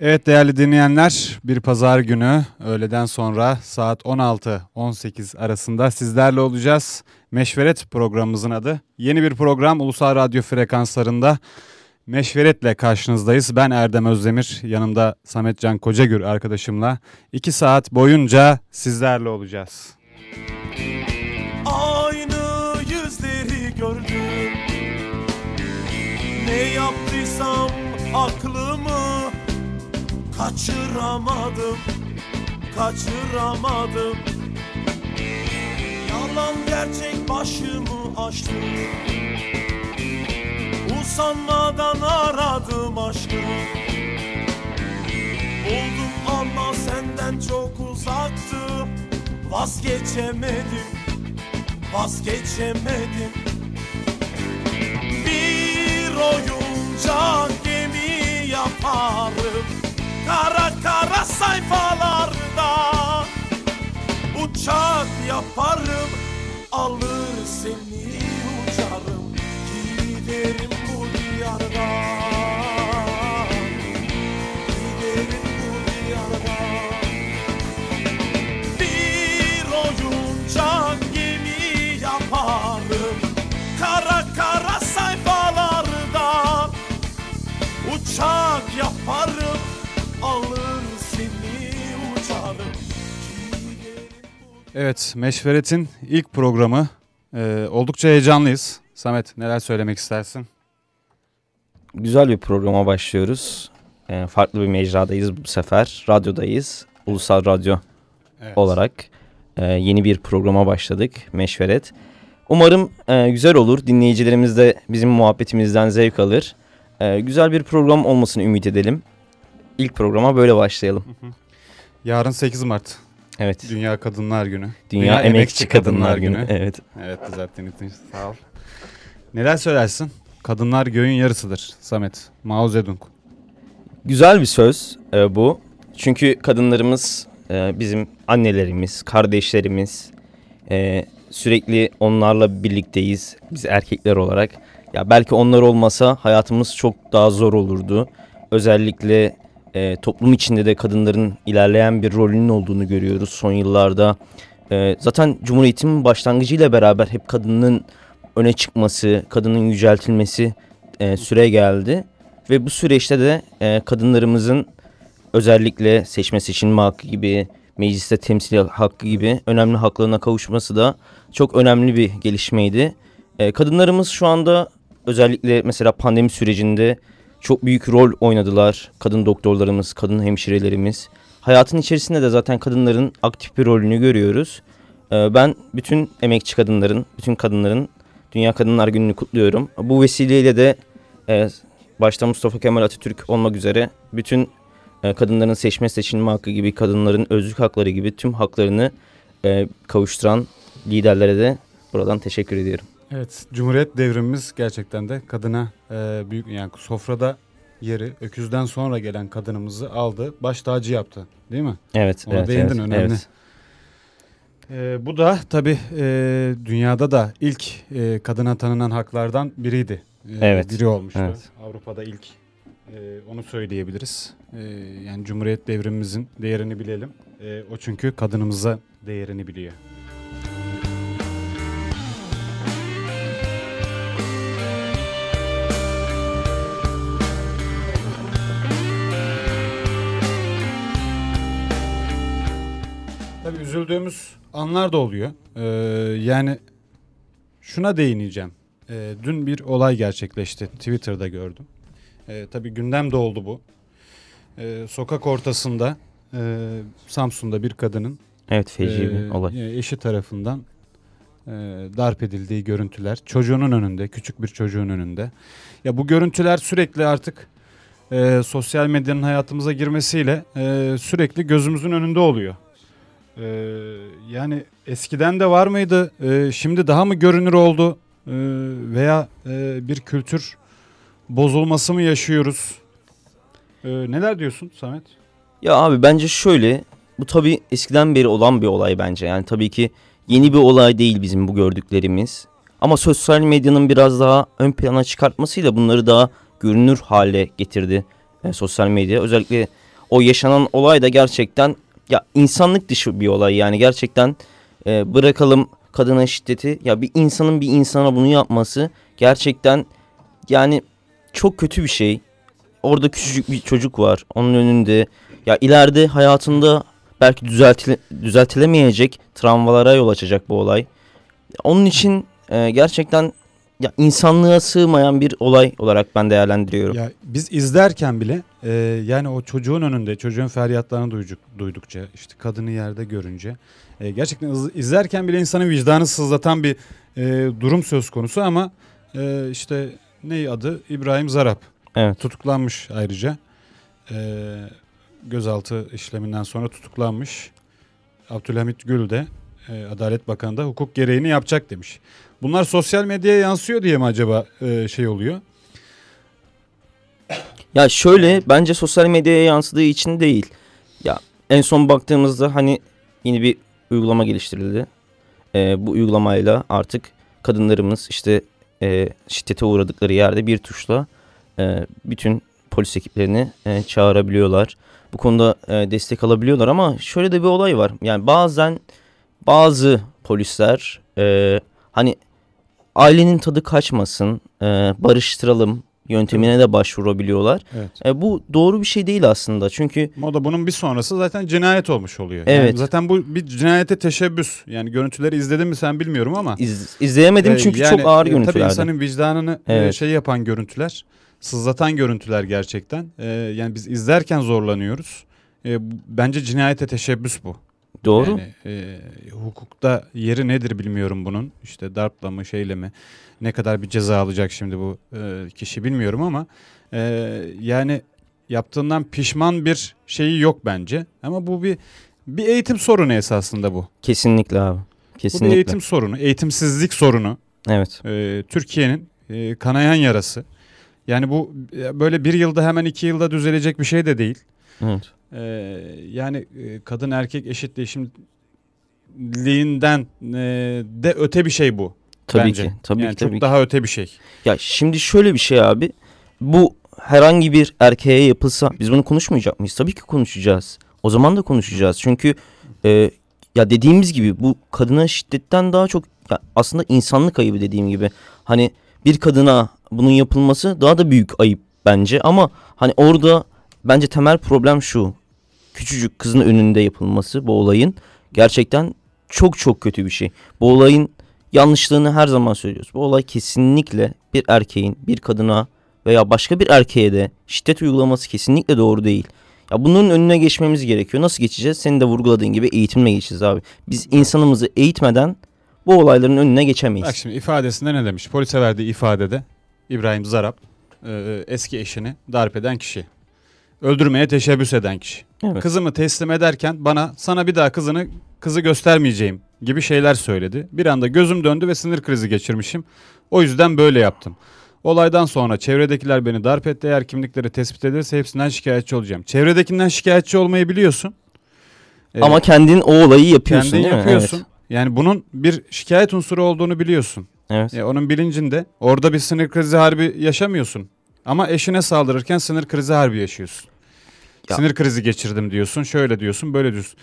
Evet değerli dinleyenler bir pazar günü öğleden sonra saat 16-18 arasında sizlerle olacağız. Meşveret programımızın adı. Yeni bir program Ulusal Radyo frekanslarında Meşveret'le karşınızdayız. Ben Erdem Özdemir, yanımda Samet Can Kocagür arkadaşımla 2 saat boyunca sizlerle olacağız. Aynı yüzleri gördüm Ne yaptıysam aklımı Kaçıramadım, kaçıramadım. Yalan gerçek başımı açtı. Usanmadan aradım aşkı. Buldum ama senden çok uzaktı. Vazgeçemedim, vazgeçemedim. Bir oyuncak gemi yaparım Kara kara sayfalarda. Uçak yaparım Alır seni uçarım Giderim bu diyardan. Yaparım alır seni uçarım Evet Meşveret'in ilk programı. Ee, oldukça heyecanlıyız. Samet neler söylemek istersin? Güzel bir programa başlıyoruz. Ee, farklı bir mecradayız bu sefer. Radyodayız. Ulusal Radyo Evet. olarak e, yeni bir programa başladık. Meşveret. Umarım e, güzel olur. Dinleyicilerimiz de bizim muhabbetimizden zevk alır. E, güzel bir program olmasını ümit edelim. İlk programa böyle başlayalım. Yarın 8 Mart Evet. Dünya Kadınlar Günü. Dünya, Emekçi Kadınlar, Günü. Evet. Evet düzelttiğin için sağ ol. Neler söylersin? Kadınlar göğün yarısıdır Samet. Mao Zedong. Güzel bir söz e, bu. Çünkü kadınlarımız e, bizim annelerimiz, kardeşlerimiz. E, sürekli onlarla birlikteyiz biz erkekler olarak. Ya belki onlar olmasa hayatımız çok daha zor olurdu. Özellikle e, toplum içinde de kadınların ilerleyen bir rolünün olduğunu görüyoruz son yıllarda. E, zaten Cumhuriyet'in başlangıcıyla beraber hep kadının öne çıkması, kadının yüceltilmesi e, süre geldi. Ve bu süreçte de e, kadınlarımızın özellikle seçme seçilme hakkı gibi, mecliste temsil hakkı gibi önemli haklarına kavuşması da çok önemli bir gelişmeydi. E, kadınlarımız şu anda özellikle mesela pandemi sürecinde çok büyük rol oynadılar. Kadın doktorlarımız, kadın hemşirelerimiz. Hayatın içerisinde de zaten kadınların aktif bir rolünü görüyoruz. E, ben bütün emekçi kadınların, bütün kadınların Dünya Kadınlar Günü'nü kutluyorum. Bu vesileyle de e, başta Mustafa Kemal Atatürk olmak üzere bütün e, kadınların seçme seçilme hakkı gibi kadınların özlük hakları gibi tüm haklarını e, kavuşturan liderlere de buradan teşekkür ediyorum. Evet Cumhuriyet devrimimiz gerçekten de kadına e, büyük yani sofrada yeri öküzden sonra gelen kadınımızı aldı baş tacı yaptı değil mi? Evet, Ona evet, değindin, evet, önemli. evet. E, bu da tabii e, dünyada da ilk e, kadına tanınan haklardan biriydi. E, Evet, Biri olmuştu. evet. Avrupa'da ilk e, onu söyleyebiliriz. E, yani Cumhuriyet devrimimizin değerini bilelim. E, o çünkü kadınımıza değerini biliyor. Üzüldüğümüz anlar da oluyor. Ee, yani şuna değineceğim. Ee, dün bir olay gerçekleşti. Twitter'da gördüm. Ee, tabii gündem de oldu bu. Ee, sokak ortasında e, Samsun'da bir kadının Evet feci e, bir olay. e, eşi tarafından e, darp edildiği görüntüler. Çocuğunun önünde, küçük bir çocuğun önünde. Ya bu görüntüler sürekli artık e, sosyal medyanın hayatımıza girmesiyle e, sürekli gözümüzün önünde oluyor. E, yani eskiden de var mıydı? E, şimdi daha mı görünür oldu? E, veya e, bir kültür bozulması mı yaşıyoruz? E, neler diyorsun Samet? Ya abi bence şöyle bu tabii eskiden beri olan bir olay bence. Yani tabii ki yeni bir olay değil bizim bu gördüklerimiz. Ama sosyal medyanın biraz daha ön plana çıkartmasıyla bunları daha görünür hale getirdi e, sosyal medya. Özellikle o yaşanan olay da gerçekten ya insanlık dışı bir olay yani gerçekten e, bırakalım kadına şiddeti ya bir insanın bir insana bunu yapması gerçekten yani çok kötü bir şey. Orada küçücük bir çocuk var onun önünde ya ileride hayatında belki düzeltile, düzeltilemeyecek travmalara yol açacak bu olay. Onun için e, gerçekten ya insanlığa sığmayan bir olay olarak ben değerlendiriyorum. Ya biz izlerken bile e, yani o çocuğun önünde çocuğun feryatlarını duyduk, duydukça işte kadını yerde görünce e, gerçekten iz- izlerken bile insanın vicdanı sızlatan bir e, durum söz konusu ama e, işte ne adı İbrahim Zarap Evet. tutuklanmış ayrıca e, gözaltı işleminden sonra tutuklanmış Abdülhamit Gül de e, Adalet Bakanı da hukuk gereğini yapacak demiş. Bunlar sosyal medyaya yansıyor diye mi acaba e, şey oluyor? Ya şöyle bence sosyal medyaya yansıdığı için değil. Ya en son baktığımızda hani yeni bir uygulama geliştirildi. Ee, bu uygulamayla artık kadınlarımız işte e, şiddete uğradıkları yerde bir tuşla e, bütün polis ekiplerini e, çağırabiliyorlar. Bu konuda e, destek alabiliyorlar ama şöyle de bir olay var. Yani bazen bazı polisler e, hani ailenin tadı kaçmasın, e, barıştıralım yöntemine de başvurabiliyorlar. Evet. E, bu doğru bir şey değil aslında. Çünkü O da bunun bir sonrası zaten cinayet olmuş oluyor. Yani Evet. zaten bu bir cinayete teşebbüs. Yani görüntüleri izledin mi sen bilmiyorum ama. iz, izleyemedim e, çünkü yani, çok ağır e, Tabii insanın vicdanını e, Evet. şey yapan görüntüler, sızlatan görüntüler gerçekten. E, yani biz izlerken zorlanıyoruz. E, bence cinayete teşebbüs bu. Doğru. Yani e, hukukta yeri nedir bilmiyorum bunun. İşte darpla mı şeyle mi ne kadar bir ceza alacak şimdi bu e, kişi bilmiyorum ama e, yani yaptığından pişman bir şeyi yok bence. Ama bu bir bir eğitim sorunu esasında bu. Kesinlikle abi. Bu bir Kesinlikle. eğitim sorunu, eğitimsizlik sorunu. Evet. E, Türkiye'nin e, kanayan yarası. Yani bu e, böyle bir yılda hemen iki yılda düzelecek bir şey de değil. Evet. Ee, yani e, kadın erkek eşitliğinden e, de öte bir şey bu. Tabii bence. ki. Tabii yani ki çok tabii ki. daha öte bir şey. Ya şimdi şöyle bir şey abi. Bu herhangi bir erkeğe yapılsa biz bunu konuşmayacak mıyız? Tabii ki konuşacağız. O zaman da konuşacağız. Çünkü e, ya dediğimiz gibi bu kadına şiddetten daha çok ya aslında insanlık ayıbı dediğim gibi. Hani bir kadına bunun yapılması daha da büyük ayıp bence ama hani orada bence temel problem şu. Küçücük kızın önünde yapılması bu olayın gerçekten çok çok kötü bir şey. Bu olayın yanlışlığını her zaman söylüyoruz. Bu olay kesinlikle bir erkeğin bir kadına veya başka bir erkeğe de şiddet uygulaması kesinlikle doğru değil. Ya bunun önüne geçmemiz gerekiyor. Nasıl geçeceğiz? Senin de vurguladığın gibi eğitimle geçeceğiz abi. Biz insanımızı eğitmeden bu olayların önüne geçemeyiz. Bak şimdi ifadesinde ne demiş? Polise verdiği ifadede İbrahim Zarap e, eski eşini darp eden kişi. Öldürmeye teşebbüs eden kişi. Evet. Kızımı teslim ederken bana sana bir daha kızını kızı göstermeyeceğim gibi şeyler söyledi. Bir anda gözüm döndü ve sinir krizi geçirmişim. O yüzden böyle yaptım. Olaydan sonra çevredekiler beni darp etti. Eğer kimlikleri tespit edilirse hepsinden şikayetçi olacağım. Çevredekinden şikayetçi olmayı biliyorsun. Ee, Ama kendin o olayı yapıyorsun kendin değil mi? yapıyorsun. Yani bunun bir şikayet unsuru olduğunu biliyorsun. Evet. evet. E, onun bilincinde orada bir sinir krizi harbi yaşamıyorsun. Ama eşine saldırırken sinir krizi harbi yaşıyorsun. Ya- Sinir krizi geçirdim diyorsun, şöyle diyorsun, böyle diyorsun.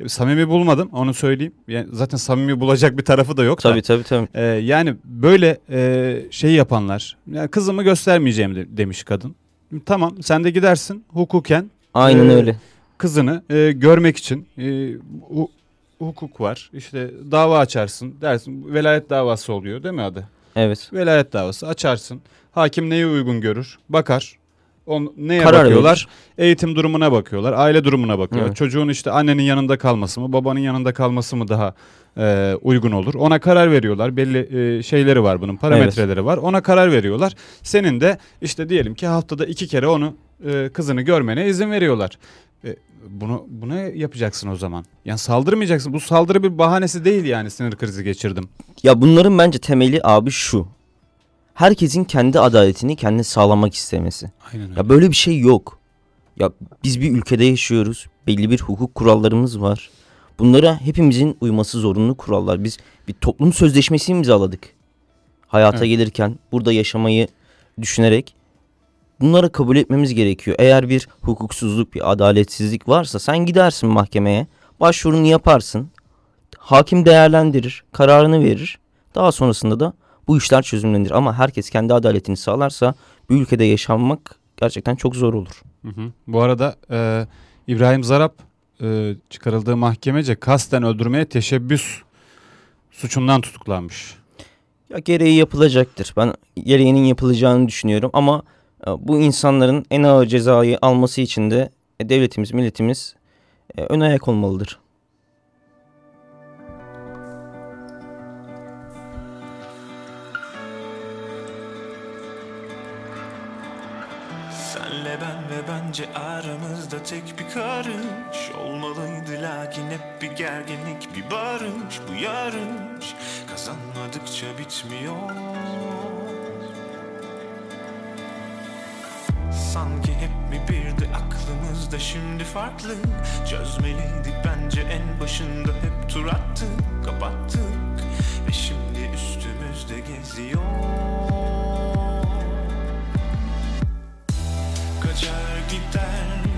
E, Samimi bulmadım, onu söyleyeyim. Yani zaten samimi bulacak bir tarafı da yok da. Tabii tabii tabii. E, yani böyle e, şey yapanlar, yani kızımı göstermeyeceğim de- demiş kadın. Tamam, sen de gidersin hukuken Aynen Ee, öyle. kızını e, görmek için e, hu- hukuk var. İşte dava açarsın dersin. Velayet davası oluyor değil mi adı? Evet. Velayet davası açarsın. Hakim neyi uygun görür? Bakar. On, neye Karar bakıyorlar? verir. Eğitim durumuna bakıyorlar. Aile durumuna bakıyorlar. Evet. Çocuğun işte annenin yanında kalması mı, babanın yanında kalması mı daha e, uygun olur? Ona karar veriyorlar. Belli e, şeyleri var bunun, parametreleri var. Ona karar veriyorlar. Senin de işte diyelim ki haftada iki kere onu e, kızını görmene izin veriyorlar. E, bunu bunu yapacaksın o zaman. Yani saldırmayacaksın. Bu saldırı bir bahanesi değil yani sinir krizi geçirdim. Ya bunların bence temeli abi şu. Herkesin kendi adaletini kendi sağlamak istemesi. Aynen öyle. Ya böyle bir şey yok. Ya biz bir ülkede yaşıyoruz. Belli bir hukuk kurallarımız var. Bunlara hepimizin uyması zorunlu kurallar. Biz bir toplum sözleşmesi imzaladık. Hayata Evet. gelirken burada yaşamayı düşünerek bunları kabul etmemiz gerekiyor. Eğer bir hukuksuzluk, bir adaletsizlik varsa sen gidersin mahkemeye, başvurunu yaparsın. Hakim değerlendirir, kararını verir. Daha sonrasında da bu işler çözümlenir. Ama herkes kendi adaletini sağlarsa bu ülkede yaşanmak gerçekten çok zor olur. Hı hı. Bu arada e, İbrahim Zarap e, çıkarıldığı mahkemece kasten öldürmeye teşebbüs suçundan tutuklanmış. Ya gereği yapılacaktır. Ben gereğinin yapılacağını düşünüyorum ama e, bu insanların en ağır cezayı alması için de e, devletimiz, milletimiz e, ön ayak olmalıdır. Yarış kazanmadıkça bitmiyor. Sanki hep mi birdi aklımızda şimdi farklı. Çözmeliydik bence en başında hep tur attık kapattık. Ve şimdi üstümüzde geziyor. Kaçar gider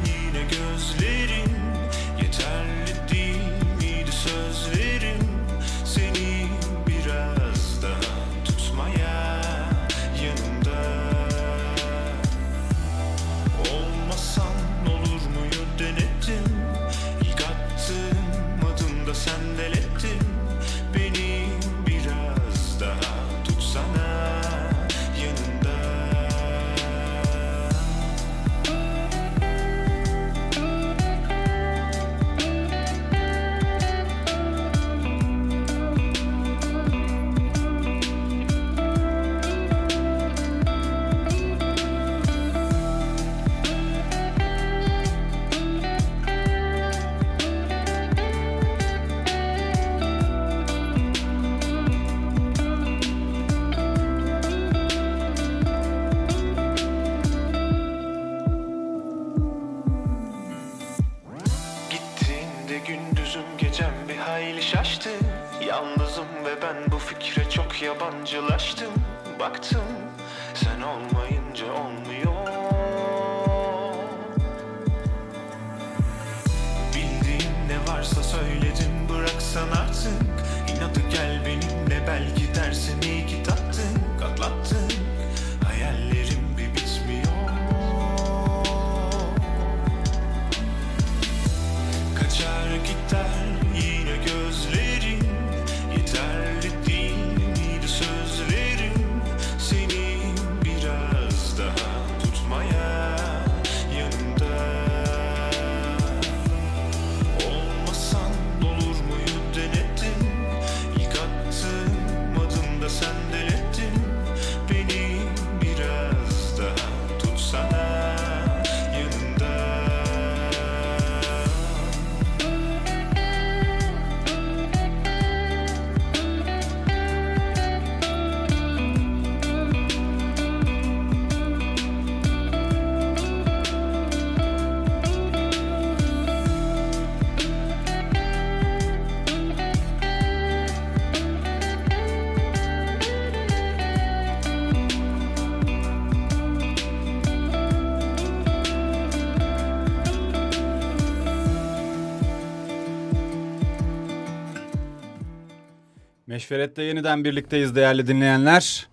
Meşveret'te yeniden birlikteyiz değerli dinleyenler.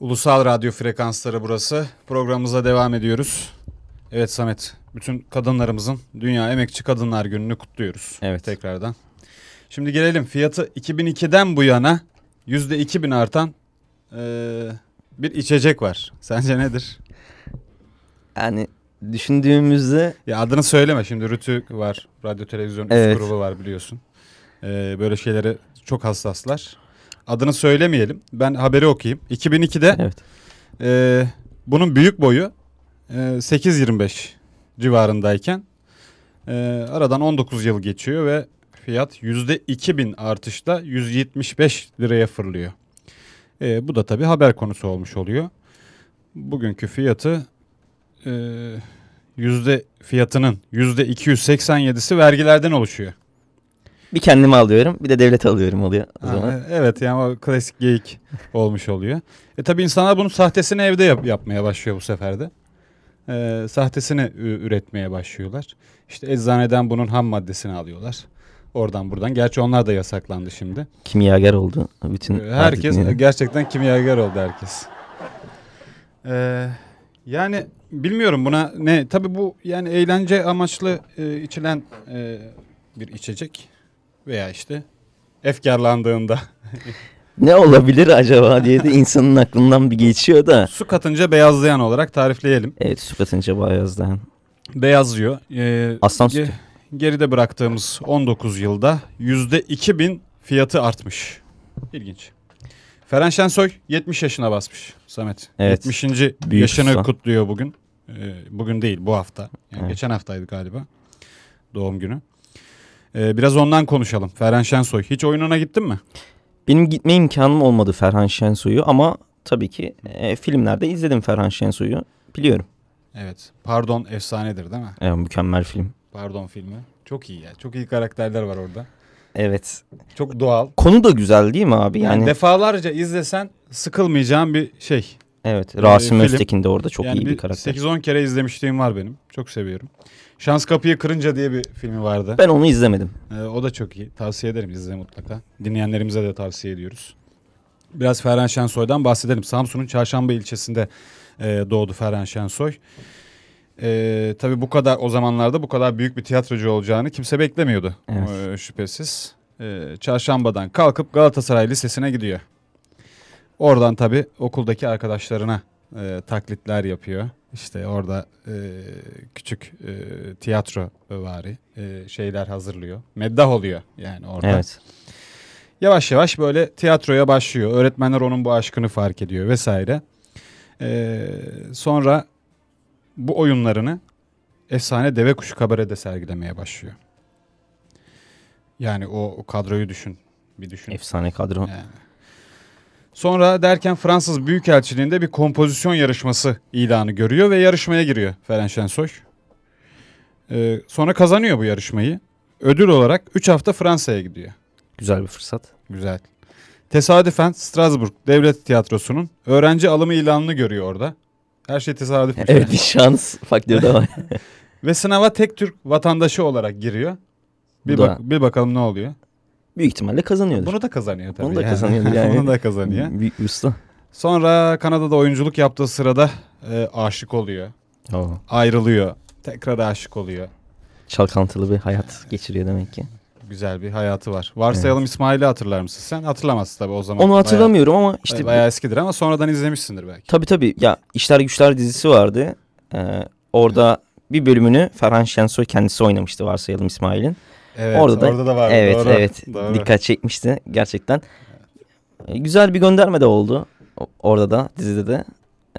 Ulusal Radyo frekansları burası. Programımıza devam ediyoruz. Evet Samet, bütün kadınlarımızın Dünya Emekçi Kadınlar Günü'nü kutluyoruz. Evet. Tekrardan. Şimdi gelelim fiyatı 2002'den bu yana %2000 artan eee, bir içecek var. Sence nedir? Yani düşündüğümüzde Ya adını söyleme şimdi Rütük var, radyo televizyon Evet. grubu var biliyorsun. Ee, böyle şeylere çok hassaslar. Adını söylemeyelim. Ben haberi okuyayım. 2002'de evet. e, bunun büyük boyu e, 8.25 civarındayken e, aradan 19 yıl geçiyor ve fiyat %2000 artışla 175 liraya fırlıyor. E, bu da tabii haber konusu olmuş oluyor. Bugünkü fiyatı e, yüzde fiyatının yüzde 287'si vergilerden oluşuyor. Bir kendimi alıyorum bir de devlete alıyorum oluyor o zaman. Ha, evet yani o klasik geyik olmuş oluyor. E tabi insanlar bunun sahtesini evde yap- yapmaya başlıyor bu sefer de. E, sahtesini üretmeye başlıyorlar. İşte eczaneden bunun ham maddesini alıyorlar. Oradan buradan. Gerçi onlar da yasaklandı şimdi. Kimyager oldu bütün. E, Herkes artık- gerçekten kimyager oldu herkes. E, yani bilmiyorum buna ne tabi bu yani eğlence amaçlı e, içilen e, bir içecek veya işte efkarlandığında Ne olabilir acaba diye de insanın aklından bir geçiyor da. Su katınca beyazlayan olarak tarifleyelim. Evet su katınca bayazdan. Beyazlıyor. Ee, Aslan ge- sütü. Geride bıraktığımız 19 yılda %2000 fiyatı artmış. İlginç. Feren Şensoy 70 yaşına basmış Samet. Evet. 70. Büyük yaşını usta. kutluyor bugün. Ee, bugün değil bu hafta. Yani Evet. Geçen haftaydı galiba doğum günü. Ee, biraz ondan konuşalım. Feren Şensoy. Hiç oyununa gittin mi? Benim gitme imkanım olmadı Ferhan Şensoy'u ama tabii ki e, filmlerde izledim Ferhan Şensoy'u. Biliyorum. Evet. Pardon efsanedir değil mi? E, mükemmel film. Pardon filmi. Çok iyi ya. Çok iyi karakterler var orada. Evet. Çok doğal. Konu da güzel değil mi abi? Yani, Yani, defalarca izlesen sıkılmayacağın bir şey. Evet. Rasim film. Öztekin de orada çok yani iyi bir karakter. 8-10 kere izlemişliğim var benim. Çok seviyorum. Şans Kapıyı Kırınca diye bir filmi vardı. Ben onu izlemedim. Ee, o da çok iyi. Tavsiye ederim izle mutlaka. Dinleyenlerimize de tavsiye ediyoruz. Biraz Ferhan Şensoy'dan bahsedelim. Samsun'un Çarşamba ilçesinde e, doğdu Ferhan Şensoy. E, tabii bu kadar o zamanlarda bu kadar büyük bir tiyatrocu olacağını kimse beklemiyordu. Evet. E, şüphesiz. E, Çarşamba'dan kalkıp Galatasaray Lisesi'ne gidiyor. Oradan tabii okuldaki arkadaşlarına e, taklitler yapıyor. İşte orada e, küçük e, tiyatro vari e, şeyler hazırlıyor. Meddah oluyor yani orada. Evet. Yavaş yavaş böyle tiyatroya başlıyor. Öğretmenler onun bu aşkını fark ediyor vesaire. E, sonra bu oyunlarını efsane deve kuşu kabarede sergilemeye başlıyor. Yani o, o kadroyu düşün. Bir düşün. Efsane kadro. Yani. Sonra derken Fransız Büyükelçiliğinde bir kompozisyon yarışması ilanı görüyor ve yarışmaya giriyor Feren Şensoy. Ee, sonra kazanıyor bu yarışmayı. Ödül olarak 3 hafta Fransa'ya gidiyor. Güzel bir fırsat. Güzel. Tesadüfen Strasbourg Devlet Tiyatrosu'nun öğrenci alımı ilanını görüyor orada. Her şey tesadüf. Evet bir şans faktörü de var. Ve sınava tek Türk vatandaşı olarak giriyor. Bir, bak, bir bakalım ne oluyor. Büyük ihtimalle kazanıyordur. Bunu da kazanıyor tabii. Onu da yani. kazanıyordur yani. Bunu da kazanıyor. Büyük bir usta. Sonra Kanada'da oyunculuk yaptığı sırada e, aşık oluyor. Oo. Ayrılıyor. Tekrar aşık oluyor. Çalkantılı bir hayat geçiriyor demek ki. Güzel bir hayatı var. Varsayalım İsmail'i hatırlar mısın sen? Hatırlamazsın tabii o zaman. Onu hatırlamıyorum ama Bayağı, işte bayağı eskidir ama sonradan izlemişsindir belki. tabii tabii ya İşler Güçler dizisi vardı. Ee, orada bir bölümünü Ferhan Şensoy kendisi oynamıştı varsayalım İsmail'in. Evet, Orada da- da var. evet doğru, evet doğru. dikkat çekmişti gerçekten. Ee, Güzel bir gönderme de oldu orada da dizide de.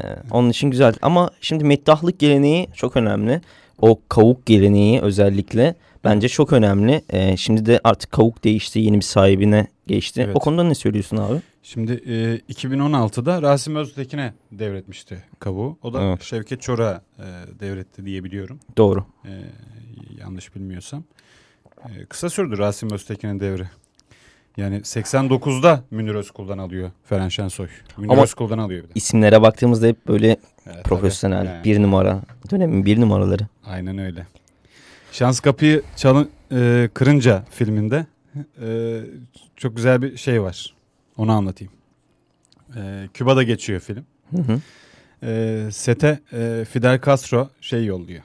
Ee, onun için güzel ama şimdi meddahlık geleneği çok önemli. O kavuk geleneği özellikle bence çok önemli. Ee, şimdi de artık kavuk değişti yeni bir sahibine geçti. Evet. O konuda ne söylüyorsun abi? Şimdi e, 2016'da Rasim Öztekin'e devretmişti kavuğu. O da Evet. Şevket Çor'a e, devretti diye biliyorum. Doğru. E, yanlış bilmiyorsam. E, kısa sürdü Rasim Öztekin'in devri. Yani 89'da Münir Özkul'dan alıyor Feren Şensoy. Münir Ama- Özkul'dan alıyor bir de. İsimlere baktığımızda hep böyle Evet, profesyonel tabii. Yani, bir numara. Dönemin bir numaraları. Aynen öyle. Şans Kapıyı çalın, e, Kırınca filminde e, çok güzel bir şey var. Onu anlatayım. E, Küba'da geçiyor film. Hı hı. E, sete e, Fidel Castro şey yolluyor.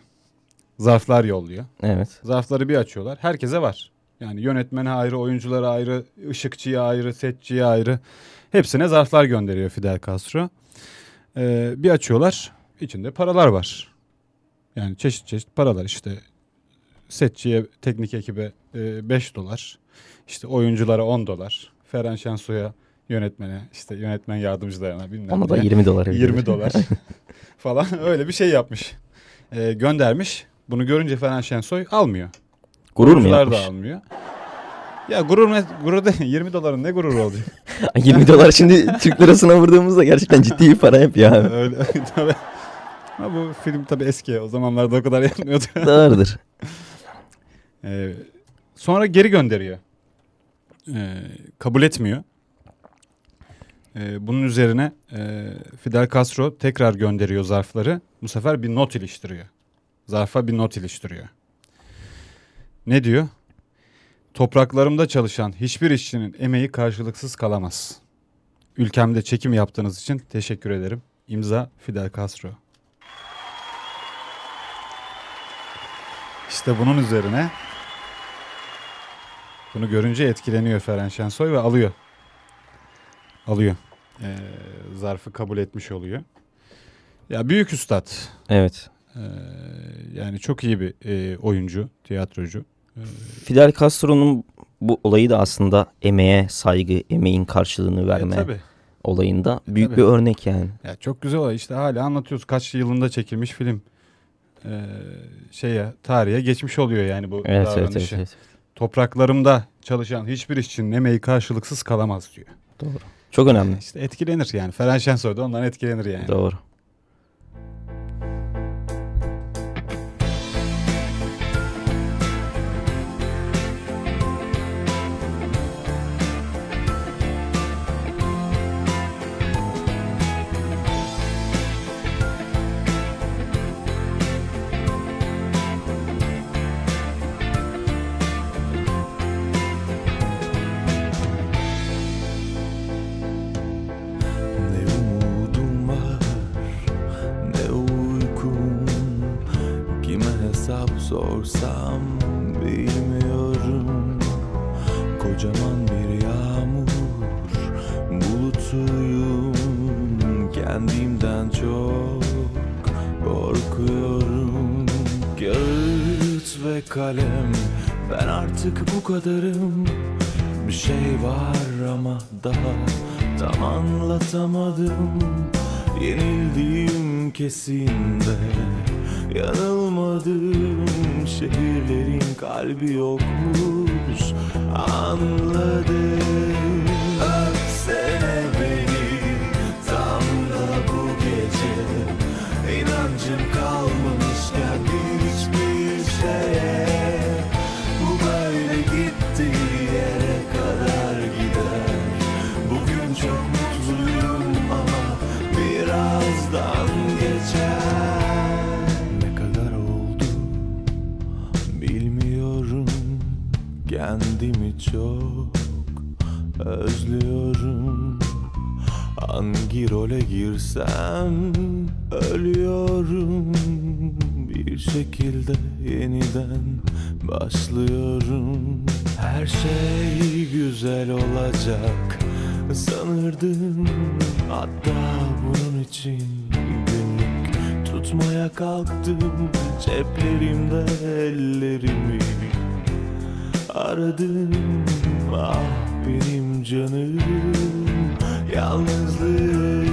Zarflar yolluyor. Evet. Zarfları bir açıyorlar. Herkese var. Yani yönetmene ayrı, oyunculara ayrı, ışıkçıya ayrı, setçiye ayrı. Hepsine zarflar gönderiyor Fidel Castro. Ee, bir açıyorlar. içinde paralar var. Yani çeşit çeşit paralar işte. Setçiye, teknik ekibe 5 dolar. İşte oyunculara 10 dolar. Ferhan Şensoy'a yönetmene, işte yönetmen yardımcılarına bilmem Ona da ne. 20 dolar. 20 dolar falan öyle bir şey yapmış. Ee, göndermiş. Bunu görünce Ferhan Şensoy almıyor. Gurur mu yapmış? da almıyor. Ya gurur mu? Gurur değil. 20 doların ne gururu olacak? 20 dolar şimdi Türk lirasına vurduğumuzda gerçekten ciddi bir para yapıyor abi. Öyle tabii. Ama bu film tabii eski. O zamanlarda o kadar yapmıyordu. Doğrudur. Ee, sonra geri gönderiyor e, kabul etmiyor. E, bunun üzerine e, Fidel Castro tekrar gönderiyor zarfları. Bu sefer bir not iliştiriyor. Zarfa bir not iliştiriyor. Ne diyor? Topraklarımda çalışan hiçbir işçinin emeği karşılıksız kalamaz. Ülkemde çekim yaptığınız için teşekkür ederim. İmza Fidel Castro. İşte bunun üzerine bunu görünce etkileniyor Feren Şensoy ve alıyor. Alıyor. Ee, zarfı kabul etmiş oluyor. Ya büyük üstad. Evet. Ee, yani çok iyi bir e, oyuncu, tiyatrocu. Fidel Castro'nun bu olayı da aslında emeğe saygı, emeğin karşılığını verme E, tabii. olayında büyük tabii. bir örnek yani. Ya çok güzel olay. İşte hala anlatıyoruz. Kaç yılında çekilmiş film. Ee, şeye, tarihe geçmiş oluyor yani bu Evet, evet, evet, davranışı. evet. Topraklarımda çalışan hiçbir işçinin emeği karşılıksız kalamaz diyor. Çok önemli. İşte etkilenir yani. Feren Şensoy da ondan etkilenir yani. Doğru. See. Şekilde yeniden başlıyorum. Her şey güzel olacak sanırdım. Hatta bunun için günlük tutmaya kalktım. Ceplerimde ellerimi aradım. Ah benim canım yalnızlık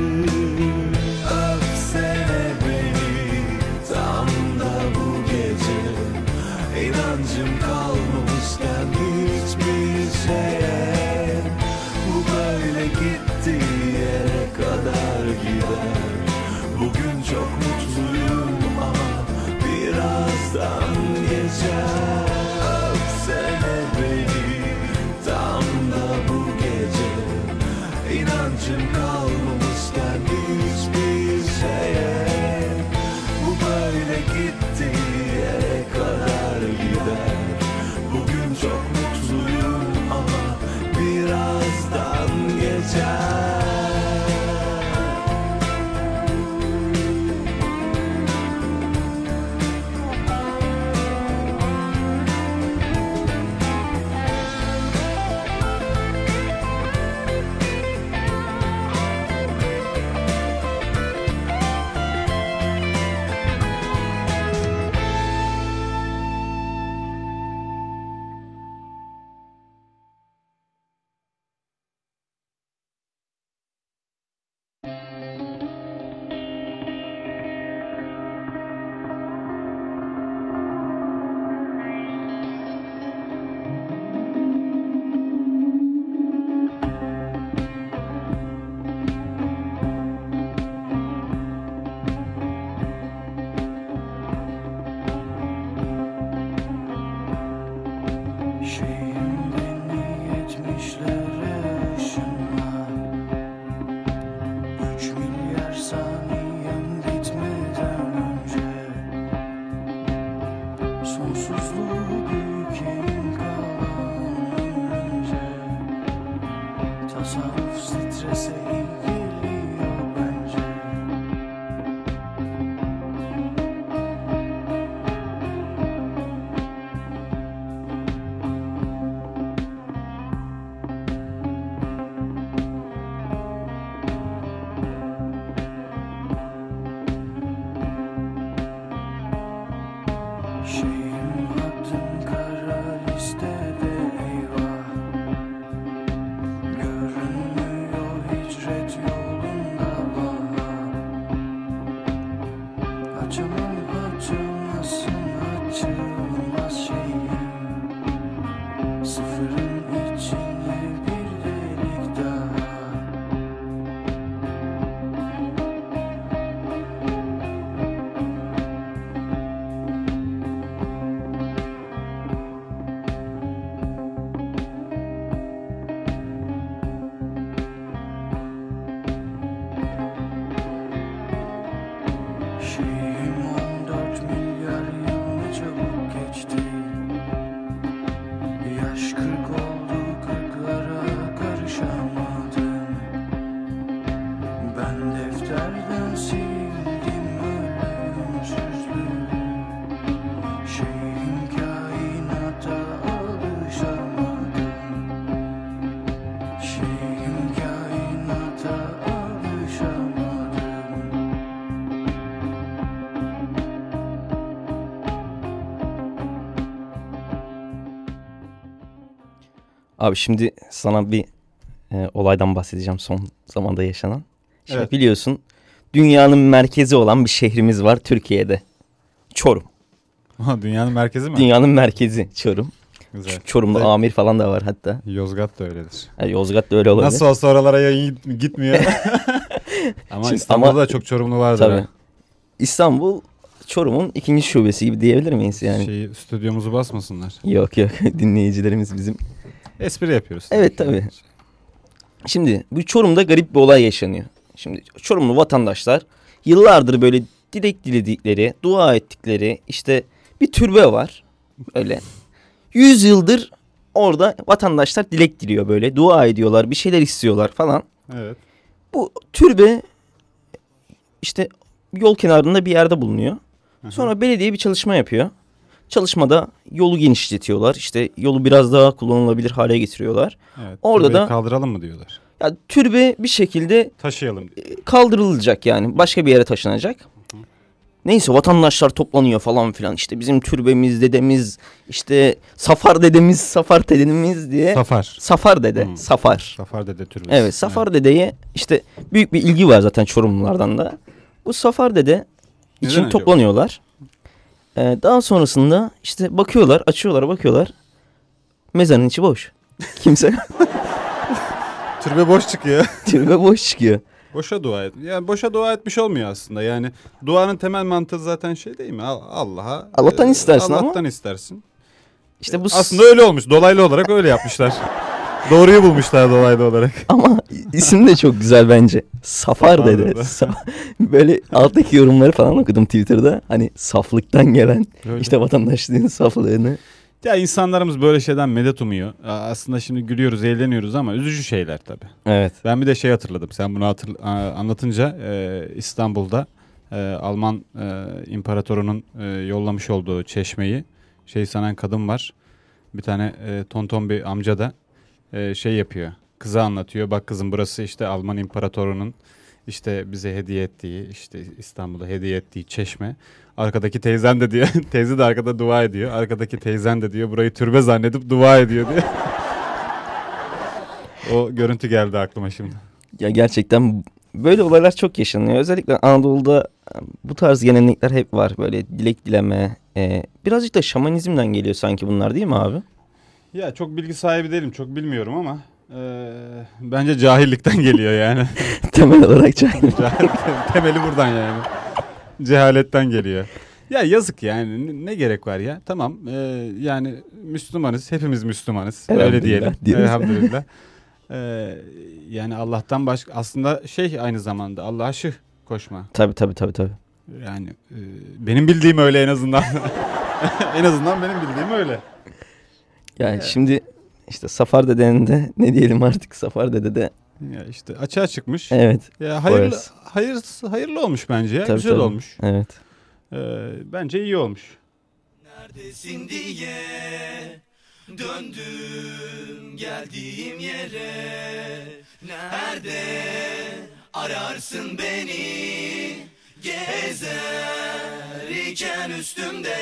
Abi şimdi sana bir e, olaydan bahsedeceğim son zamanda yaşanan. Şimdi Evet. biliyorsun dünyanın merkezi olan bir şehrimiz var Türkiye'de. Çorum. Dünyanın merkezi mi? Dünyanın merkezi Çorum. Güzel. Çorum'da Evet. amir falan da var hatta. Yozgat da öyledir. Ha, Yozgat da öyle olabilir. Nasıl olsa oralara yayın git- gitmiyor. ama Şimdi- İstanbul'da ama- da çok çorumlu vardır. Tabii. ha. İstanbul Çorum'un ikinci şubesi gibi diyebilir miyiz yani? Şeyi, stüdyomuzu basmasınlar. Yok yok dinleyicilerimiz bizim. Espri yapıyoruz. Evet, tabii. Şimdi bu Çorum'da garip bir olay yaşanıyor. Şimdi Çorumlu vatandaşlar yıllardır böyle dilek diledikleri, dua ettikleri işte bir türbe var. Öyle. Yüz yıldır orada vatandaşlar dilek diliyor böyle. Dua ediyorlar, bir şeyler istiyorlar falan. Evet. Bu türbe işte yol kenarında bir yerde bulunuyor. Sonra belediye bir çalışma yapıyor. Çalışmada yolu genişletiyorlar. İşte yolu biraz daha kullanılabilir hale getiriyorlar. evet. orada da- kaldıralım mı diyorlar. Ya türbe bir şekilde Taşıyalım. diyor. kaldırılacak yani. Başka bir yere taşınacak. Neyse vatandaşlar toplanıyor falan filan. İşte bizim türbemiz, dedemiz, işte Safar dedemiz, Safar dedemiz diye. Safar. Safar dede, Hmm. Safar. Safar dede türbesi. Evet Safar dedeye işte büyük bir ilgi var zaten Çorumlulardan da. Bu Safar dede için Neden acaba? toplanıyorlar. Ee, daha sonrasında işte bakıyorlar, açıyorlar, bakıyorlar. Mezarın içi boş. Kimse Türbe boş çıkıyor. türbe boş çıkıyor. Boşa dua et. Yani boşa dua etmiş olmuyor aslında. Yani duanın temel mantığı zaten şey değil mi? Al- Allah'a. Allah'tan e, istersin ama- Allah'tan istersin. İşte bu s- Aslında öyle olmuş. Dolaylı olarak öyle yapmışlar. Doğruyu bulmuşlar dolaylı olarak. Ama isim de çok güzel bence. Safar dedi. Böyle alttaki yorumları falan okudum Twitter'da. Hani saflıktan gelen Öyle. işte vatandaşlığın saflığını. Ya insanlarımız böyle şeyden medet umuyor. Aslında şimdi gülüyoruz, eğleniyoruz ama üzücü şeyler tabii. Evet. Ben bir de şey hatırladım. Sen bunu hatır, anlatınca e, İstanbul'da e, Alman e, imparatorunun e, yollamış olduğu çeşmeyi şey sanan kadın var. Bir tane e, tonton bir amca da e, şey yapıyor. Kıza anlatıyor. Bak kızım burası işte Alman imparatorunun işte bize hediye ettiği işte İstanbul'a hediye ettiği çeşme. Arkadaki teyzen de diyor. Teyze de arkada dua ediyor. Arkadaki teyzen de diyor burayı türbe zannedip dua ediyor diyor. o görüntü geldi aklıma şimdi. Ya gerçekten böyle olaylar çok yaşanıyor. Özellikle Anadolu'da bu tarz gelenekler hep var. Böyle dilek dileme. e, birazcık da şamanizmden geliyor sanki bunlar değil mi abi? Ya çok bilgi sahibi değilim, çok bilmiyorum ama eee, bence cahillikten geliyor yani. Temel olarak cahil. Cahil- Temeli buradan yani. Cehaletten geliyor. Ya yazık yani ne- gerek var ya? Tamam eee, yani Müslümanız, hepimiz Müslümanız. Öyle diyelim. diyoruz. Elhamdülillah. Eee, yani Allah'tan başka aslında şey aynı zamanda Allah'a şıh koşma. Tabii tabii tabii tabii. Yani eee, benim bildiğim öyle en azından. en azından benim bildiğim öyle. Yani Evet. şimdi işte Safar Dede'nin de ne diyelim artık Safar Dede de Ya işte açığa çıkmış. evet Ya hayırlı, hayır, hayırlı olmuş bence ya. Tabii, Güzel tabii. olmuş. evet. Ee, bence iyi olmuş. Neredesin diye döndüm geldiğim yere Nerede ararsın beni gezer iken üstümde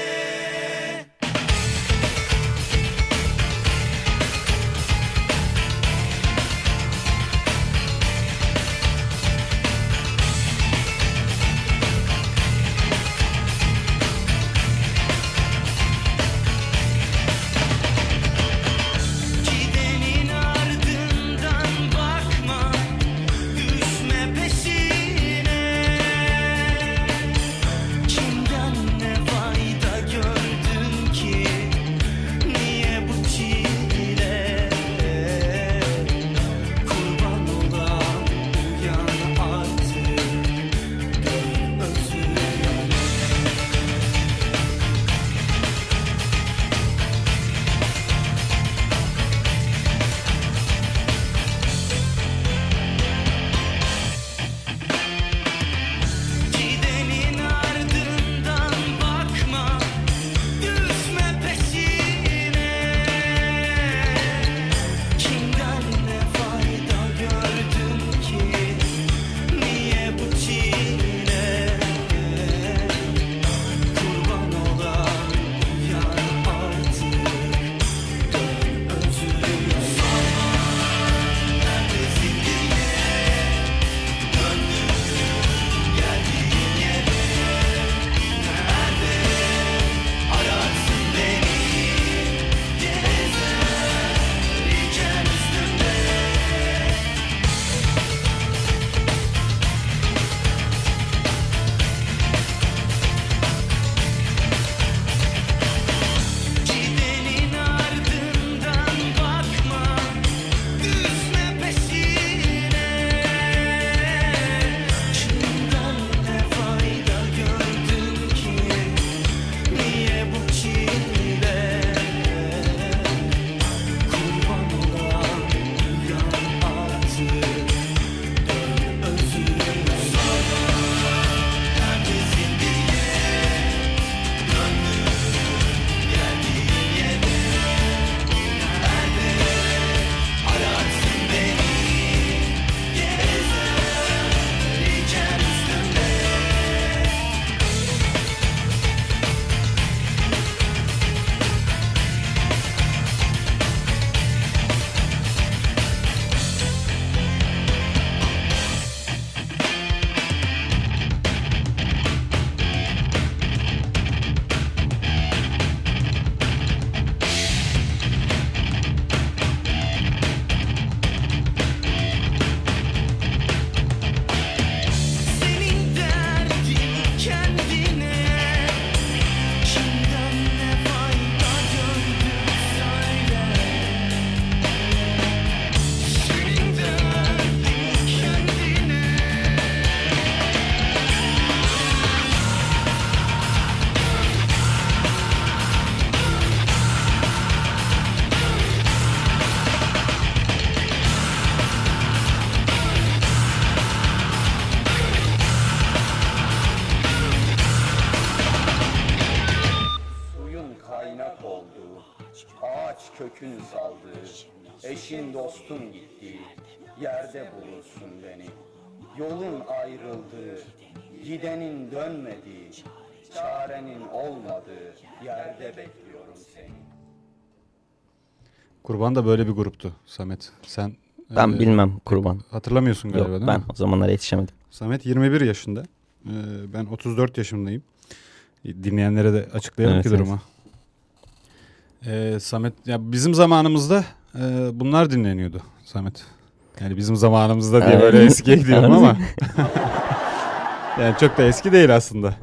çarenin olmadı, yerde bekliyorum seni. Kurban da böyle bir gruptu Samet. Sen Ben e, bilmem kurban. hatırlamıyorsun galiba Yok değil ben mi? o zamanlara yetişemedim. Samet 21 yaşında. Ee, ben 34 yaşındayım. Dinleyenlere de açıklayalım Evet, ki evet. durumu. Ee, Samet ya bizim zamanımızda e, bunlar dinleniyordu Samet. Yani bizim zamanımızda diye Evet. böyle eskiye gidiyorum ama. yani çok da eski değil aslında.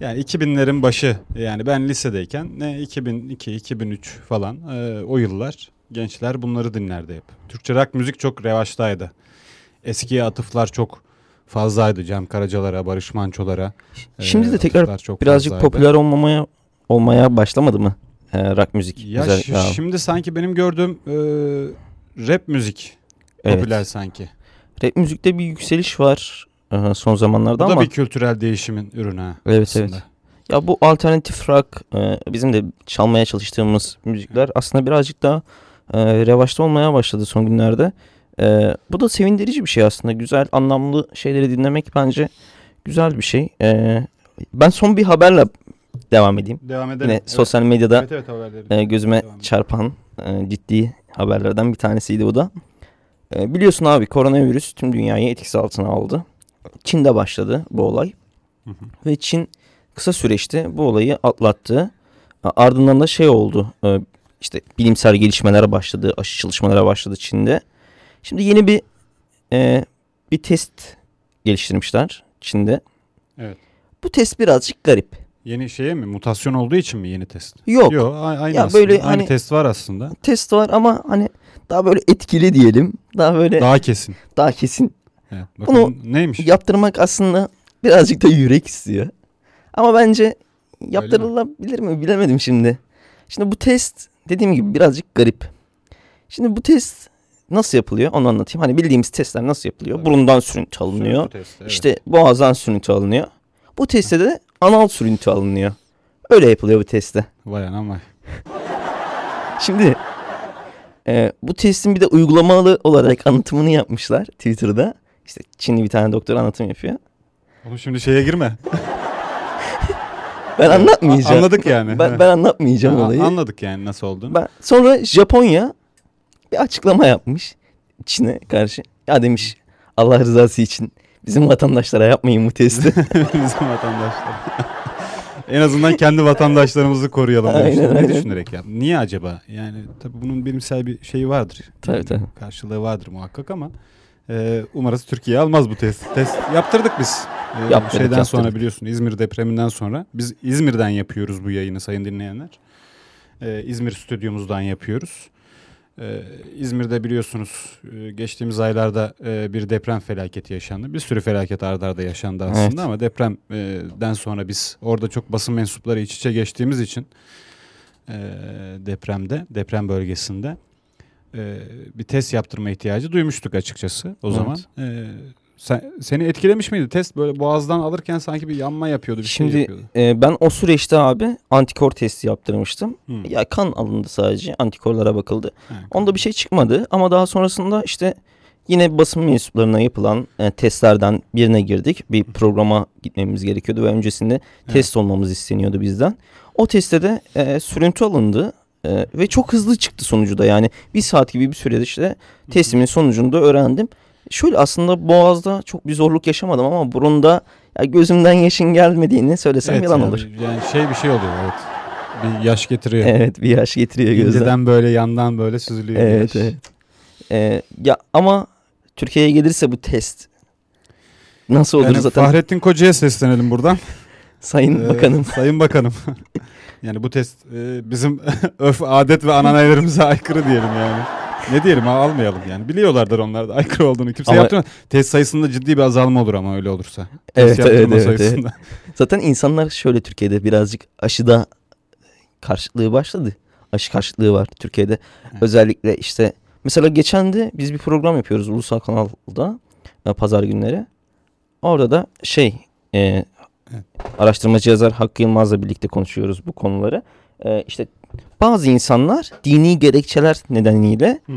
Yani 2000'lerin başı yani ben lisedeyken ne 2002 2003 falan e, o yıllar gençler bunları dinlerdi hep. Türkçe rock müzik çok revaçtaydı. Eskiye atıflar çok fazlaydı. Cem Karacalara, Barış Manço'lara. e, Şimdi de tekrar çok Birazcık fazlaydı. popüler olmamaya olmaya başlamadı mı? e, rock müzik. Ya özellikle şimdi sanki benim gördüğüm e, rap müzik Evet. popüler sanki. Rap müzikte bir yükseliş var e, son Bu zamanlarda da ama bir kültürel değişimin ürünü. Evet, aslında. evet. ya bu alternatif rock e, bizim de çalmaya çalıştığımız müzikler aslında birazcık daha e, revaçta olmaya başladı son günlerde. E, bu da sevindirici bir şey aslında. Güzel, anlamlı şeyleri dinlemek bence güzel bir şey. E, ben son bir haberle devam edeyim. Devam edelim. Yine Evet. sosyal medyada Evet evet haberleri. e, gözüme Devam çarpan e, ciddi haberlerden bir tanesiydi bu da. E, biliyorsun abi koronavirüs tüm dünyayı etkisi altına aldı. Çin'de başladı bu olay. Hı hı. Ve Çin kısa süreçte bu olayı atlattı. Ardından da şey oldu. e, işte bilimsel gelişmeler başladı, aşı çalışmalara başladı Çin'de. Şimdi yeni bir e, bir test geliştirmişler Çin'de. Evet. Bu test birazcık garip. Yeni şeye mi? Mutasyon olduğu için mi yeni test? Yok. Yok aynı Ya aslında. böyle aynı hani- test var aslında. Test var ama hani daha böyle etkili diyelim. Daha böyle daha, Daha kesin. Evet. Bakın neymiş? yaptırmak aslında birazcık da yürek istiyor. Ama bence yaptırılabilir mi bilemedim şimdi. Şimdi bu test dediğim gibi birazcık garip. Şimdi bu test nasıl yapılıyor onu anlatayım. Hani bildiğimiz testler nasıl yapılıyor? Tabii. Burundan sürüntü alınıyor. Sürüntü testi, evet. İşte boğazdan sürüntü alınıyor. Bu testte de anal sürüntü alınıyor. Öyle yapılıyor bu testte. Vay anam vay. Şimdi e, bu testin bir de uygulamalı olarak anlatımını yapmışlar Twitter'da. İşte Çinli bir tane doktor anlatım yapıyor. Oğlum şimdi şeye girme. Ben anlatmayacağım. Anladık yani. Ben, ben anlatmayacağım olayı. Anladık yani nasıl olduğunu. Ben, sonra Japonya bir açıklama yapmış Çin'e karşı. Ya demiş Allah rızası için bizim vatandaşlara yapmayın bu testi. Bizim vatandaşlar. en azından kendi vatandaşlarımızı koruyalım Aynen, demişler. Ne aynen. düşünerek ya? Niye acaba? Yani tabii bunun bilimsel bir şeyi vardır. Tabii, tabii. Karşılığı vardır muhakkak ama e, umarız Türkiye almaz bu test. Test yaptırdık biz. E, Yaptırdık, şeyden yaptırdık. sonra biliyorsun İzmir depreminden sonra biz İzmir'den yapıyoruz bu yayını sayın dinleyenler. E, İzmir stüdyomuzdan yapıyoruz. Ee, İzmir'de biliyorsunuz e, geçtiğimiz aylarda e, bir deprem felaketi yaşandı. Bir sürü felaket ardarda arda yaşandı aslında Evet. ama depremden sonra biz orada çok basın mensupları iç içe geçtiğimiz için e, depremde, deprem bölgesinde e, bir test yaptırma ihtiyacı duymuştuk açıkçası o Evet. zaman. E, sen, seni etkilemiş miydi test? Böyle boğazdan alırken sanki bir yanma yapıyordu, bir şey Şimdi yapıyordu. e, ben o süreçte abi antikor testi yaptırmıştım. Hı. Ya kan alındı sadece antikorlara bakıldı. Ha, Onda bir şey çıkmadı ama daha sonrasında işte yine basın mensuplarına yapılan e, testlerden birine girdik. Bir programa gitmemiz gerekiyordu ve öncesinde test olmamız isteniyordu bizden. O testte de e, sürüntü alındı e, ve çok hızlı çıktı sonucu da yani bir saat gibi bir sürede işte testimin sonucunu da öğrendim. Şöyle aslında boğazda çok bir zorluk yaşamadım ama burunda ya gözümden yaşın gelmediğini söylesem Evet, yalan yani- olur. Yani şey bir şey oluyor evet. Bir yaş getiriyor. Evet bir yaş getiriyor gözden. İnceden böyle yandan böyle süzülüyor. Evet yaş. evet. Ee, ya ama Türkiye'ye gelirse bu test nasıl olur Yani zaten Fahrettin Koca'ya seslenelim buradan. Sayın Ee, Bakanım. Sayın Bakanım. yani bu test e, bizim örf, adet ve ananelerimize aykırı diyelim yani. Ne diyelim almayalım yani. Biliyorlardır onlar da aykırı olduğunu. Kimse Ama- yaptırmaz. Test sayısında ciddi bir azalma olur ama öyle olursa. Test Evet, evet, evet, sayısında. Zaten insanlar şöyle Türkiye'de birazcık aşıda karşıtlığı başladı. Aşı karşıtlığı var Türkiye'de. Özellikle işte mesela geçen de biz bir program yapıyoruz ulusal kanalda e, pazar günleri. Orada da şey e, araştırmacı yazar Hakkı Yılmaz'la birlikte konuşuyoruz bu konuları. E, işte bazı insanlar dini gerekçeler nedeniyle Hmm.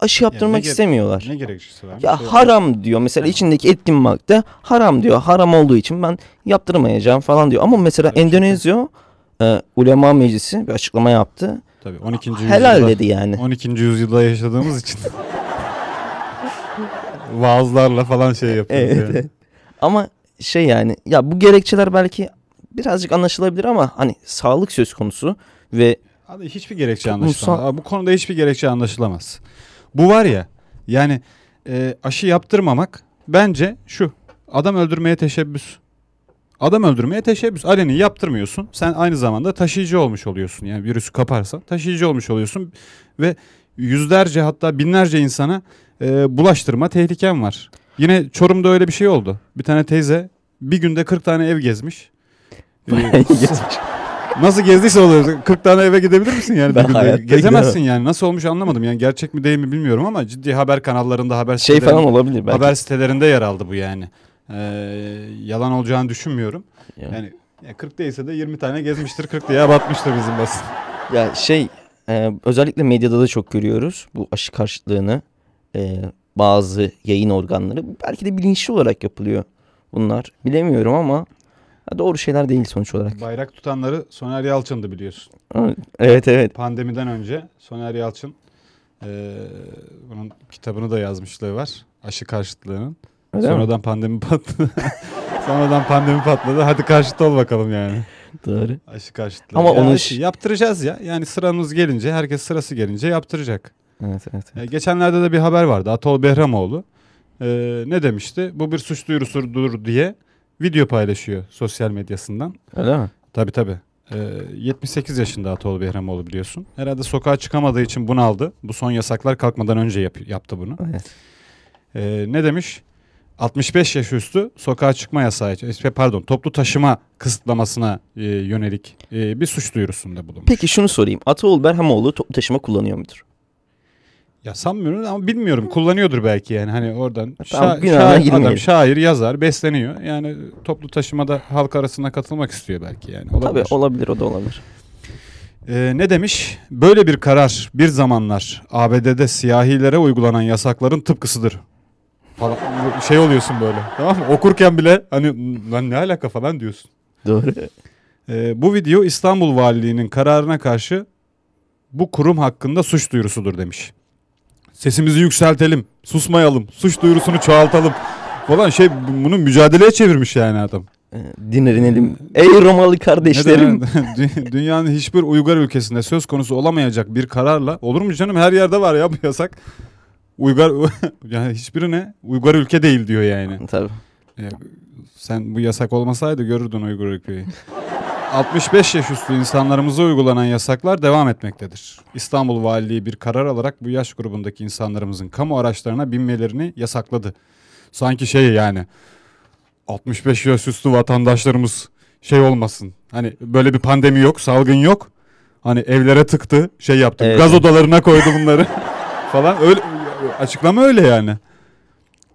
aşı yaptırmak gere- istemiyorlar. Ne gerekçesi var? Ya Şey- haram diyor mesela içindeki etkin madde haram diyor. Haram olduğu için ben yaptırmayacağım falan diyor. Ama mesela Tabii, Endonezya e, Ulema Meclisi bir açıklama yaptı. Tabii 12. Helal yüzyılda, dedi yani. 12. yüzyılda yaşadığımız için. Vaazlarla falan şey yapıyoruz Evet, yani. evet. Ama şey yani ya bu gerekçeler belki birazcık anlaşılabilir ama hani sağlık söz konusu ve Abi hiçbir gerekçe Toplumsal- anlaşılamaz. Abi bu konuda hiçbir gerekçe anlaşılamaz. Bu var ya yani e, aşı yaptırmamak bence şu adam öldürmeye teşebbüs. Adam öldürmeye teşebbüs. Aleni yaptırmıyorsun. Sen aynı zamanda taşıyıcı olmuş oluyorsun. Yani virüsü kaparsan taşıyıcı olmuş oluyorsun. Ve yüzlerce hatta binlerce insana e, bulaştırma tehliken var. Yine Çorum'da öyle bir şey oldu. Bir tane teyze bir günde 40 tane ev gezmiş. Ee, Gezmiş. Nasıl gezdiyse oluyor. 40 tane eve gidebilir misin yani? Ben bir günde? Gezemezsin yani. Nasıl olmuş anlamadım. Yani gerçek mi değil mi bilmiyorum ama ciddi haber kanallarında haber Şey falan olabilir belki. haber sitelerinde yer aldı bu yani. Ee, yalan olacağını düşünmüyorum. Ya. Yani ya 40 değilse de 20 tane gezmiştir. 40 diye batmıştır bizim basın. Ya şey e, özellikle medyada da çok görüyoruz bu aşı karşıtlığını. E, bazı yayın organları belki de bilinçli olarak yapılıyor bunlar. Bilemiyorum ama doğru şeyler değil sonuç olarak. Bayrak tutanları Soner Yalçın'dı biliyorsun. Evet evet. Pandemiden önce Soner Yalçın ee, bunun kitabını da yazmışlığı var. Aşı karşıtlığının. Öyle mi? Sonradan pandemi patladı. Sonradan pandemi patladı. Hadi karşıt ol bakalım yani. Doğru. Aşı karşıtlığı. Ama Ya onu- yaptıracağız ya. Yani sıramız gelince herkes sırası gelince yaptıracak. Evet evet. E, geçenlerde de bir haber vardı. Atol Behramoğlu e, ne demişti? Bu bir suç duyurusudur diye video paylaşıyor sosyal medyasından. Öyle mi? Tabii tabii. E, 78 yaşında Atol Behramoğlu biliyorsun. Herhalde sokağa çıkamadığı için bunaldı. Bu son yasaklar kalkmadan önce yap- yaptı bunu. Evet. E, ne demiş? 65 yaş üstü sokağa çıkma yasağı, e, pardon toplu taşıma kısıtlamasına e, yönelik e, bir suç duyurusunda bulunmuş. Peki şunu sorayım. Ataoğlu Berhamoğlu toplu taşıma kullanıyor mudur? Ya sanmıyorum ama bilmiyorum kullanıyordur belki yani hani oradan Tamam, şa- günahına şair, girmeyelim. adam şair yazar besleniyor yani toplu taşımada halk arasına katılmak istiyor belki yani olabilir. Tabii olabilir o da olabilir. Ee, ne demiş? Böyle bir karar bir zamanlar ABD'de siyahilere uygulanan yasakların tıpkısıdır. Falan şey oluyorsun böyle tamam mı? Okurken bile hani lan ne alaka falan diyorsun. Doğru. Ee, bu video İstanbul Valiliği'nin kararına karşı bu kurum hakkında suç duyurusudur demiş. Sesimizi yükseltelim, susmayalım, suç duyurusunu çoğaltalım falan şey bunu mücadeleye çevirmiş yani adam. Ee, Dinlenelim. Ey Romalı kardeşlerim. Neden? Dünyanın hiçbir uygar ülkesinde söz konusu olamayacak bir kararla olur mu canım her yerde var ya bu yasak. Uygar yani hiçbirine uygar ülke değil diyor yani. Tabii. Ya, sen bu yasak olmasaydı görürdün uygur ülkeyi. 65 yaş üstü insanlarımıza uygulanan yasaklar devam etmektedir. İstanbul Valiliği bir karar alarak bu yaş grubundaki insanlarımızın kamu araçlarına binmelerini yasakladı. Sanki şey yani 65 yaş üstü vatandaşlarımız şey olmasın. Hani böyle bir pandemi yok, salgın yok. Hani evlere tıktı, şey yaptı. Evet. Gaz odalarına koydu bunları falan. Öyle açıklama öyle yani.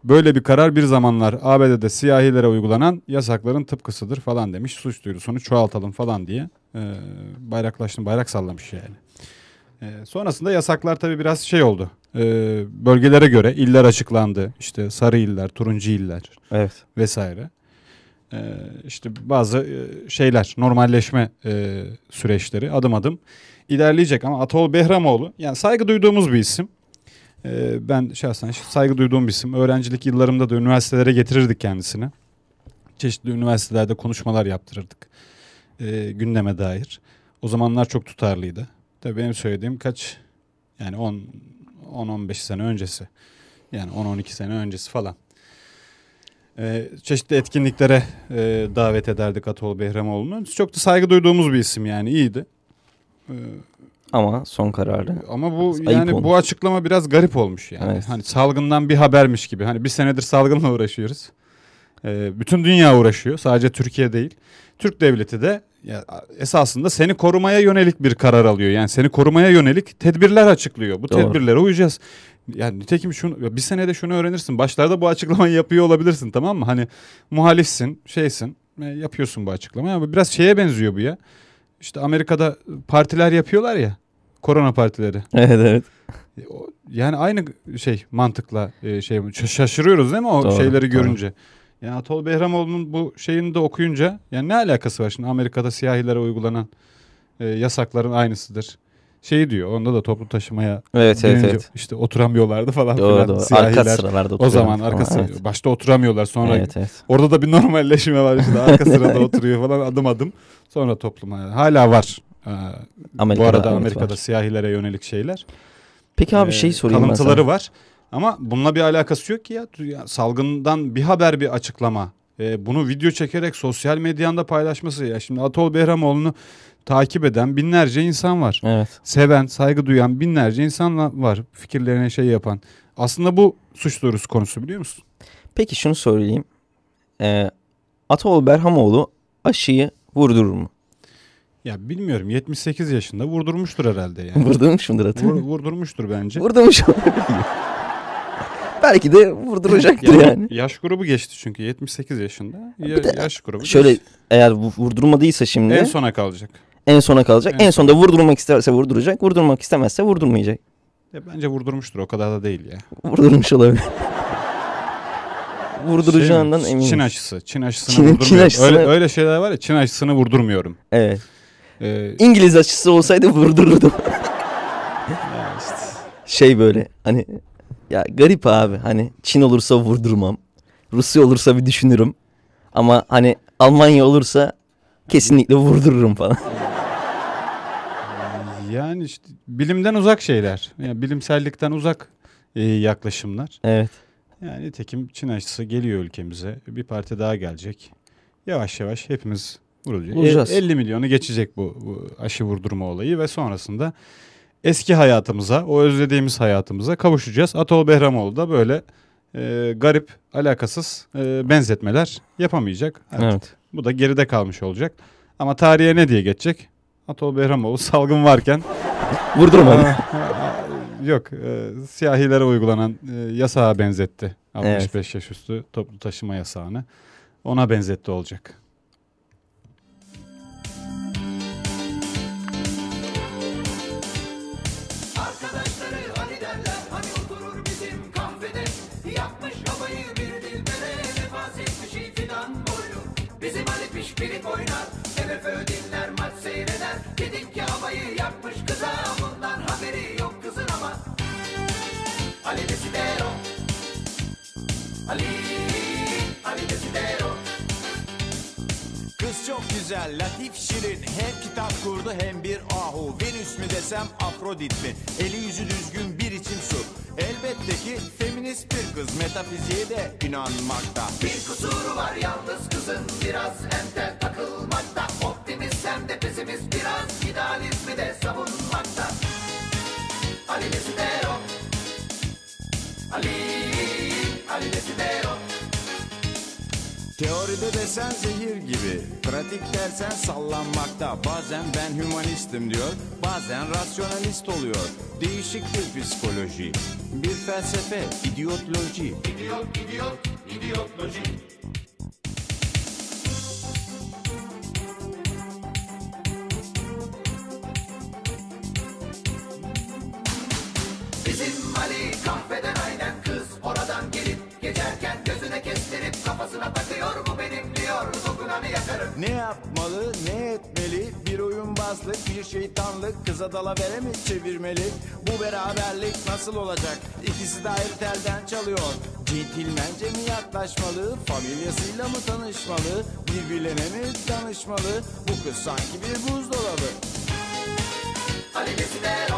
Böyle bir karar bir zamanlar ABD'de siyahilere uygulanan yasakların tıpkısıdır falan demiş. Suç duyurusunu çoğaltalım falan diye e, bayraklaştım, bayrak sallamış yani. E, sonrasında yasaklar tabii biraz şey oldu. E, bölgelere göre iller açıklandı. İşte sarı iller, turuncu iller Evet. vesaire. E, işte bazı e, şeyler, normalleşme e, süreçleri adım adım ilerleyecek. Ama Atol Behramoğlu yani saygı duyduğumuz bir isim. Ee, ben şahsen saygı duyduğum bir isim. Öğrencilik yıllarımda da üniversitelere getirirdik kendisini. Çeşitli üniversitelerde konuşmalar yaptırırdık. Ee, gündeme dair. O zamanlar çok tutarlıydı. Tabii benim söylediğim kaç yani 10 10-15 sene öncesi. Yani 10-12 sene öncesi falan. Ee, çeşitli etkinliklere e, davet ederdik Atol Behramoğlu'nu. Çok da saygı duyduğumuz bir isim yani iyiydi. Ama son kararı. ama bu Ayıp yani olmuş. bu açıklama biraz garip olmuş yani. Evet. Hani salgından bir habermiş gibi. Hani bir senedir salgınla uğraşıyoruz. Ee, bütün dünya uğraşıyor. Sadece Türkiye değil. Türk devleti de ya, esasında seni korumaya yönelik bir karar alıyor. Yani seni korumaya yönelik tedbirler açıklıyor. Bu Doğru. tedbirlere uyacağız. Yani nitekim şunu bir senede şunu öğrenirsin. Başlarda bu açıklamayı yapıyor olabilirsin tamam mı? Hani muhalifsin, şeysin, e, yapıyorsun bu açıklamayı ama biraz şeye benziyor bu ya. İşte Amerika'da partiler yapıyorlar ya. Korona partileri. Evet evet. E, Yani aynı şey mantıkla e, şey şaşırıyoruz değil mi o Doğru, şeyleri doğru. görünce. Yani Atol Behramoğlu'nun bu şeyini de okuyunca yani ne alakası var şimdi Amerika'da siyahilere uygulanan e, yasakların aynısıdır. Şey diyor onda da toplu taşımaya Evet evet evet. işte oturamıyorlardı falan Doğru filan. doğru. Siyahiler Arka sıralarda o zaman arka sıra- Evet. başta oturamıyorlar sonra Evet evet. orada da bir normalleşme var işte arka sırada oturuyor falan adım adım sonra topluma hala var. Ee, bu Amerika'da, arada evet, Amerika'da var. siyahilere yönelik şeyler. Peki abi Ee, şey sorayım ben Kalıntıları sana. var. Ama bununla bir alakası yok ki ya. Salgından bir haber bir açıklama. Ee, bunu video çekerek sosyal medyanda paylaşması. Ya şimdi Atol Behramoğlu'nu takip eden binlerce insan var. Evet. Seven, saygı duyan binlerce insan var. Fikirlerine şey yapan. Aslında bu suç duyurusu konusu biliyor musun? Peki şunu söyleyeyim. Ee, Ataoğlu Berhamoğlu aşıyı vurdurur mu? Ya bilmiyorum 78 yaşında vurdurmuştur herhalde yani. Vurdurmuş mudur Vur, vurdurmuştur bence. Vurdurmuş. Belki de vurduracaktır Ya- yani. Yaş grubu geçti çünkü 78 yaşında. Ya- Bir de yaş grubu Şöyle geçti. eğer vu- vurdurmadıysa şimdi en en, sona kalacak. sona kalacak. En En, sonda vurdurmak isterse vurduracak. Vurdurmak istemezse vurdurmayacak. Ya bence vurdurmuştur o kadar da değil ya. Vurdurmuş olabilir. Vurduracağından Şey mi? eminim. Çin aşısı. Çin aşısını Çin- Çin vurdurmuyorum. aşısını- Öyle, öyle şeyler var ya Çin aşısını vurdurmuyorum. Evet. Ee, İngiliz aşısı olsaydı vurdururdum. Şey böyle hani ya garip abi hani Çin olursa vurdurmam. Rusya olursa bir düşünürüm. Ama hani Almanya olursa kesinlikle vurdururum falan. yani işte bilimden uzak şeyler. Yani bilimsellikten uzak e, yaklaşımlar. Evet. Yani nitekim Çin aşısı geliyor ülkemize. Bir parti daha gelecek. Yavaş yavaş hepimiz vurulacak. Vuracağız. E, 50 milyonu geçecek bu, bu aşı vurdurma olayı ve sonrasında eski hayatımıza, o özlediğimiz hayatımıza kavuşacağız. Atol Behramoğlu da böyle e, garip, alakasız e, benzetmeler yapamayacak. Artık Evet. Bu da geride kalmış olacak. Ama tarihe ne diye geçecek? Atol Behramoğlu salgın varken Vurdurmadım. Yok, e, siyahilere uygulanan e, yasağa benzetti. Evet. 65 yaş üstü toplu taşıma yasağını. Ona benzetti olacak. Kız çok güzel, latif, şirin. Hem kitap kurdu hem bir ahu. Venüs mü desem Afrodit mi? Eli yüzü düzgün bir içim su. Elbette ki feminist bir kız. Metafiziğe de inanmakta. Bir kusuru var yalnız kızın. Biraz entel takılmakta. Optimist hem de pesimist. Biraz idealizmi de savunmakta. Ali Desidero. Ali, Ali Desidero Teoride desen zehir gibi Pratik dersen sallanmakta. Bazen ben hümanistim diyor Bazen rasyonalist oluyor. Değişik bir psikoloji Bir felsefe idiotloji İdiot, idiot, idiotloji Bizim Ali kahveden aynen kız Oradan gelip geçerken gözüne kestirip Kafasına Dokunanı yakarım. Ne yapmalı ne etmeli? Bir oyunbazlık bir şeytanlık. Kıza dalavere mi çevirmeli? Bu beraberlik nasıl olacak? İkisi de ayrı telden çalıyor. Centilmence mi yaklaşmalı? Familyasıyla mı tanışmalı? Birbirlerine mi danışmalı? Bu kız sanki bir buzdolabı. Ali Desidero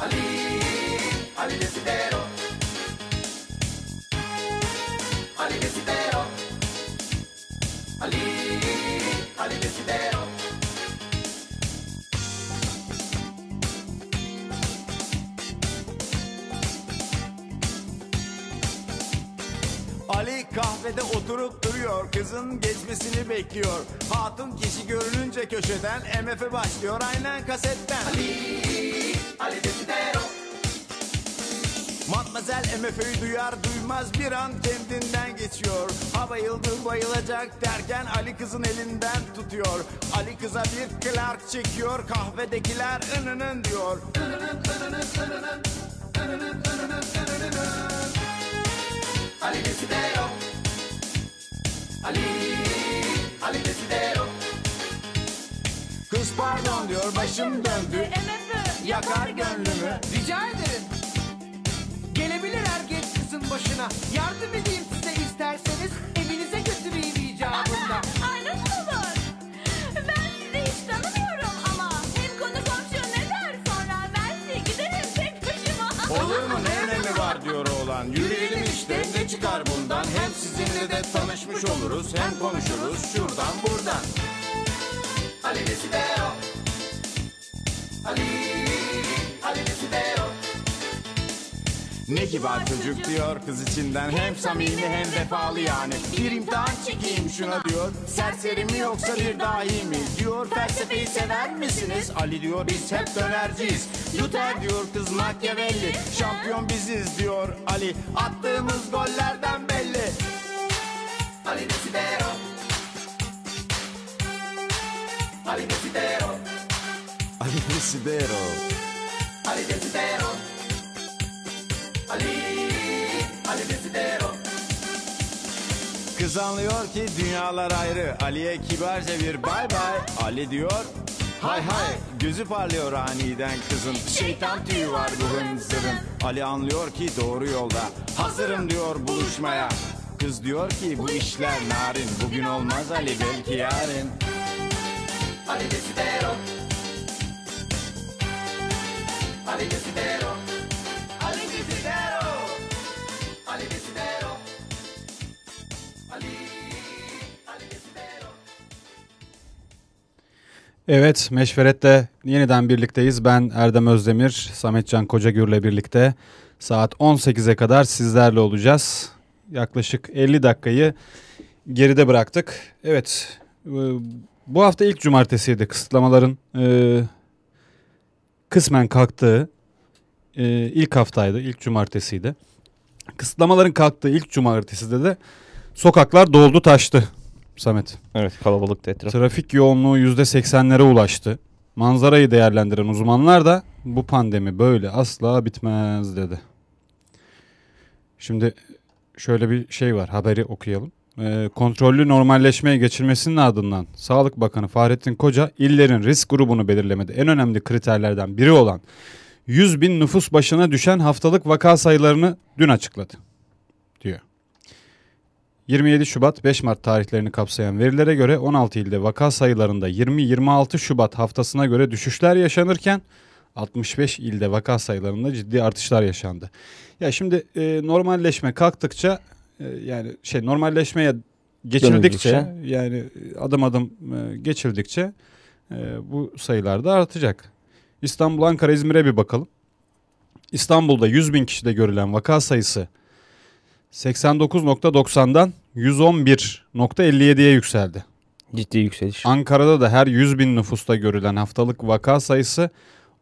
Ali, Ali Desidero Ali, Ali Desidero Ali kahvede oturup duruyor Kızın geçmesini bekliyor. Hatun kişi görününce köşeden MF başlıyor aynen kasetten. Ali, Ali Desidero Matmazel MF'yi duyar duymaz bir an kendinden geçiyor. Ha bayıldı bayılacak derken Ali kızın elinden tutuyor. Ali kıza bir Clark çekiyor kahvedekiler ınının diyor Inının, ınının, ınının, ınının, ınının, ınının. Ali Desidero Ali, Ali Desidero Kız pardon diyor başım döndü. Yakar gönlümü. Rica ederim. Başına. Yardım edeyim size isterseniz. Evinize götüreyim icabında. Ay nasıl olur? Ben sizi hiç tanımıyorum ama hem konu komşu ne der sonra ben size giderim tek başıma. Olur mu ne önemi var diyor oğlan Yürüyelim işte ne çıkar bundan Hem sizinle de tanışmış oluruz Hem konuşuruz şuradan buradan Ali Desidero Ali, Ne kibar çocuk diyor kız içinden. Hem samimi hem vefalı yani. Bir imtihan çekeyim şuna diyor. Serseri mi yoksa bir dahi mi Diyor. Felsefeyi sever misiniz? Ali diyor biz hep dönerciyiz. Luther diyor kız Machiavelli. Şampiyon biziz diyor Ali. Attığımız gollerden belli. Ali Desidero. Ali Desidero. Ali Desidero. Ali Desidero Ali Ali Desidero. Kız anlıyor ki dünyalar ayrı. Ali'ye kibarca bir bay bay. Ali diyor Hay hay gözü parlıyor aniden kızın. Şeytan tüyü var bu hınzırın. Ali anlıyor ki doğru yolda. Hazırım diyor buluşmaya. Kız diyor ki bu işler narin. Bugün olmaz Ali belki yarın. Ali Desidero. Ali Desidero Evet, Meşveret'te yeniden birlikteyiz. Ben Erdem Özdemir, Sametcan Kocagür'le birlikte saat 18'e kadar sizlerle olacağız. Yaklaşık 50 dakikayı geride bıraktık. Evet, e, bu hafta ilk cumartesiydi kısıtlamaların e, kısmen kalktığı e, ilk haftaydı, ilk cumartesiydi. Kısıtlamaların kalktığı ilk cumarteside de sokaklar doldu taştı Samet. Evet kalabalıktı etraf. Trafik yoğunluğu %80'lere ulaştı. Manzarayı değerlendiren uzmanlar da bu pandemi böyle asla bitmez dedi. Şimdi şöyle bir şey var haberi okuyalım. Ee, kontrollü normalleşmeye geçilmesinin ardından Sağlık Bakanı Fahrettin Koca illerin risk grubunu belirlemede en önemli kriterlerden biri olan 100 bin nüfus başına düşen haftalık vaka sayılarını dün açıkladı diyor. 27 Şubat 5 Mart tarihlerini kapsayan verilere göre 16 ilde vaka sayılarında 20-26 Şubat haftasına göre düşüşler yaşanırken 65 ilde vaka sayılarında ciddi artışlar yaşandı. Ya şimdi e, normalleşme kalktıkça e, yani şey normalleşmeye geçildikçe Dönüldükçe. yani adım adım e, geçildikçe e, bu sayılar da artacak. İstanbul, Ankara, İzmir'e bir bakalım. İstanbul'da 100 bin kişide görülen vaka sayısı 89.90'dan 111.57'ye yükseldi. Ciddi yükseliş. Ankara'da da her 100 bin nüfusta görülen haftalık vaka sayısı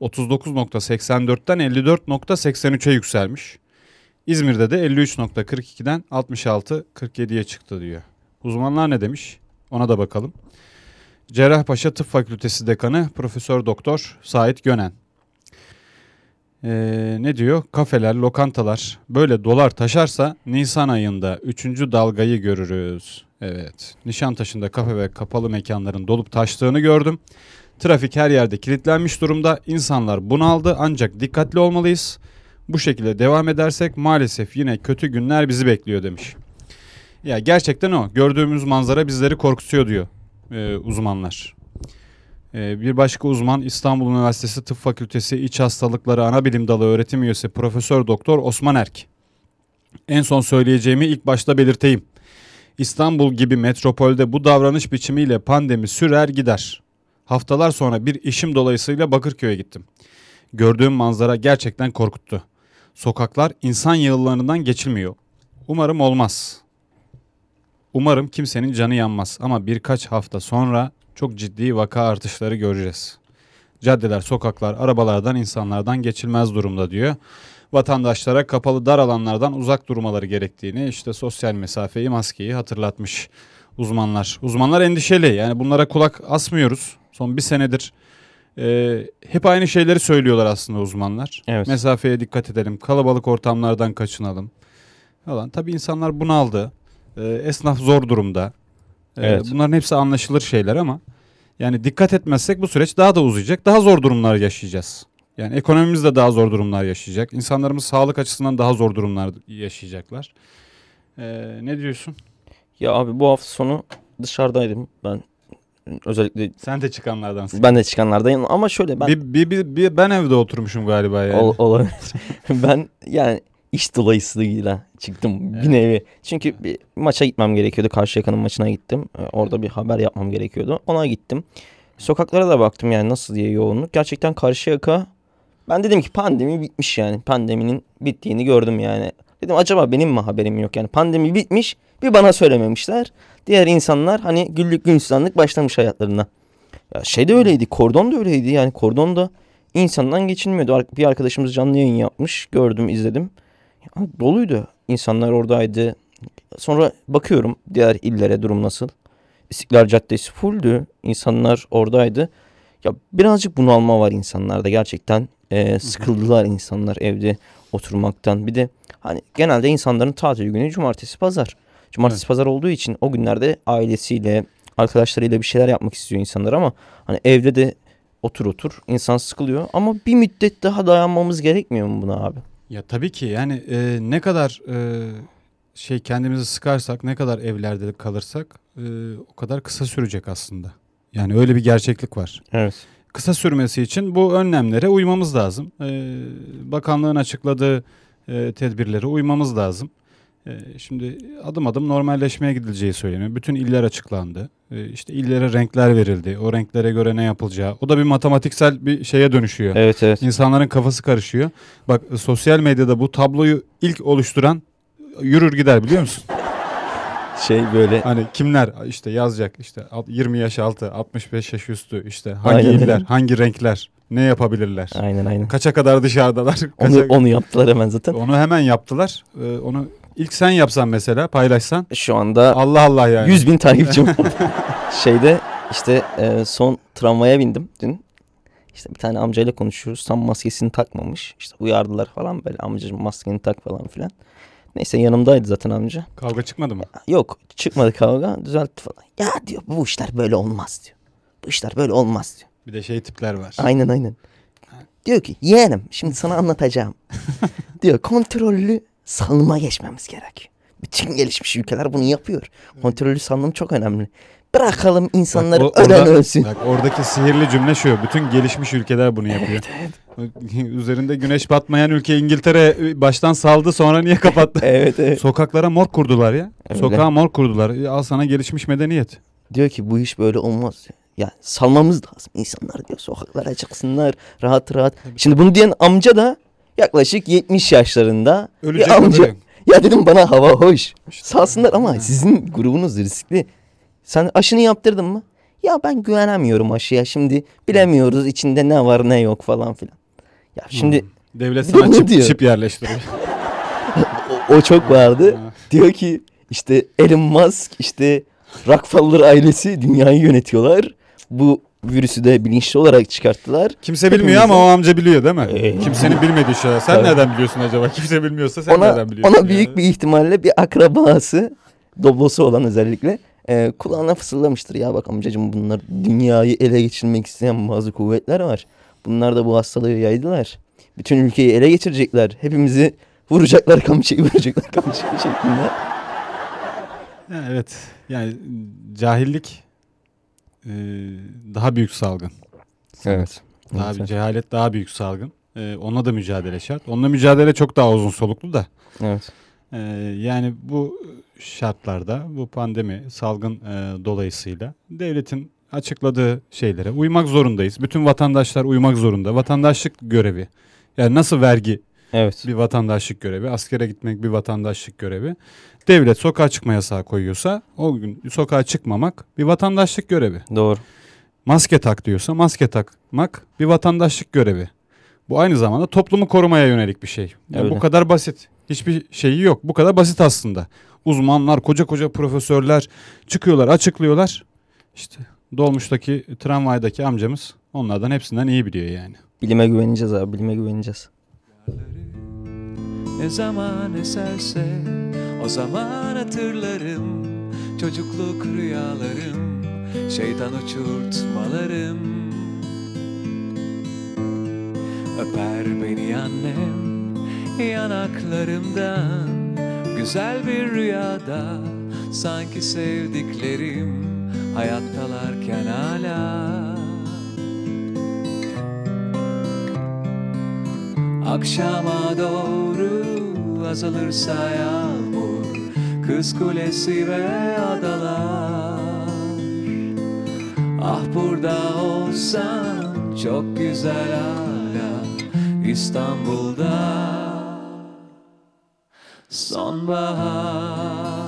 39.84'ten 54.83'e yükselmiş. İzmir'de de 53.42'den 66.47'ye çıktı diyor. Uzmanlar ne demiş? Ona da bakalım. Cerrahpaşa Tıp Fakültesi Dekanı Profesör Doktor Sait Gönen. Ee, ne diyor? Kafeler, lokantalar böyle dolar taşarsa Nisan ayında 3. dalgayı görürüz. Evet. Nişantaşı'nda kafe ve kapalı mekanların dolup taştığını gördüm. Trafik her yerde kilitlenmiş durumda. İnsanlar bunaldı ancak dikkatli olmalıyız. Bu şekilde devam edersek maalesef yine kötü günler bizi bekliyor demiş. Ya gerçekten o. Gördüğümüz manzara bizleri korkutuyor diyor e, uzmanlar. E, bir başka uzman İstanbul Üniversitesi Tıp Fakültesi İç Hastalıkları Anabilim Dalı öğretim üyesi Profesör Doktor Osman Erk. En son söyleyeceğimi ilk başta belirteyim. İstanbul gibi metropolde bu davranış biçimiyle pandemi sürer gider. Haftalar sonra bir işim dolayısıyla Bakırköy'e gittim. Gördüğüm manzara gerçekten korkuttu. Sokaklar insan yığınlarından geçilmiyor. Umarım olmaz. Umarım kimsenin canı yanmaz ama birkaç hafta sonra çok ciddi vaka artışları göreceğiz. Caddeler, sokaklar, arabalardan, insanlardan geçilmez durumda diyor. Vatandaşlara kapalı dar alanlardan uzak durmaları gerektiğini, işte sosyal mesafeyi, maskeyi hatırlatmış uzmanlar. Uzmanlar endişeli yani bunlara kulak asmıyoruz. Son bir senedir e, hep aynı şeyleri söylüyorlar aslında uzmanlar. Evet. Mesafeye dikkat edelim, kalabalık ortamlardan kaçınalım falan. Tabii insanlar bunaldı. E, esnaf zor durumda. E, Evet. Bunların hepsi anlaşılır şeyler ama yani dikkat etmezsek bu süreç daha da uzayacak. Daha zor durumlar yaşayacağız. Yani ekonomimiz de daha zor durumlar yaşayacak. İnsanlarımız sağlık açısından daha zor durumlar yaşayacaklar. E, ne diyorsun? Ya abi bu hafta sonu dışarıdaydım ben. Özellikle Sen de çıkanlardansın. ben de çıkanlardayım ama şöyle ben Bir, bir, bir, bir- ben evde oturmuşum galiba yani. Ol- olabilir. ben yani iş dolayısıyla çıktım bir nevi. Çünkü bir maça gitmem gerekiyordu. Karşıyaka'nın maçına gittim. Ee, Orada bir haber yapmam gerekiyordu. Ona gittim. Sokaklara da baktım yani nasıl diye yoğunluk. Gerçekten Karşıyaka Ben dedim ki pandemi bitmiş yani. Pandeminin bittiğini gördüm yani. Dedim acaba benim mi haberim yok yani. Pandemi bitmiş bir bana söylememişler. Diğer insanlar hani güllük gülistanlık başlamış hayatlarına. Ya şey de öyleydi. Kordon da öyleydi yani. Kordon da insandan geçilmiyordu. Bir arkadaşımız canlı yayın yapmış. Gördüm izledim. Doluydu. İnsanlar oradaydı. Sonra bakıyorum diğer illere durum nasıl. İstiklal Caddesi fulldü. İnsanlar oradaydı. Ya birazcık bunalma var insanlarda gerçekten. Ee, sıkıldılar insanlar evde oturmaktan. Bir de hani genelde insanların tatil günü cumartesi pazar. Cumartesi pazar olduğu için o günlerde ailesiyle, arkadaşlarıyla bir şeyler yapmak istiyor insanlar ama hani evde de otur otur insan sıkılıyor ama bir müddet daha dayanmamız gerekmiyor mu buna abi? Ya tabii ki yani e, ne kadar e, şey kendimizi sıkarsak, ne kadar evlerde kalırsak e, o kadar kısa sürecek aslında. Yani öyle bir gerçeklik var. Evet. Kısa sürmesi için bu önlemlere uymamız lazım. E, bakanlığın açıkladığı e, tedbirlere uymamız lazım. E, şimdi adım adım normalleşmeye gidileceği söyleniyor. Bütün iller açıklandı. E, işte illere renkler verildi. O renklere göre ne yapılacağı. O da bir matematiksel bir şeye dönüşüyor. Evet evet. İnsanların kafası karışıyor. Bak sosyal medyada bu tabloyu ilk oluşturan yürür gider biliyor musun? Şey böyle Hani kimler işte yazacak işte alt- 20 yaş altı, 65 yaş üstü işte hangi Aynen iller, hangi renkler, ne yapabilirler? aynen aynen. Kaça kadar dışarıdalar? Onu, Kaça- onu yaptılar hemen zaten. Onu hemen yaptılar. Ee, onu ilk sen yapsan mesela paylaşsan Şu anda Allah Allah yani. 100 bin takipçim var. Şeyde işte e, son tramvaya bindim dün. İşte bir tane amcayla konuşuyoruz. Tam maskesini takmamış. İşte uyardılar falan böyle amcacığım maskeni tak falan filan. Neyse yanımdaydı zaten amca. Kavga çıkmadı mı? Yok çıkmadı kavga düzeltti falan. Ya diyor bu işler böyle olmaz diyor. Bu işler böyle olmaz diyor. Bir de şey tipler var. Aynen aynen. Diyor ki yeğenim şimdi sana anlatacağım. diyor kontrollü salınıma geçmemiz gerekiyor. Bütün gelişmiş ülkeler bunu yapıyor. Kontrollü salınım çok önemli. Bırakalım insanları Bak, o- ölen orada- ölsün. Bak oradaki sihirli cümle şu. Bütün gelişmiş ülkeler bunu yapıyor. Üzerinde güneş batmayan ülke İngiltere baştan saldı sonra niye kapattı? Evet evet. Sokaklara mor kurdular ya. Öyle. Sokağa mor kurdular. Al sana gelişmiş medeniyet. Diyor ki bu iş böyle olmaz. Ya salmamız lazım. İnsanlar diyor sokaklara çıksınlar rahat rahat. Şimdi bunu diyen amca da yaklaşık 70 yaşlarında Ölecek bir amca. Ya dedim bana hava hoş. Salsınlar ama sizin grubunuz riskli. Sen aşını yaptırdın mı? Ya ben güvenemiyorum aşıya şimdi. Bilemiyoruz içinde ne var ne yok falan filan. Ya şimdi Devlet Bir de sana çip, diyor. çip yerleştiriyor. o, o çok vardı. Diyor ki işte Elon Musk işte Rockefeller ailesi dünyayı yönetiyorlar. Bu virüsü de bilinçli olarak çıkarttılar. Kimse bilmiyor Hepimize- ama o amca biliyor değil mi? Ee. Kimsenin bilmediği şeyler. Sen Tabii. nereden biliyorsun acaba? Kimse bilmiyorsa sen ona nereden biliyorsun? ona büyük yani? bir ihtimalle bir akrabası doblosu olan özellikle e, kulağına fısıldamıştır. Ya bak amcacığım bunlar dünyayı ele geçirmek isteyen bazı kuvvetler var. Bunlar da bu hastalığı yaydılar. Bütün ülkeyi ele geçirecekler. Hepimizi vuracaklar kamçıyı vuracaklar kamçıyı şeklinde. Evet. Yani cahillik e, daha büyük salgın. Evet. Daha Evet, bir cehalet daha büyük salgın. E, onunla da mücadele şart. Onunla mücadele çok daha uzun soluklu da. Evet. E, yani bu şartlarda bu pandemi salgın e, dolayısıyla devletin açıkladığı şeylere uymak zorundayız. Bütün vatandaşlar uymak zorunda. Vatandaşlık görevi. Yani nasıl vergi Evet. bir vatandaşlık görevi, askere gitmek bir vatandaşlık görevi. Devlet sokağa çıkma yasağı koyuyorsa o gün sokağa çıkmamak bir vatandaşlık görevi. Doğru. Maske tak diyorsa maske takmak bir vatandaşlık görevi. Bu aynı zamanda toplumu korumaya yönelik bir şey. Yani Öyle. bu kadar basit. Hiçbir şeyi yok. Bu kadar basit aslında. Uzmanlar, koca koca profesörler çıkıyorlar, açıklıyorlar. İşte dolmuştaki, tramvaydaki amcamız onlardan hepsinden iyi biliyor yani. Bilime güveneceğiz abi. Bilime güveneceğiz. Ne zaman eserse o zaman hatırlarım Çocukluk rüyalarım Şeytan uçurtmalarım. Öper beni annem yanaklarımdan Güzel bir rüyada sanki sevdiklerim Hayattalarken hala. Akşama doğru azalırsa yağmur Kız kulesi ve adalar. Ah burada olsan çok güzel hala İstanbul'da. Sonbahar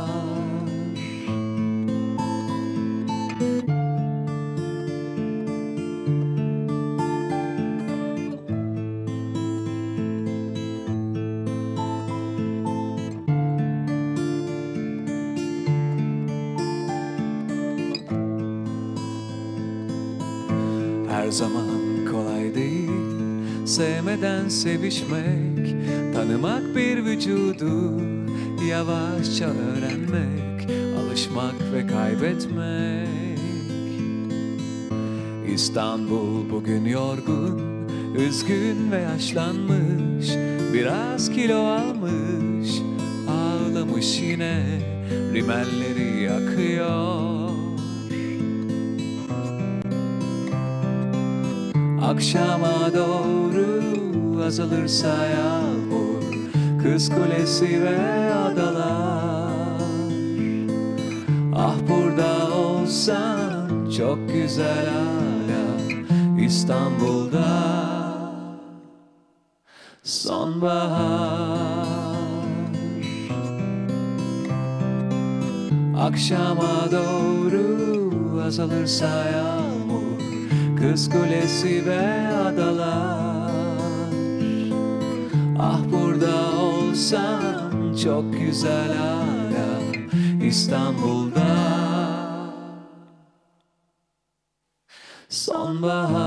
Sevmeden sevişmek Tanımak bir vücudu Yavaşça öğrenmek Alışmak ve kaybetmek. İstanbul bugün yorgun Üzgün ve yaşlanmış Biraz kilo almış Ağlamış yine Rimelleri yakıyor. Akşama doğru azalırsa yağmur Kız kulesi ve adalar. Ah burada olsan çok güzel hala İstanbul'da. Sonbahar. Akşama doğru azalırsa yağmur Kız kulesi ve adalar Ah burada olsam çok güzel hala İstanbul'da. Sonbahar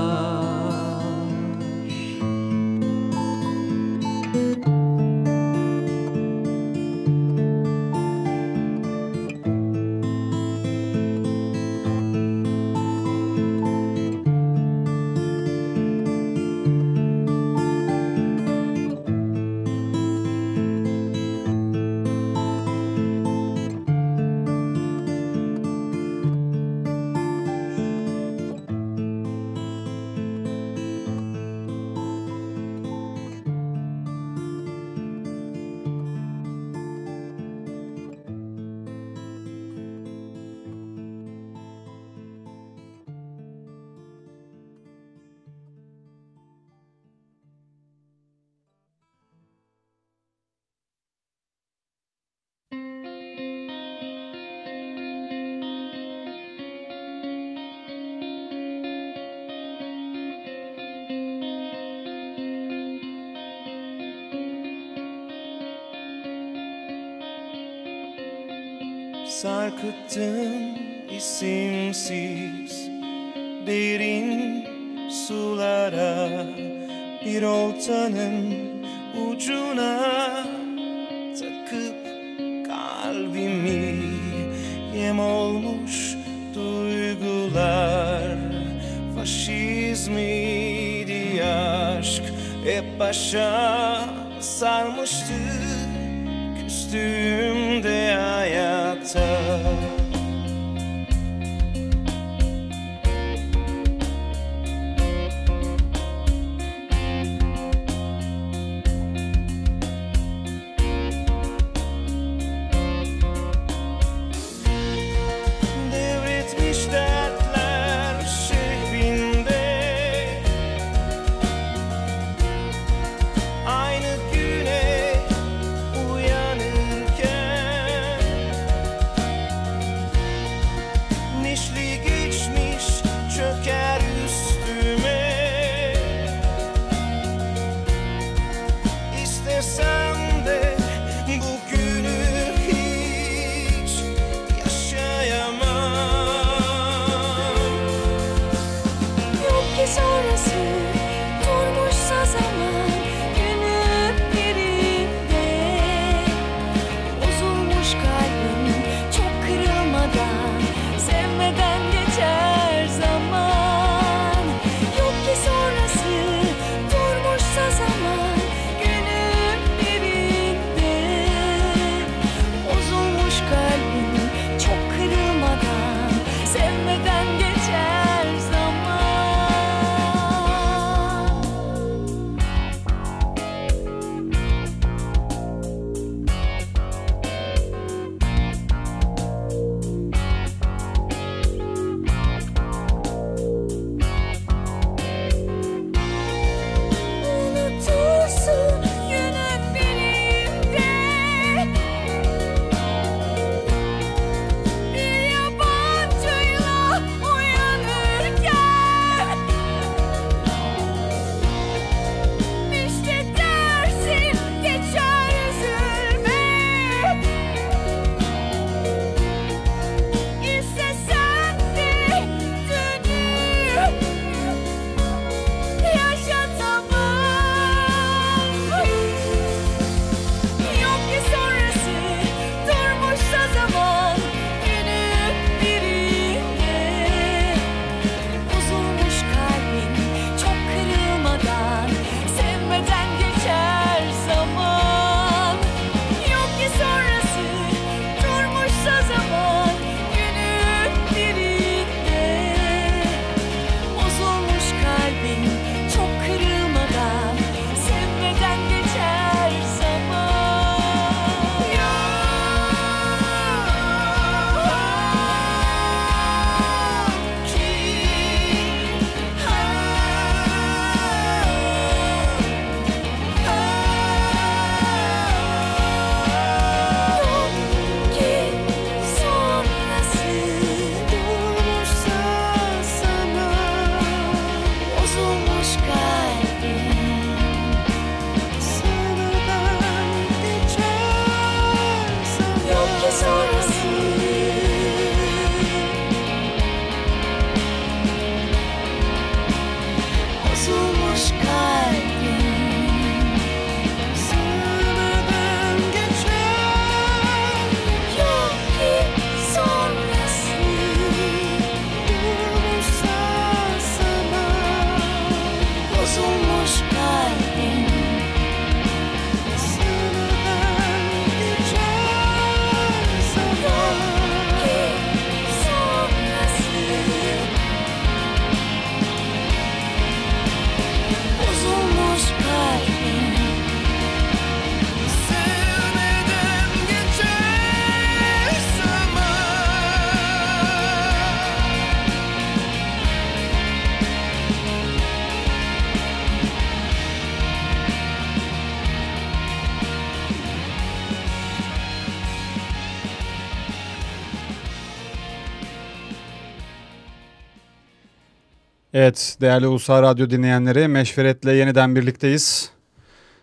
Evet değerli Ulusal Radyo dinleyenleri Meşveret'le yeniden birlikteyiz.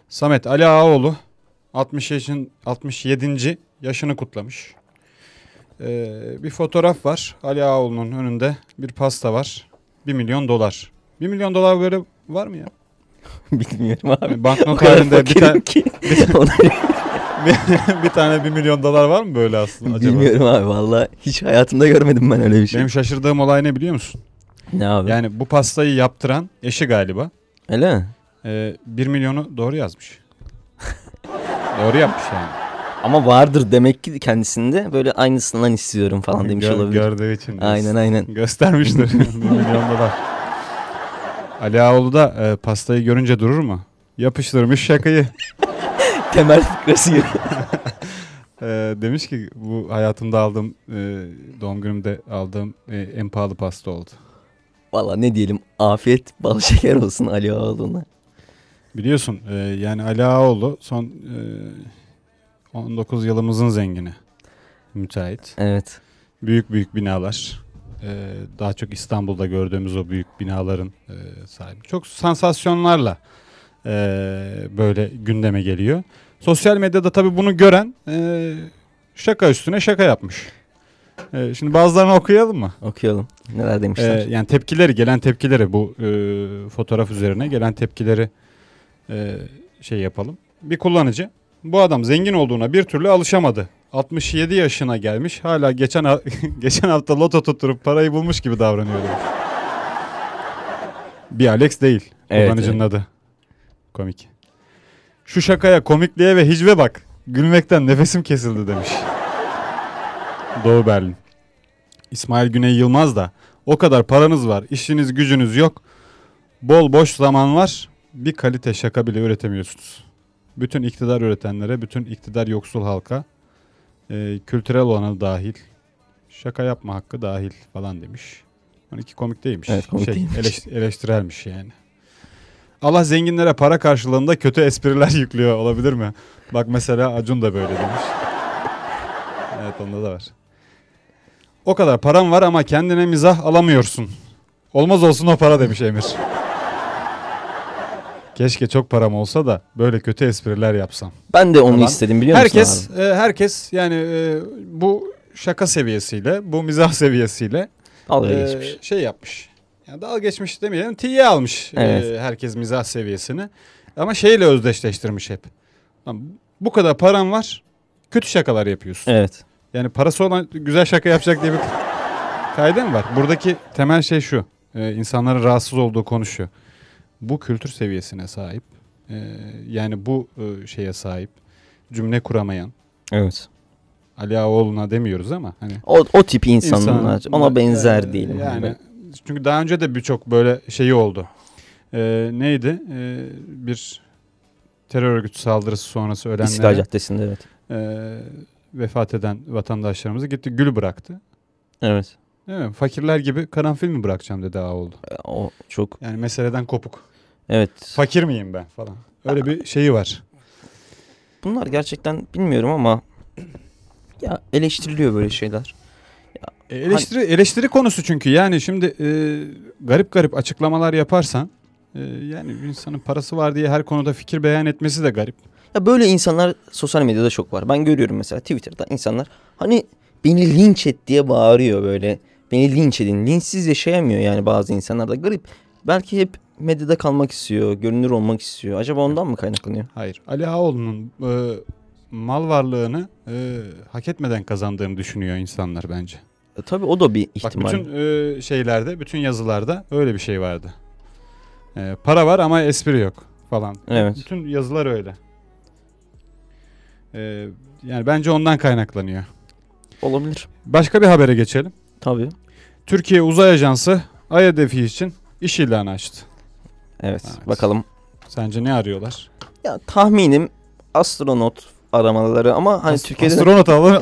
Samet Ali Ağaoğlu 60 yaşın 67. yaşını kutlamış. Ee, bir fotoğraf var. Ali Ağaoğlu'nun önünde bir pasta var. 1 milyon dolar. 1 milyon dolar böyle var mı ya? Bilmiyorum abi. Banknot halinde bir, fakirim ta- ki. bir, Onu bir, bir tane 1 milyon dolar var mı böyle aslında acaba? Bilmiyorum abi valla hiç hayatımda görmedim ben öyle bir şey. Benim şaşırdığım olay ne biliyor musun? Ne abi? Yani bu pastayı yaptıran eşi galiba. Öyle mi? Ee, 1 milyonu doğru yazmış. doğru yapmış yani. Ama vardır demek ki kendisinde böyle aynısından istiyorum falan demiş Gör- olabilir. Gördüğü için. Aynen aynen. Göstermiştir. 1 milyon dolar. Ali Ağoğlu da e, pastayı görünce durur mu? Yapıştırmış şakayı. Temel fıkrası gibi. E, demiş ki bu hayatımda aldığım e, doğum günümde aldığım e, en pahalı pasta oldu. Valla ne diyelim afiyet bal şeker olsun Ali Ağaoğlu'na. Biliyorsun e, yani Ali Ağaoğlu son e, 19 yılımızın zengini. Müteahhit. Evet. Büyük büyük binalar. e, daha çok İstanbul'da gördüğümüz o büyük binaların e, sahibi. Çok sansasyonlarla e, böyle gündeme geliyor. Sosyal medyada tabii bunu gören e, şaka üstüne şaka yapmış. E, şimdi bazılarını okuyalım mı? Okuyalım. Neler Ee, demişler. yani tepkileri gelen tepkileri bu e, fotoğraf üzerine gelen tepkileri e, şey yapalım. Bir kullanıcı bu adam zengin olduğuna bir türlü alışamadı. 67 yaşına gelmiş hala geçen ha- geçen hafta loto tutturup parayı bulmuş gibi davranıyor demiş. Bir Alex değil Evet, kullanıcının adı. Komik. Şu şakaya komikliğe ve hicve bak. Gülmekten nefesim kesildi demiş. Doğu Berlin. İsmail Güney Yılmaz da o kadar paranız var, işiniz gücünüz yok. Bol boş zaman var. Bir kalite şaka bile üretemiyorsunuz. Bütün iktidar üretenlere, bütün iktidar yoksul halka, e, kültürel olanı dahil, şaka yapma hakkı dahil falan demiş. 12 komik değilmiş. Evet, komik şey, değilmiş. eleş- eleştirelmiş yani. Allah zenginlere para karşılığında kötü espriler yüklüyor olabilir mi? Bak mesela Acun da böyle demiş. Evet onda da var. O kadar param var ama kendine mizah alamıyorsun. Olmaz olsun o para demiş Emir. Keşke çok param olsa da böyle kötü espriler yapsam. Ben de onu falan. istedim biliyor musun herkes, abi? e, herkes yani e, bu şaka seviyesiyle, bu mizah seviyesiyle Dalga e, geçmiş. şey yapmış. Yani dalga geçmiş demeyelim, tiye almış e, Evet. herkes mizah seviyesini. Ama şeyle özdeşleştirmiş hep. Bu kadar param var, kötü şakalar yapıyorsun. Evet. Yani parası olan güzel şaka yapacak diye bir kaide mi var? Buradaki temel şey şu. Ee, insanların rahatsız olduğu konu şu. Bu kültür seviyesine sahip. ee, yani bu e, şeye sahip. Cümle kuramayan. Evet. Ali Ağaoğlu'na demiyoruz ama hani O, o tip insanlar. İnsan- ona benzer Ee, değilim. Yani çünkü daha önce de birçok böyle şeyi oldu. Ee, neydi? Ee, bir terör örgütü saldırısı sonrası ölenlere İstiklal Caddesi'nde evet. ee, vefat eden vatandaşlarımızı gitti gül bıraktı. Evet. Değil mi? Fakirler gibi karanfil mi bırakacağım dedi Ağaoğlu. O çok Yani meseleden kopuk. evet. Fakir miyim ben falan. Öyle bir şeyi var. Bunlar gerçekten bilmiyorum ama ya eleştiriliyor böyle şeyler. E, eleştiri eleştiri konusu çünkü yani şimdi e, garip garip açıklamalar yaparsan e, yani bir insanın parası var diye her konuda fikir beyan etmesi de garip. Ya böyle insanlar sosyal medyada çok var. Ben görüyorum mesela Twitter'da insanlar hani beni linç et diye bağırıyor böyle. Beni linç edin. Linçsiz yaşayamıyor yani bazı insanlar da garip. Belki hep medyada kalmak istiyor, görünür olmak istiyor. Acaba ondan mı kaynaklanıyor? Hayır. Ali Ağaoğlu'nun e, mal varlığını e, hak etmeden kazandığını düşünüyor insanlar bence. E, tabii o da bir Bak ihtimal. bütün e, şeylerde, bütün yazılarda öyle bir şey vardı. E, para var ama espri yok falan. Evet. Bütün yazılar öyle. E, yani bence ondan kaynaklanıyor. Olabilir. Başka bir habere geçelim. Tabii. Türkiye Uzay Ajansı Ay hedefi için iş ilanı açtı. Evet. Evet. Bakalım. Sence ne arıyorlar? Ya tahminim astronot aramaları ama hani As- Türkiye'de astronot alın.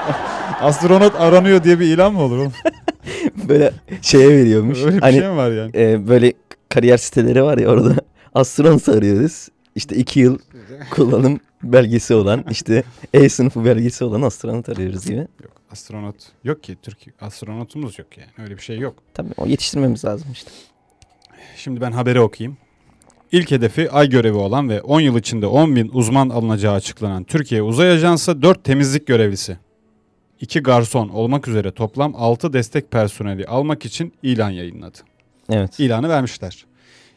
astronot aranıyor diye bir ilan mı olur oğlum? böyle şeye veriyormuş. Öyle bir hani şey mi var yani? e, böyle kariyer siteleri var ya orada astronot arıyoruz. İşte iki yıl kullanım belgesi olan işte E sınıfı belgesi olan astronot arıyoruz gibi. Yok astronot yok ki Türkiye astronotumuz yok yani öyle bir şey yok. Tabii o yetiştirmemiz lazım işte. Şimdi ben haberi okuyayım. İlk hedefi ay görevi olan ve 10 yıl içinde 10 bin uzman alınacağı açıklanan Türkiye Uzay Ajansı 4 temizlik görevlisi, 2 garson olmak üzere toplam 6 destek personeli almak için ilan yayınladı. Evet. İlanı vermişler.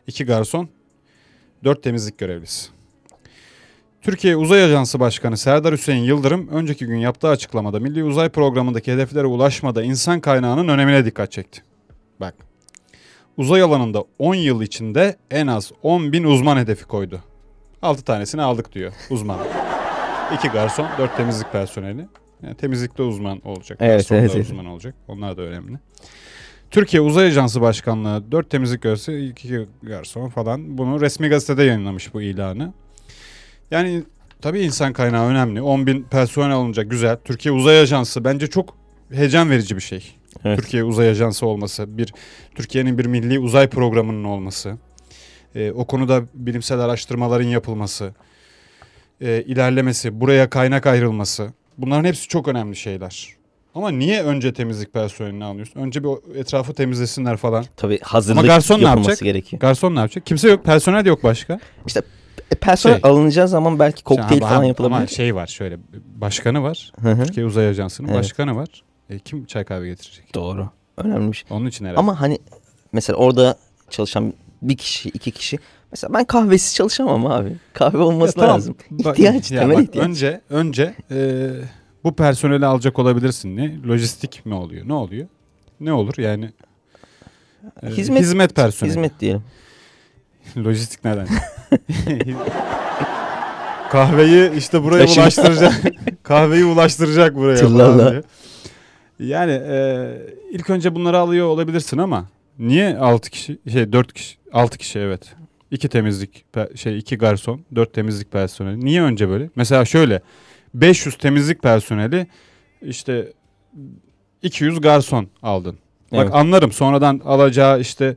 2 garson, 4 temizlik görevlisi. Türkiye Uzay Ajansı Başkanı Serdar Hüseyin Yıldırım önceki gün yaptığı açıklamada Milli Uzay Programı'ndaki hedeflere ulaşmada insan kaynağının önemine dikkat çekti. Bak uzay alanında 10 yıl içinde en az 10 bin uzman hedefi koydu. 6 tanesini aldık diyor uzman. 2 garson, 4 temizlik personeli. Yani temizlikte uzman olacak. Evet, evet, evet. uzman olacak. Onlar da önemli. Türkiye Uzay Ajansı Başkanlığı 4 temizlik görevlisi, 2 garson falan. Bunu resmi gazetede yayınlamış bu ilanı. Yani tabii insan kaynağı önemli. 10 bin personel alınacak güzel. Türkiye Uzay Ajansı bence çok heyecan verici bir şey. Evet. Türkiye Uzay Ajansı olması, bir Türkiye'nin bir milli uzay programının olması, e, o konuda bilimsel araştırmaların yapılması, e, ilerlemesi, buraya kaynak ayrılması. Bunların hepsi çok önemli şeyler. Ama niye önce temizlik personelini alıyorsun? Önce bir etrafı temizlesinler falan. Tabii hazırlık Ama garson ne yapacak? gerekiyor. Garson ne yapacak? Kimse yok, personel yok başka. E, personel Şey. alınacağı zaman belki kokteyl Ama- falan Ama yapılabilir. şey var şöyle, başkanı var. Hı hı. Türkiye Uzay Ajansı'nın Evet. başkanı var. E, kim çay kahve getirecek? Doğru. Önemli bir şey. Onun için herhalde. Ama hani mesela orada çalışan bir kişi, iki kişi. Mesela ben kahvesiz çalışamam abi. Kahve olması Ya tamam. lazım. İhtiyaç, ya temel bak, ihtiyaç. Önce, önce e, bu personeli alacak olabilirsin. Ne? Lojistik mi oluyor? Ne oluyor? Ne olur yani? E, Hizmet- hizmet personeli. Hizmet diyelim. Lojistik nereden? Kahveyi işte buraya Taşıma. ulaştıracak. Kahveyi ulaştıracak buraya. Tırlarla. Yani e, ilk önce bunları alıyor olabilirsin ama niye 6 kişi şey 4 kişi 6 kişi evet. 2 temizlik şey 2 garson, 4 temizlik personeli. Niye önce böyle? Mesela şöyle 500 temizlik personeli işte 200 garson aldın. Bak Evet. anlarım sonradan alacağı işte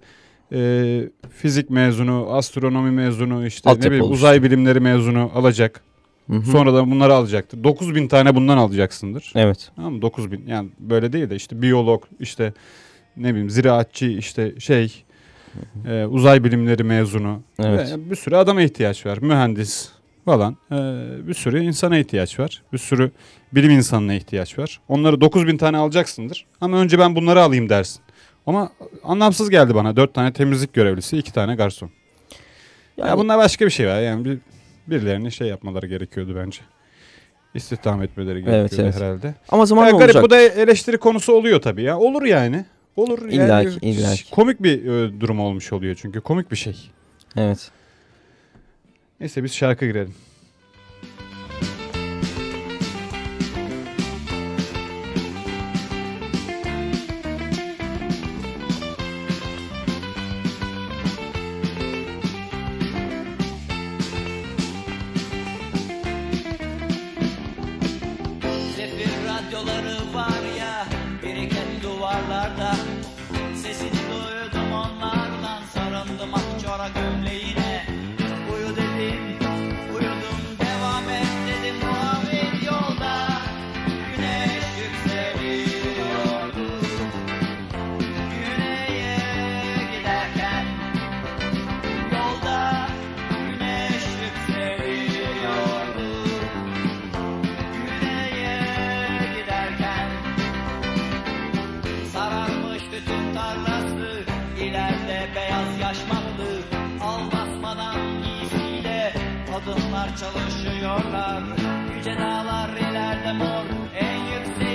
e, fizik mezunu, astronomi mezunu, işte ne Altyapı bileyim oluştu. uzay bilimleri mezunu alacak. Hı hı. Sonradan bunları alacaktır. 9000 tane bundan alacaksındır. Evet. Tamam mı? 9000 yani böyle değil de işte biyolog, işte ne bileyim ziraatçı, işte şey e, uzay bilimleri mezunu. Evet. Ve bir sürü adama ihtiyaç var. Mühendis falan. E, bir sürü insana ihtiyaç var. Bir sürü bilim insanına ihtiyaç var. Onları 9000 tane alacaksındır. Ama önce ben bunları alayım dersin. Ama anlamsız geldi bana. 4 tane temizlik görevlisi, 2 tane garson. Yani, Ya bunlar başka bir şey var. Yani bir, birilerine şey yapmaları gerekiyordu bence. İstihdam etmeleri gerekiyordu evet. herhalde. ama zaman Ya garip olacak. bu da eleştiri konusu oluyor tabii ya. Olur yani. Olur İlla yani. ki, illa ki. Komik bir e, durum olmuş oluyor çünkü. Komik bir şey. Evet. Neyse biz şarkı girelim. Kadınlar çalışıyorlar. Yüce dağlar ileride mor. En yükseği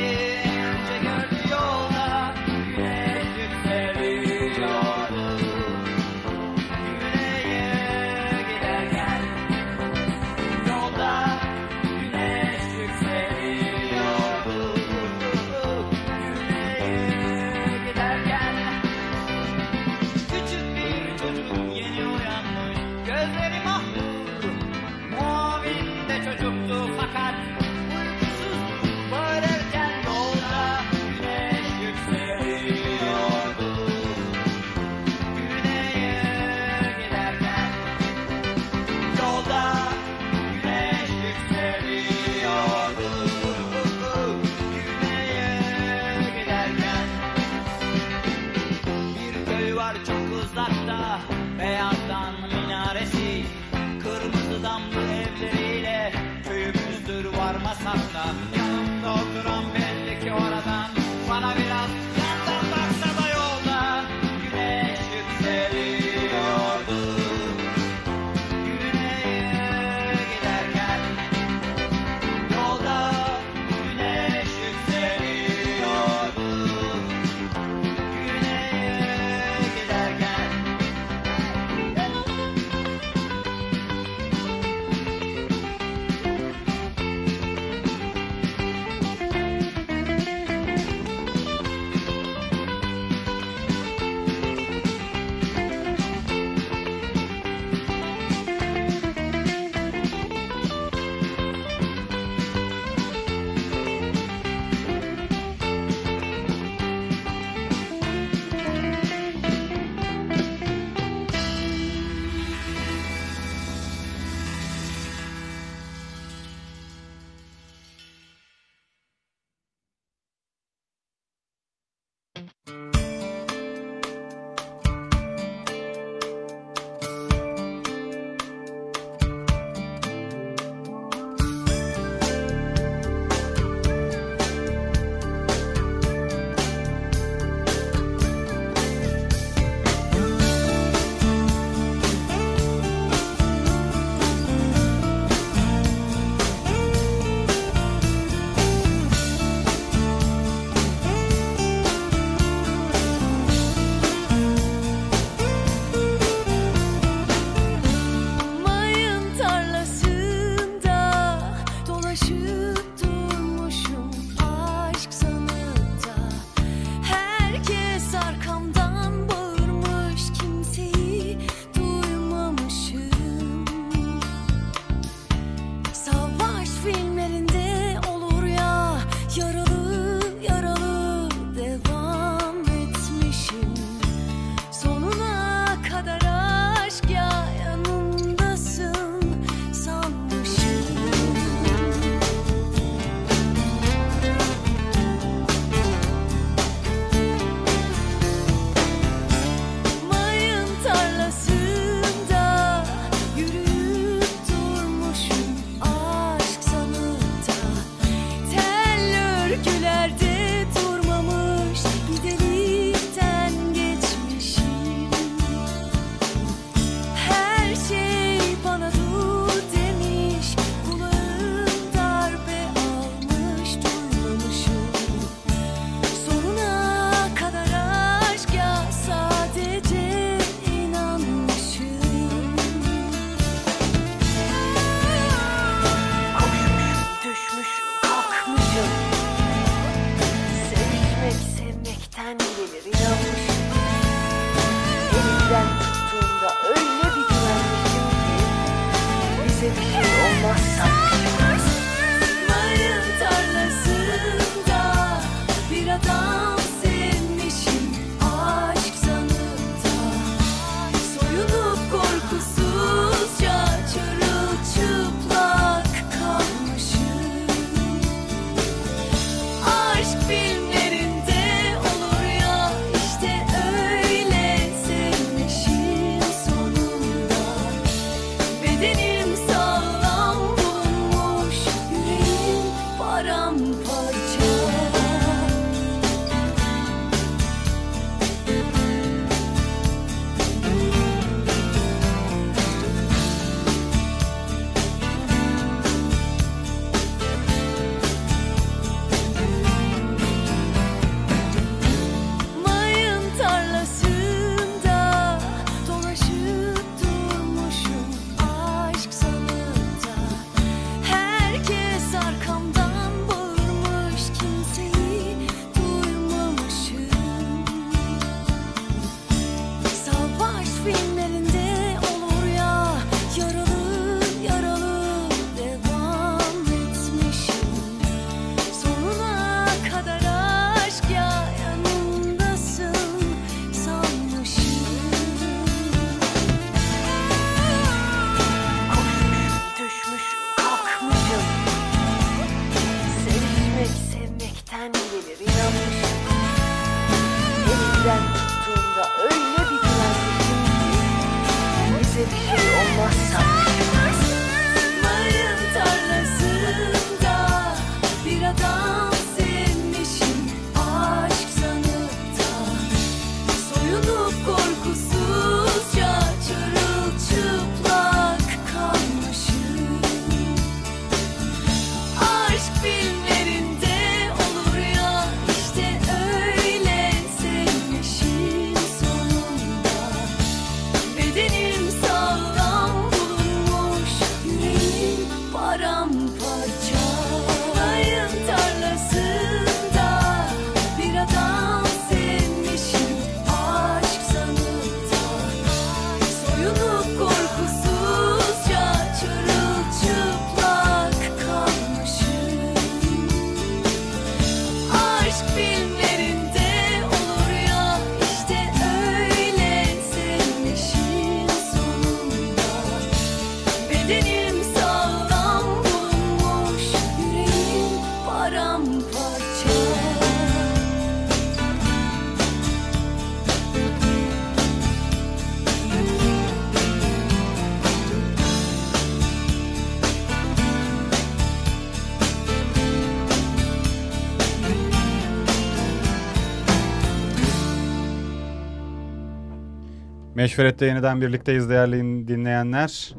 Meşveret'te yeniden birlikteyiz değerli dinleyenler.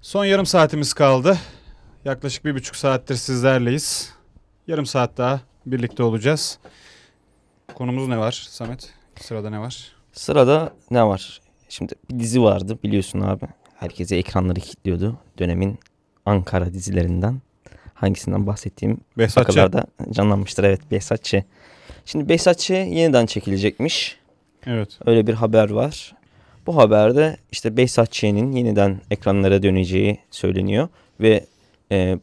Son yarım saatimiz kaldı. Yaklaşık bir buçuk saattir sizlerleyiz. Yarım saat daha birlikte olacağız. Konumuz ne var Samet? Sırada ne var? Sırada ne var? Şimdi bir dizi vardı biliyorsun abi. Herkese ekranları kilitliyordu. Dönemin Ankara dizilerinden. Hangisinden bahsettiğim Behzatçı. canlanmıştır. Evet Behzatçı. Şimdi Behzatçı yeniden çekilecekmiş. Evet. Öyle bir haber var. Bu haberde işte Behzatçı'nın yeniden ekranlara döneceği söyleniyor. Ve e,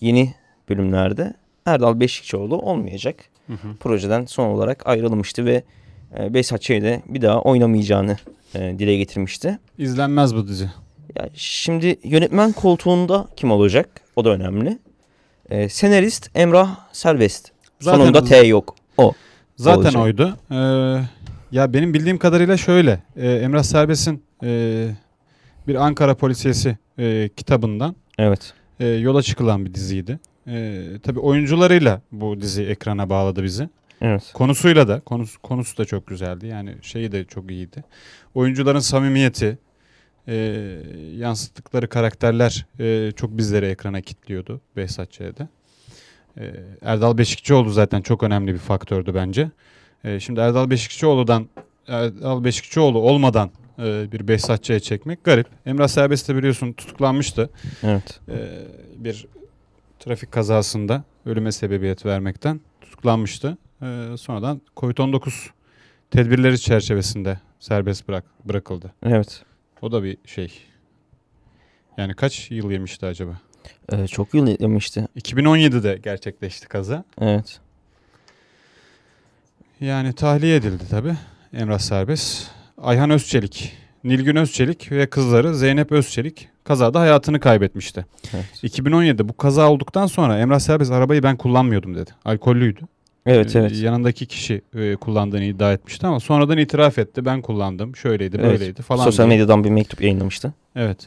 yeni bölümlerde Erdal Beşikçioğlu olmayacak. Hı hı. Projeden son olarak ayrılmıştı ve e, Behzatçı'yı da bir daha oynamayacağını e, dile getirmişti. İzlenmez bu dizi. Ya şimdi yönetmen koltuğunda kim olacak? O da önemli. E, senarist Emrah Serbest. Zaten- Sonunda T yok. O. Zaten olacak. oydu. Ee, ya benim bildiğim kadarıyla şöyle. e, Emrah Serbest'in e, bir Ankara polisiyesi e, kitabından Evet. e, yola çıkılan bir diziydi. E, tabii oyuncularıyla bu dizi ekrana bağladı bizi. Evet. Konusuyla da konusu, konusu da çok güzeldi. Yani şeyi de çok iyiydi. Oyuncuların samimiyeti, e, yansıttıkları karakterler e, çok bizleri ekrana kilitliyordu Behzatçı'da. E, Erdal Beşikçioğlu zaten çok önemli bir faktördü bence. E, şimdi Erdal Beşikçioğlu'dan Erdal Beşikçioğlu olmadan e, bir Behzatçı'ya çekmek garip. Emrah Serbest de biliyorsun tutuklanmıştı. Evet. E, bir trafik kazasında ölüme sebebiyet vermekten tutuklanmıştı. E, sonradan Covid-19 tedbirleri çerçevesinde serbest bırak bırakıldı. Evet. O da bir şey. Yani kaç yıl yemişti acaba? E, çok yıl yemişti. 2017'de gerçekleşti kaza. Evet. Yani tahliye edildi tabi Emrah Serbest. Ayhan Özçelik, Nilgün Özçelik ve kızları Zeynep Özçelik kazada hayatını kaybetmişti. Evet. 2017'de bu kaza olduktan sonra Emrah Serbest arabayı ben kullanmıyordum dedi. Alkollüydü. Evet Ee, evet. Yanındaki kişi e, kullandığını iddia etmişti ama sonradan itiraf etti. Ben kullandım. Şöyleydi, Evet. böyleydi falan. Sosyal diye. medyadan bir mektup yayınlamıştı. Evet.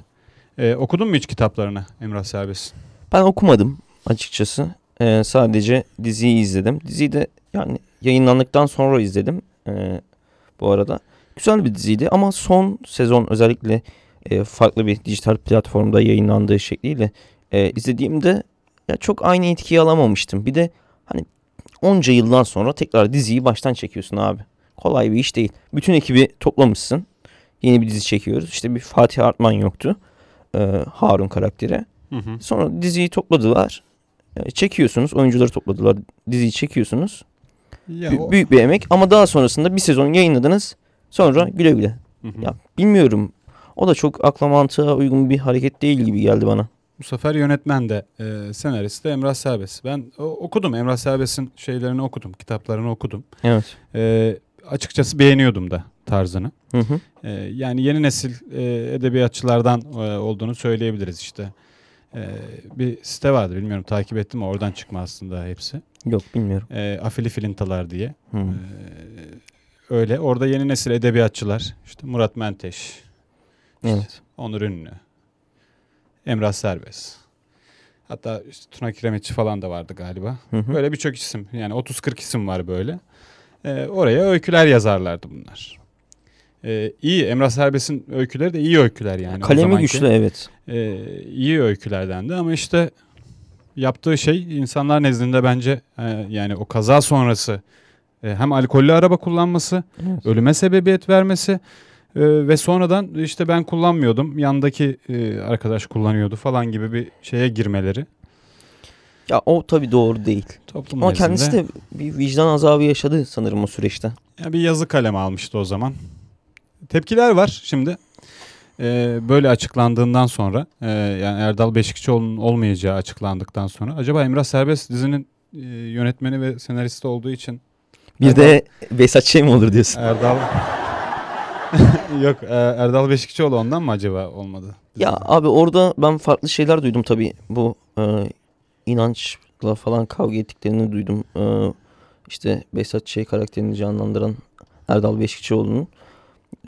Ee, okudun mu hiç kitaplarını Emrah Serbest? Ben okumadım açıkçası. Ee, sadece diziyi izledim. Diziyi de yani yayınlandıktan sonra izledim. Ee, bu arada. Güzel bir diziydi ama son sezon özellikle e, farklı bir dijital platformda yayınlandığı şekliyle e, izlediğimde ya çok aynı etkiyi alamamıştım. Bir de hani onca yıldan sonra tekrar diziyi baştan çekiyorsun abi. Kolay bir iş değil. Bütün ekibi toplamışsın. Yeni bir dizi çekiyoruz. İşte bir Fatih Artman yoktu. Ee, Harun karakteri. Hı hı. Sonra diziyi topladılar. E, Çekiyorsunuz. Oyuncuları topladılar. Diziyi çekiyorsunuz. Ya o- Büyük bir emek ama daha sonrasında bir sezon yayınladınız. Sonra güle güle. Hı hı. Ya bilmiyorum. O da çok akla mantığa uygun bir hareket değil gibi geldi bana. Bu sefer yönetmen de e, senarist de Emrah Serbest. Ben o- okudum Emrah Serbest'in şeylerini okudum, kitaplarını okudum. Evet. E, açıkçası beğeniyordum da tarzını. Hı hı. E, yani yeni nesil e, edebiyatçılardan e, olduğunu söyleyebiliriz işte. E, bir site vardı bilmiyorum takip ettim mi oradan çıkma aslında hepsi. Yok bilmiyorum. E, Afili Filintalar diye. Hı. E, öyle orada yeni nesil edebiyatçılar işte Murat Menteş, Evet. Onur Ünlü, Emrah Serbest. Hatta işte Tuna Kiremitçi falan da vardı galiba. Hı hı. Böyle birçok isim yani 30-40 isim var böyle. Ee, oraya öyküler yazarlardı bunlar. Ee, iyi Emrah Serbest'in öyküleri de iyi öyküler yani. Kalemi güçlü evet. Ee, iyi öykülerdendi ama işte yaptığı şey insanlar nezdinde bence e, yani o kaza sonrası e, hem alkollü araba kullanması Evet. ölüme sebebiyet vermesi e, ve sonradan işte ben kullanmıyordum yandaki e, arkadaş kullanıyordu falan gibi bir şeye girmeleri. Ya o tabii doğru değil. Toplum Ama nezdinde kendisi de bir vicdan azabı yaşadı sanırım o süreçte. ya bir yazı kalemi almıştı o zaman. Tepkiler var şimdi. E, böyle açıklandığından sonra e, yani Erdal Beşikçioğlu'nun olmayacağı açıklandıktan sonra acaba Emrah Serbest dizinin e, yönetmeni ve senaristi olduğu için Bir de Behzat şey mi olur diyorsun? Erdal Yok e, Erdal Beşikçioğlu ondan mı acaba olmadı? Ya abi orada ben farklı şeyler duydum tabii. Bu e, inançla falan kavga ettiklerini duydum. E, işte Behzat Ç. karakterini canlandıran Erdal Beşikçioğlu'nun.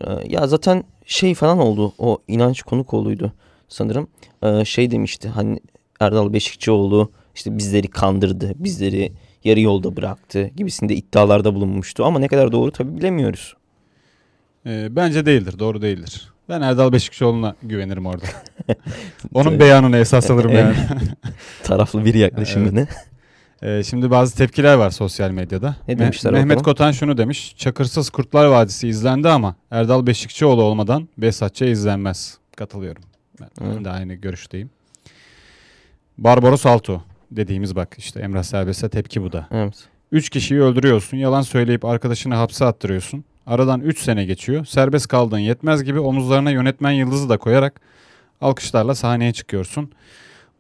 E, ya zaten şey falan oldu. O inanç konuk oğluydu sanırım. E, şey demişti hani Erdal Beşikçioğlu işte bizleri kandırdı. Bizleri yarı yolda bıraktı gibisinde iddialarda bulunmuştu. Ama ne kadar doğru tabii bilemiyoruz. Ee, bence değildir, doğru değildir. Ben Erdal Beşikçioğlu'na güvenirim orada. Onun beyanını esas alırım yani. Taraflı bir yaklaşım Evet. Ee, şimdi bazı tepkiler var sosyal medyada. Ne Me- demişler Mehmet bakalım? Kotan şunu demiş. Çakırsız Kurtlar Vadisi izlendi ama Erdal Beşikçioğlu olmadan Behzatçı izlenmez. Katılıyorum. Ben, ben Hı. de aynı görüşteyim. Barbaros Alto dediğimiz bak işte Emrah Serbest'e tepki bu da. Evet. Üç kişiyi öldürüyorsun. Yalan söyleyip arkadaşını hapse attırıyorsun. Aradan 3 sene geçiyor. Serbest kaldığın yetmez gibi omuzlarına yönetmen yıldızı da koyarak alkışlarla sahneye çıkıyorsun.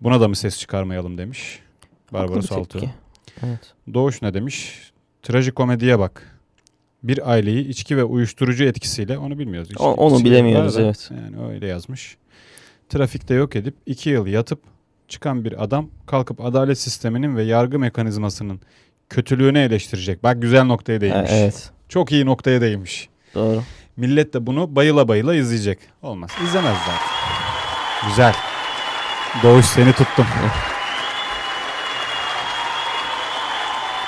Buna da mı ses çıkarmayalım demiş. Barbaros tepki. Evet. Doğuş ne demiş? Trajikomediye bak. Bir aileyi içki ve uyuşturucu etkisiyle onu bilmiyoruz. İçki- O- onu bilemiyoruz, da, evet. Yani öyle yazmış. Trafikte yok edip iki yıl yatıp çıkan bir adam kalkıp adalet sisteminin ve yargı mekanizmasının kötülüğünü eleştirecek. Bak güzel noktaya değinmiş. evet. Çok iyi noktaya değinmiş. Doğru. Millet de bunu bayıla bayıla izleyecek. Olmaz. İzlemez zaten. Güzel. Doğuş seni tuttum.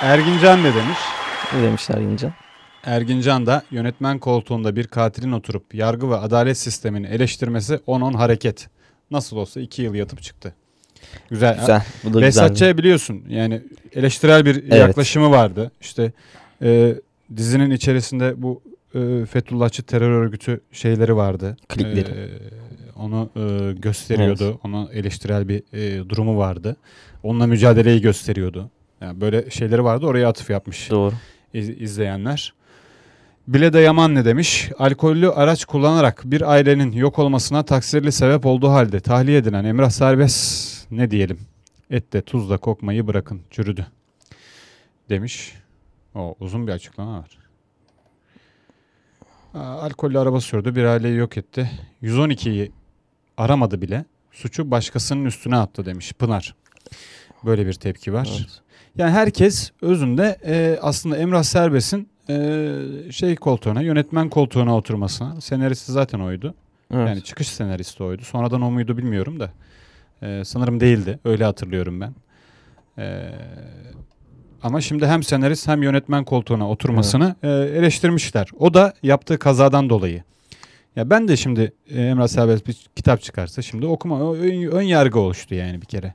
Ergincan ne demiş? Ne demişler Yincan? Ergincan da yönetmen koltuğunda bir katilin oturup yargı ve adalet sistemini eleştirmesi 10-10 hareket. Nasıl olsa 2 yıl yatıp çıktı. Güzel. Güzel. Bu da güzel. Behzatçı'ya biliyorsun yani eleştirel bir Evet. yaklaşımı vardı. İşte e, dizinin içerisinde bu e, Fethullahçı terör örgütü şeyleri vardı. Klipleri. E, onu e, gösteriyordu. Ona eleştirel bir e, durumu vardı. Onunla mücadeleyi gösteriyordu. Yani böyle şeyleri vardı. Oraya atıf yapmış Doğru. iz- izleyenler. Bile de Yaman ne demiş? Alkollü araç kullanarak bir ailenin yok olmasına taksirli sebep olduğu halde tahliye edilen Emrah Serbest ne diyelim? Ette tuzla kokmayı bırakın çürüdü demiş. O uzun bir açıklama var. Alkollü araba sürdü bir aileyi yok etti. 112'yi aramadı bile. Suçu başkasının üstüne attı demiş Pınar. Böyle bir tepki var. Evet. Yani herkes özünde e, aslında Emrah Serbest'in e, şey koltuğuna, yönetmen koltuğuna oturmasına, senaristi zaten oydu. Evet. Yani çıkış senaristi oydu. Sonradan o muydu bilmiyorum da. E, sanırım değildi. Öyle hatırlıyorum ben. E, ama şimdi hem senarist hem yönetmen koltuğuna oturmasını e, eleştirmişler. O da yaptığı kazadan dolayı. Ya ben de şimdi e, Emrah Serbest bir kitap çıkarsa şimdi okuma ön, ön yargı oluştu yani bir kere.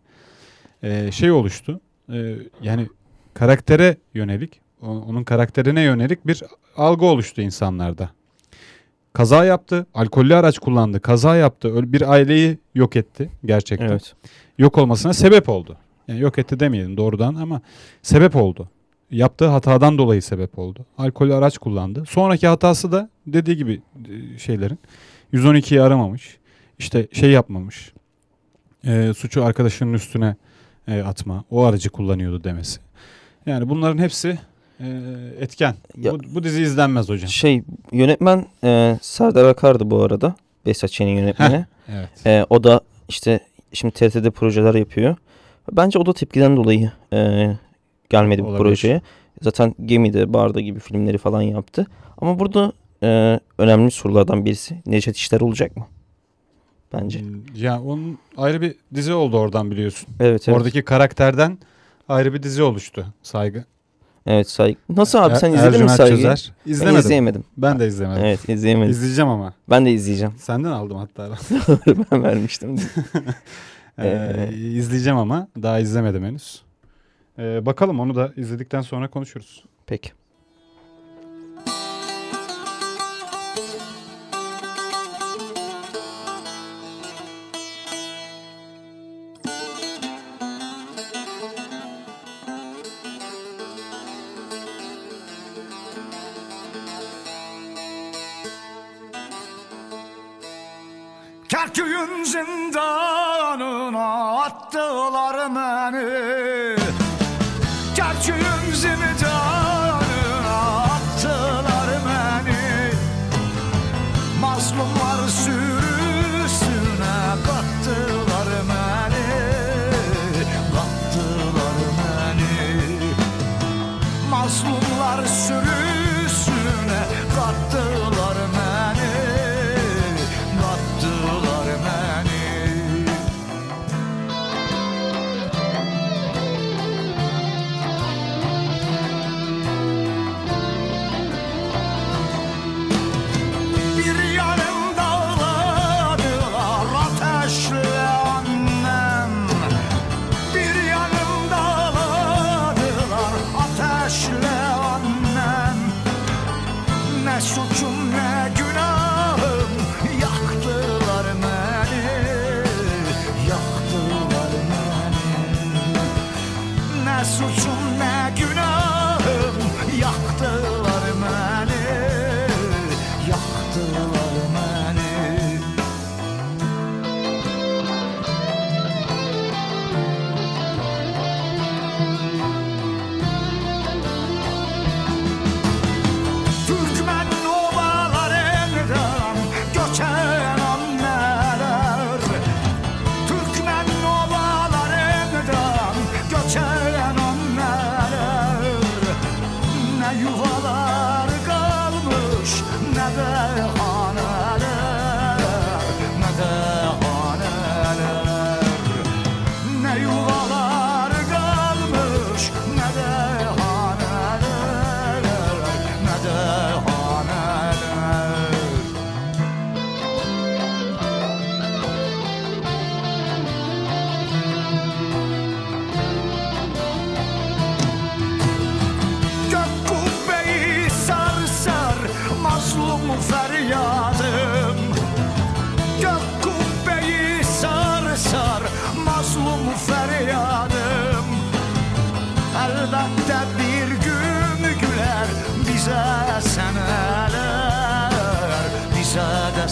E, şey oluştu. E, yani karaktere yönelik, onun karakterine yönelik bir algı oluştu insanlarda. Kaza yaptı, alkollü araç kullandı, kaza yaptı, bir aileyi yok etti gerçekten. Evet. Yok olmasına sebep oldu. Yani yok etti demeyelim doğrudan ama sebep oldu. Yaptığı hatadan dolayı sebep oldu. Alkollü araç kullandı. Sonraki hatası da dediği gibi e, şeylerin 112'yi aramamış. İşte şey yapmamış. E, suçu arkadaşının üstüne e, atma. O aracı kullanıyordu demesi. Yani bunların hepsi e, etken. Ya- bu, bu dizi izlenmez hocam. Şey yönetmen e, Serdar Akar'dı bu arada. Behzatçı'nın yönetmeni. Evet. E, o da işte şimdi TRT'de projeler yapıyor. Bence o da tepkiden dolayı e, gelmedi bu Olabilir. projeye. Zaten Gemi'de, Barda gibi filmleri falan yaptı. Ama burada e, önemli sorulardan birisi Necdet İşler olacak mı? Bence. Hmm, Ya onun ayrı bir dizi oldu oradan biliyorsun. Evet evet. Oradaki karakterden ayrı bir dizi oluştu. Saygı. Evet saygı. Nasıl abi sen Er- izledin mi saygıyı? Çözer. Ben İzlemedim. izleyemedim. Ben de izlemedim. Evet izleyemedim. İzleyeceğim ama. Ben de izleyeceğim. Senden aldım hatta. ben vermiştim. Ee, Ee, izleyeceğim ama daha izlemedim henüz. Ee, bakalım onu da izledikten sonra konuşuruz. Peki. Aman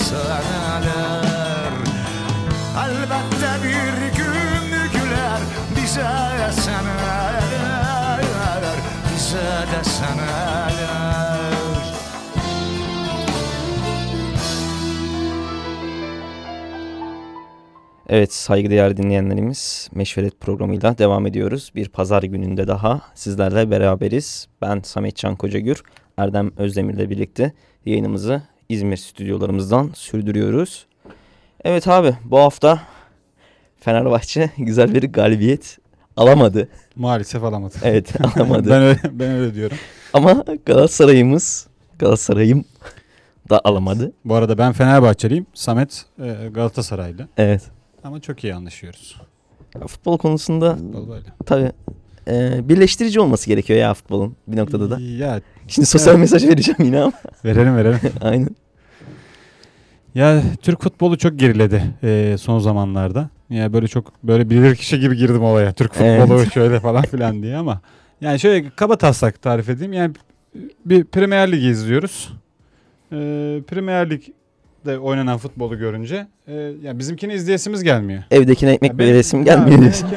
Seneler Elbette bir gün güler bize seneler Bize de seneler Evet saygıdeğer dinleyenlerimiz Meşveret programıyla devam ediyoruz. Bir pazar gününde daha sizlerle beraberiz. Ben Samet Can Kocagür, Erdem Özdemir'le birlikte yayınımızı İzmir stüdyolarımızdan sürdürüyoruz. Evet abi bu hafta Fenerbahçe güzel bir galibiyet alamadı. Maalesef alamadı. Evet alamadı. ben öyle ben öyle diyorum. Ama Galatasaray'ımız Galatasaray'ım da alamadı. Bu arada ben Fenerbahçeliyim. Samet e, Galatasaraylı. Evet. Ama çok iyi anlaşıyoruz. Ya Futbol konusunda Futbol böyle. tabii e, birleştirici olması gerekiyor ya futbolun bir noktada da. Ya Şimdi sosyal mesaj vereceğim yine ama. verelim verelim. Aynen. Ya Türk futbolu çok geriledi e, son zamanlarda. Ya böyle çok böyle bilir kişi gibi girdim olaya. Türk futbolu Evet. şöyle falan filan diye ama yani şöyle kaba taslak tarif edeyim. Yani bir Premier Ligi izliyoruz. E, Premier Lig'de oynanan futbolu görünce e, ya bizimkini izleyesimiz gelmiyor. Evdekine ekmek Ya böyle benim- resim ya gelmiyor diyorsun.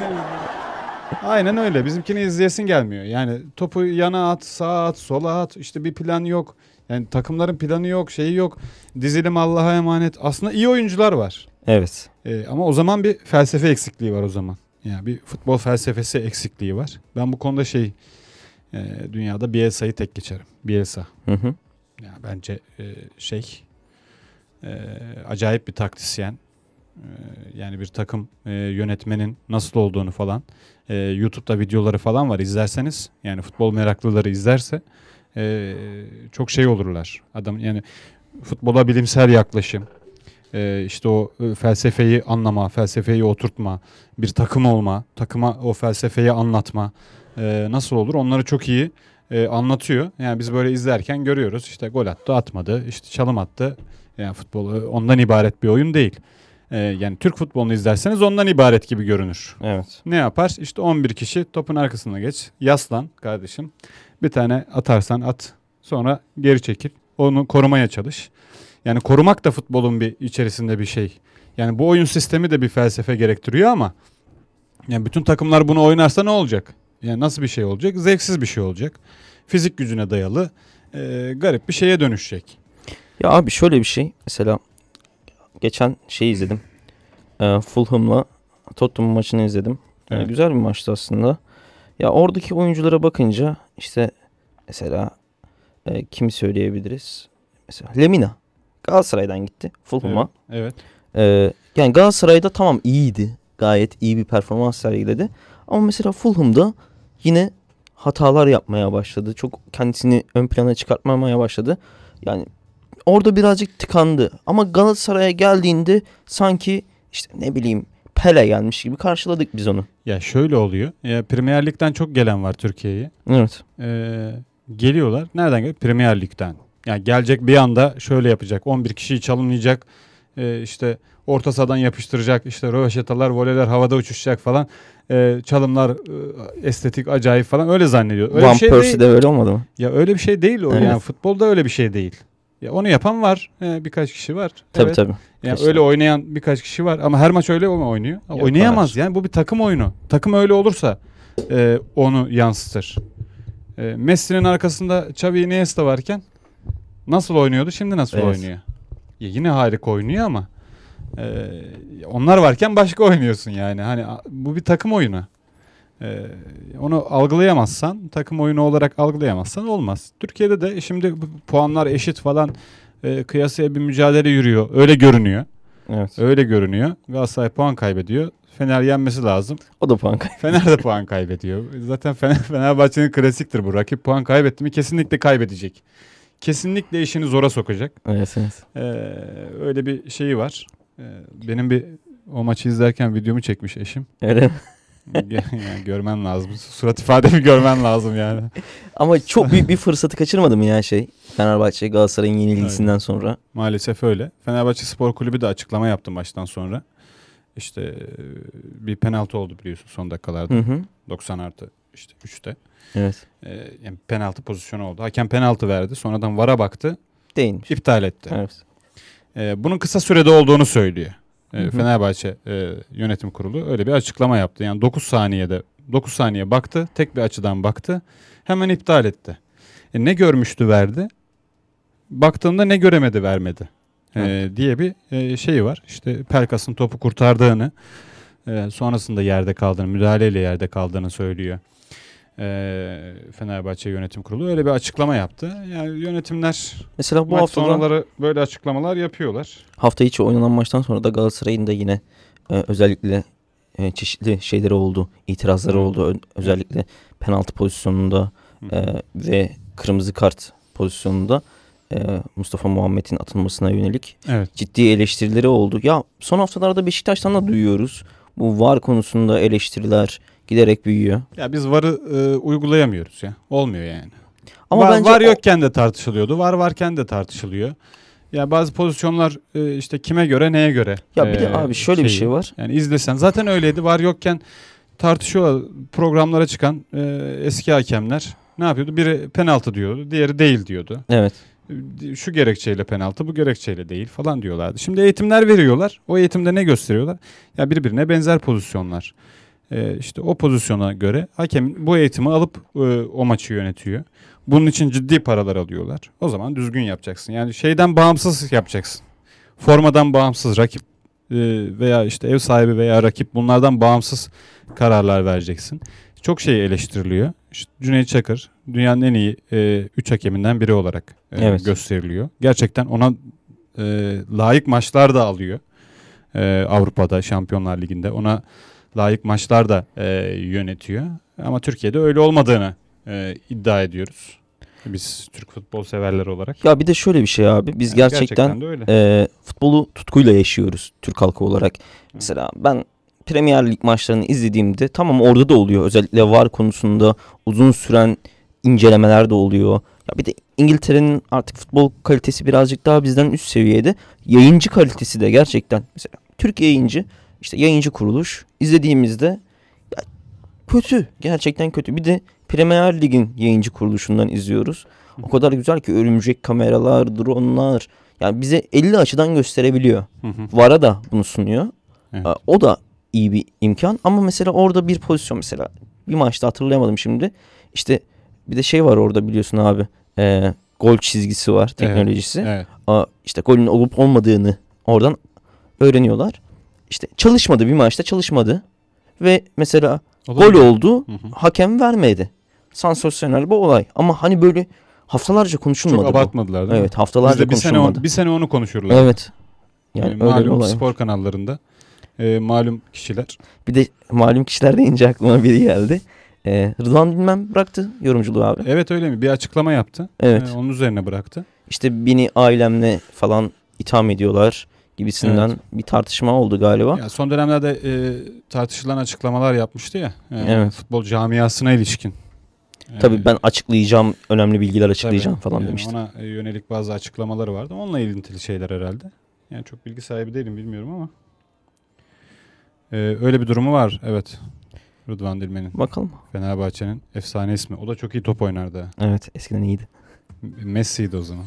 Aynen öyle. Bizimkini izleyesin gelmiyor. Yani topu yana at, sağa at, sola at. İşte bir plan yok. Yani takımların planı yok, şeyi yok. Dizilim Allah'a emanet. Aslında iyi oyuncular var. Evet. Ee, ama o zaman bir felsefe eksikliği var o zaman. Yani bir futbol felsefesi eksikliği var. Ben bu konuda şey e, dünyada Bielsa'yı tek geçerim. Bielsa. Hı hı. Ya bence e, şey e, acayip bir taktisyen. E, yani bir takım e, yönetmenin nasıl olduğunu falan. E, YouTube'da videoları falan var izlerseniz. Yani futbol meraklıları izlerse e, çok şey olurlar. Adam yani futbola bilimsel yaklaşım. e, işte o e, felsefeyi anlama, felsefeyi oturtma, bir takım olma, takıma o felsefeyi anlatma e, nasıl olur onları çok iyi e, anlatıyor. Yani biz böyle izlerken görüyoruz işte gol attı atmadı işte çalım attı. Yani futbol e, ondan ibaret bir oyun değil. E, yani Türk futbolunu izlerseniz ondan ibaret gibi görünür. Evet. Ne yapar? İşte 11 kişi topun arkasına geç. Yaslan kardeşim. Bir tane atarsan at. Sonra geri çekil. Onu korumaya çalış. Yani korumak da futbolun bir içerisinde bir şey. Yani bu oyun sistemi de bir felsefe gerektiriyor ama yani bütün takımlar bunu oynarsa ne olacak? Yani nasıl bir şey olacak? Zevksiz bir şey olacak. Fizik gücüne dayalı e, garip bir şeye dönüşecek. Ya abi şöyle bir şey. Mesela geçen şey izledim. Ee, Fulham'la Tottenham maçını izledim. Ee, Evet. güzel bir maçtı aslında. Ya oradaki oyunculara bakınca işte mesela e, kimi söyleyebiliriz? Mesela Lemina Galatasaray'dan gitti Fulham'a. Evet. Ee, yani Galatasaray'da tamam iyiydi. Gayet iyi bir performans sergiledi. Ama mesela Fulham'da yine hatalar yapmaya başladı. Çok kendisini ön plana çıkartmamaya başladı. Yani orada birazcık tıkandı. Ama Galatasaray'a geldiğinde sanki işte ne bileyim Pele gelmiş gibi karşıladık biz onu. Ya şöyle oluyor. Ya Premier Lig'den çok gelen var Türkiye'ye. Evet. Ee, geliyorlar. Nereden geliyor? Premier Lig'den. Yani gelecek bir anda şöyle yapacak. 11 kişiyi çalımlayacak. e, işte orta sahadan yapıştıracak işte röveşatalar voleler havada uçuşacak falan e, çalımlar e, estetik acayip falan öyle zannediyor. Öyle Van bir şey Persie değil. de öyle olmadı mı? Ya öyle bir şey değil o Evet. yani futbolda öyle bir şey değil. Ya onu yapan var e, birkaç kişi var. Tabii Evet. tabii. Yani öyle oynayan birkaç kişi var ama her maç öyle mi oynuyor? Yok, Oynayamaz yani bu bir takım oyunu. Takım öyle olursa e, onu yansıtır. E, Messi'nin arkasında Xavi Iniesta varken nasıl oynuyordu şimdi nasıl Evet. oynuyor? Ya yine harika oynuyor ama e, onlar varken başka oynuyorsun yani. Hani bu bir takım oyunu. E, onu algılayamazsan, takım oyunu olarak algılayamazsan olmaz. Türkiye'de de şimdi puanlar eşit falan e, kıyasaya bir mücadele yürüyor. Öyle görünüyor. Evet. Öyle görünüyor. Galatasaray puan kaybediyor. Fener yenmesi lazım. O da puan kaybı. Fener de puan kaybediyor. Zaten Fener, Fenerbahçe'nin klasiktir bu. Rakip puan kaybetti mi kesinlikle kaybedecek. Kesinlikle işini zora sokacak. Evet evet. Ee, öyle bir şeyi var. Ee, benim bir o maçı izlerken videomu çekmiş eşim. Öyle mi? yani görmen lazım. Surat ifademi görmen lazım yani. Ama çok büyük bir fırsatı kaçırmadı mı ya şey? Fenerbahçe Galatasaray'ın yenilgisinden sonra. Maalesef öyle. Fenerbahçe Spor Kulübü de açıklama yaptı maçtan sonra. İşte e, bir penaltı oldu biliyorsun son dakikalarda. Hı hı. 90 artı işte 3'te. Evet. Ee, yani penaltı pozisyonu oldu. Hakem penaltı verdi. Sonradan VAR'a baktı. Değilmiş. iptal etti. Evet. Ee, bunun kısa sürede olduğunu söylüyor. Hı. Fenerbahçe e, yönetim kurulu öyle bir açıklama yaptı. Yani 9 saniyede 9 saniye baktı. Tek bir açıdan baktı. Hemen iptal etti. E, ne görmüştü verdi. Baktığında ne göremedi vermedi. Ee, diye bir e, şey var. İşte Pelkas'ın topu kurtardığını e, sonrasında yerde kaldığını, müdahaleyle yerde kaldığını söylüyor. Ee, Fenerbahçe Yönetim Kurulu öyle bir açıklama yaptı. Yani yönetimler Mesela bu maç sonraları böyle açıklamalar yapıyorlar. hafta içi oynanan maçtan sonra da Galatasaray'ın da yine e, özellikle e, çeşitli şeyleri oldu, itirazları Evet. oldu. Ö- özellikle penaltı pozisyonunda e, ve kırmızı kart pozisyonunda e, Mustafa Muhammed'in atılmasına yönelik Evet. ciddi eleştirileri oldu. Ya son haftalarda Beşiktaş'tan da duyuyoruz. Bu VAR konusunda eleştiriler giderek büyüyor. Ya biz VAR'ı e, uygulayamıyoruz ya. Olmuyor yani. Ama var, bence var yokken de tartışılıyordu. Var varken de tartışılıyor. Ya bazı pozisyonlar e, işte kime göre neye göre. Ya bir de e, abi şöyle bir şeyi. şey var. Yani izlesen zaten öyleydi. Var yokken tartışıyorlar. Programlara çıkan e, eski hakemler ne yapıyordu? Biri penaltı diyordu, diğeri değil diyordu. Evet. Şu gerekçeyle penaltı, bu gerekçeyle değil falan diyorlardı. Şimdi eğitimler veriyorlar. O eğitimde ne gösteriyorlar? Ya birbirine benzer pozisyonlar. Ee, işte o pozisyona göre hakem bu eğitimi alıp e, o maçı yönetiyor. Bunun için ciddi paralar alıyorlar. O zaman düzgün yapacaksın. Yani şeyden bağımsız yapacaksın. Formadan bağımsız rakip e, veya işte ev sahibi veya rakip bunlardan bağımsız kararlar vereceksin. Çok şey eleştiriliyor. İşte Cüneyt Çakır dünyanın en iyi 3 hakeminden biri olarak e, Evet. gösteriliyor. Gerçekten ona e, layık maçlar da alıyor. E, Avrupa'da Şampiyonlar Ligi'nde ona layık maçlar da e, yönetiyor. Ama Türkiye'de öyle olmadığını e, iddia ediyoruz. Biz Türk futbol severleri olarak. Ya bir de şöyle bir şey abi. Biz Yani gerçekten, öyle. e, futbolu tutkuyla yaşıyoruz Türk halkı olarak. Mesela ben Premier Lig maçlarını izlediğimde tamam orada da oluyor. Özellikle VAR konusunda uzun süren incelemeler de oluyor. Ya bir de İngiltere'nin artık futbol kalitesi birazcık daha bizden üst seviyede. Yayıncı kalitesi de gerçekten mesela Türk yayıncı işte yayıncı kuruluş izlediğimizde ya kötü. Gerçekten kötü. Bir de Premier Lig'in yayıncı kuruluşundan izliyoruz. O kadar güzel ki örümcek kameralar, dronlar yani bize 50 açıdan gösterebiliyor. VAR'a da bunu sunuyor. Evet. O da iyi bir imkan ama mesela orada bir pozisyon mesela bir maçta hatırlayamadım şimdi. İşte bir de şey var orada biliyorsun abi. e, gol çizgisi var teknolojisi. Evet. Aa, işte golün olup olmadığını oradan öğreniyorlar. İşte çalışmadı bir maçta çalışmadı. Ve mesela Olabilir. gol oldu Hı hı. hakem vermedi. Sansasyonel bir olay. Ama hani böyle haftalarca konuşulmadı Çok bu. abartmadılar değil mi? Evet haftalarca Bizde bir sene, konuşulmadı. on, bir sene onu konuşurlar. Evet. Yani Yani öyle malum olay. var. spor kanallarında e, malum kişiler. Bir de malum kişiler deyince aklıma biri geldi. Ee, Rıdvan Bilmem bıraktı yorumculuğu abi. Evet öyle mi? Bir açıklama yaptı. Evet. E, onun üzerine bıraktı. İşte beni ailemle falan itham ediyorlar gibisinden bir tartışma oldu galiba. Ya son dönemlerde e, tartışılan açıklamalar yapmıştı ya. e, Evet. Futbol camiasına ilişkin. E, Tabii ben açıklayacağım, önemli bilgiler tabii, açıklayacağım falan yani demişti. Ona e, yönelik bazı açıklamaları vardı. Onunla ilintili şeyler herhalde. Yani çok bilgi sahibi değilim bilmiyorum ama. Ee, öyle bir durumu var evet. Rıdvan Dilmen'in. Bakalım. Fenerbahçe'nin efsane ismi. O da çok iyi top oynardı. Evet eskiden iyiydi. Messi'ydi o zaman.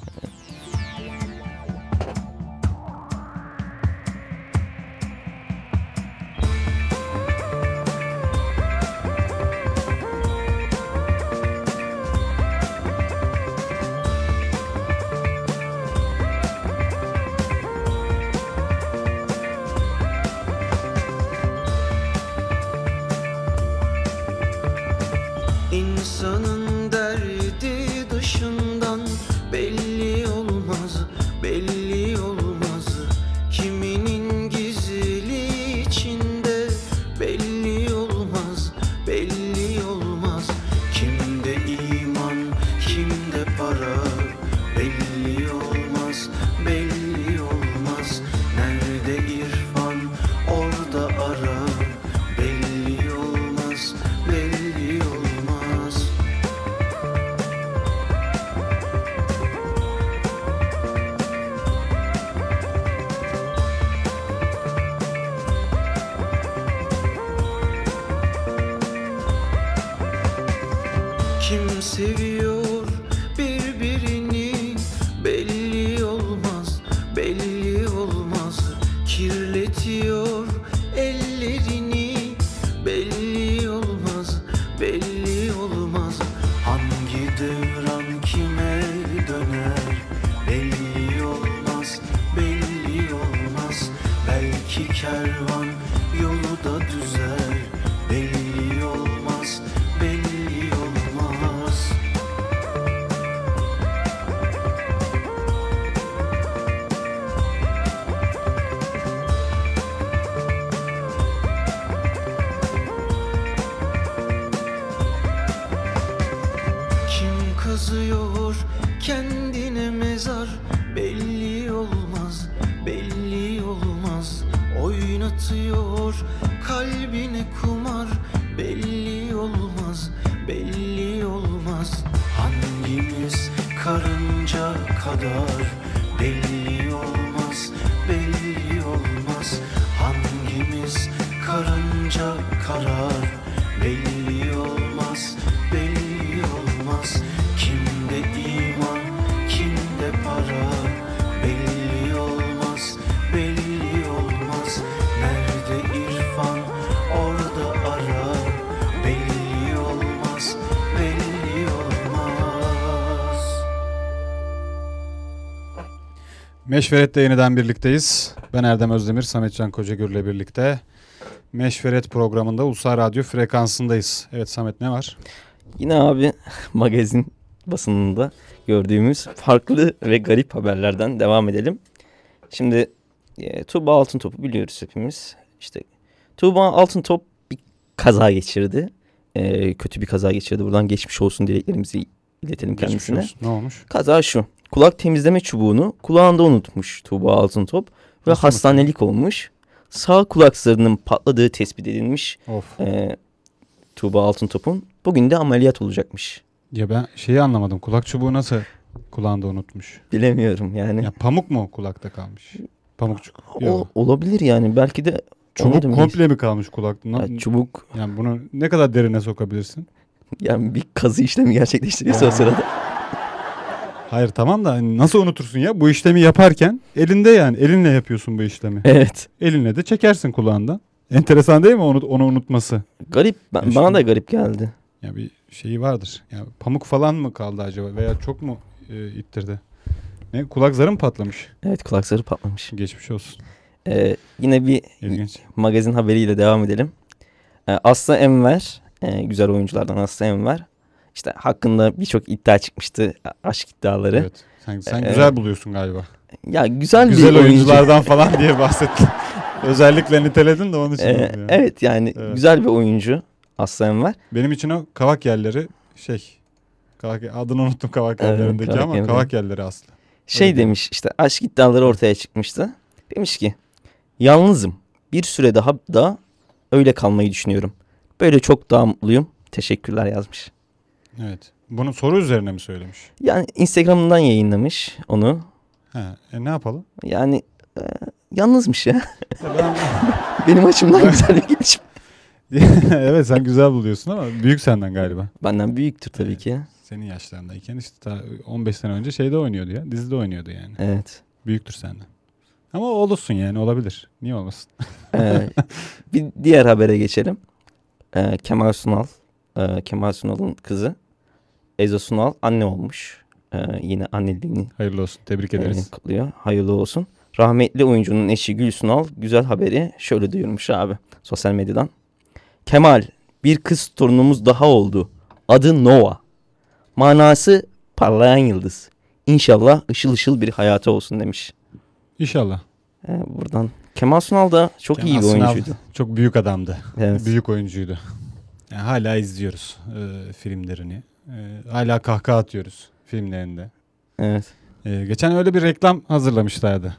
Karınca karar belli olmaz belli olmaz kimde iman kimde para belli olmaz belli olmaz nerede irfan orada ara belli olmaz belli olmaz Meşveret'te yeniden birlikteyiz. Ben Erdem Özdemir, Sametcan Kocagür'le birlikte. Meşveret programında Ulusal Radyo frekansındayız. Evet Samet ne var? Yine abi magazin basınında gördüğümüz farklı ve garip haberlerden devam edelim. Şimdi e, Tuğba Altıntop'u biliyoruz hepimiz. İşte Tuğba Altıntop bir kaza geçirdi. E, kötü bir kaza geçirdi. Buradan geçmiş olsun dileklerimizi iletelim Geçmiş kendisine. olsun. Ne olmuş? Kaza şu. Kulak temizleme çubuğunu kulağında unutmuş Tuğba Altıntop ve Nasıl hastanelik olmuş. Sağ kulak zarının patladığı tespit edilmiş Of. e, Tuğba Altıntop'un. Bugün de ameliyat olacakmış. Ya ben şeyi anlamadım. Kulak çubuğu nasıl kulağında unutmuş? Bilemiyorum yani. Ya pamuk mu kulakta kalmış? Pamukçuk. O, Yok. olabilir yani. Belki de Çubuk komple mi kalmış kulakta? Na- Ya çubuk Yani bunu ne kadar derine sokabilirsin? yani bir kazı işlemi gerçekleştiriyorsa o sırada. Hayır tamam da hani nasıl unutursun ya? Bu işlemi yaparken elinde yani elinle yapıyorsun bu işlemi. Evet. Elinle de çekersin kulağından. Enteresan değil mi onu, onu unutması? Garip. Ben, Ya bana da garip geldi. Ya bir şeyi vardır. Ya pamuk falan mı kaldı acaba veya çok mu e, ittirdi? Ne kulak zarı mı patlamış? Evet kulak zarı patlamış. Geçmiş olsun. Ee, yine bir İlginç. magazin haberiyle devam edelim. Ee, Aslı Enver, e, güzel oyunculardan Aslı Enver. İşte hakkında birçok iddia çıkmıştı. Aşk iddiaları. Evet. Sen, sen Ee, güzel buluyorsun galiba. Ya güzel, Güzel bir oyuncu. oyunculardan falan diye bahsettin. Özellikle niteledin de onun için. Ee, yani. evet yani Evet. güzel bir oyuncu Aslı Enver. Benim için o kavak yerleri şey. Kavak, adını unuttum kavak Evet, yerlerindeki kavak ama yerleri. kavak yerleri aslı. Şey Öyle. demiş işte aşk iddiaları ortaya çıkmıştı. Demiş ki yalnızım. Bir süre daha da öyle kalmayı düşünüyorum. Böyle çok daha mutluyum. Teşekkürler yazmış. Evet. Bunu soru üzerine mi söylemiş? Yani Instagram'dan yayınlamış onu. He, e ne yapalım? Yani e, yalnızmış ya. Benim açımdan güzel bir gelişme. evet sen güzel buluyorsun ama büyük senden galiba. Benden büyüktür tabii ki. Senin yaşlarındayken işte ta 15 sene önce şeyde oynuyordu ya. Dizide oynuyordu yani. Evet. Büyüktür senden. Ama olursun yani olabilir. Niye olmasın? Ee, bir diğer habere geçelim. Ee, Kemal Sunal, e, Kemal Sunal'ın kızı Ezo Sunal anne olmuş. Ee, yine anneliğini Hayırlı olsun. Tebrik e, ederiz. kutluyor. Hayırlı olsun. Rahmetli oyuncunun eşi Gül Sunal güzel haberi şöyle duyurmuş abi sosyal medyadan. Kemal bir kız torunumuz daha oldu. Adı Noah. Manası parlayan yıldız. İnşallah ışıl ışıl bir hayatı olsun demiş. İnşallah. Ee, buradan Kemal Sunal da çok iyi bir Kemal Sunal oyuncuydu. Çok büyük adamdı. Evet. Büyük oyuncuydu. Yani hala izliyoruz e, filmlerini. E, hala kahkaha atıyoruz filmlerinde. Evet. E, geçen öyle bir reklam hazırlamışlardı.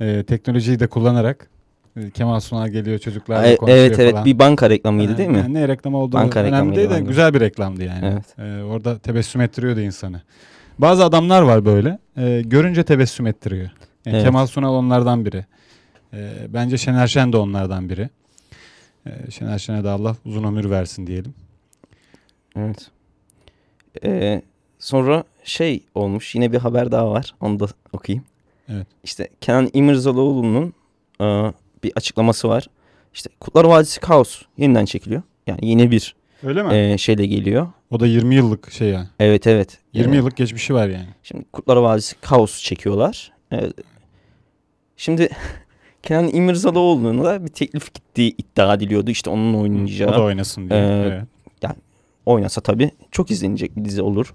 E, teknolojiyi de kullanarak e, Kemal Sunal geliyor çocuklarla E- konuşuyor evet evet falan. bir banka reklamıydı değil mi? Yani ne reklam olduğu Banka önemli reklamıydı değil de güzel bir reklamdı yani. Evet. E, orada tebessüm ettiriyordu insanı. Bazı adamlar var böyle. e, görünce tebessüm ettiriyor. Yani Evet. Kemal Sunal onlardan biri. E, bence Şener Şen de onlardan biri. E, Şener Şen'e de Allah uzun ömür versin diyelim. Evet. Ee, sonra şey olmuş yine bir haber daha var onu da okuyayım. Evet. İşte Kenan İmirzalıoğlu'nun e, bir açıklaması var. İşte Kutlar Vadisi Kaos yeniden çekiliyor. Yani yeni bir Öyle mi? e, şeyle geliyor. O da 20 yıllık şey yani. Evet evet. 20 Ee, yıllık geçmişi var yani. Şimdi Kurtlar Vadisi Kaos çekiyorlar. Evet. Şimdi Kenan İmirzalıoğlu'na da bir teklif gittiği iddia ediliyordu. İşte onun oynayacağı. O da oynasın diye. Ee, evet. Oynasa tabii çok izlenecek bir dizi olur.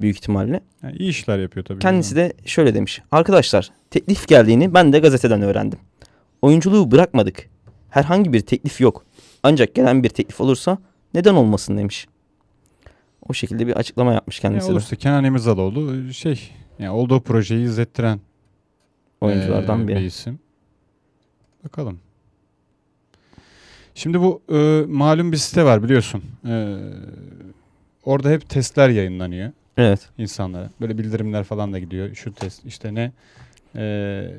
Büyük ihtimalle. Yani iyi işler yapıyor tabii. Kendisi de şöyle demiş. Arkadaşlar teklif geldiğini ben de gazeteden öğrendim. Oyunculuğu bırakmadık. Herhangi bir teklif yok. Ancak gelen bir teklif olursa neden olmasın demiş. O şekilde bir açıklama yapmış kendisi de. olursa Kenan İmirzalıoğlu şey yani olduğu projeyi izlettiren Oyunculardan ee, biri. bir isim. Bakalım. Şimdi bu e, malum bir site var biliyorsun. E, orada hep testler yayınlanıyor Evet. insanlara. Böyle bildirimler falan da gidiyor. Şu test işte ne e,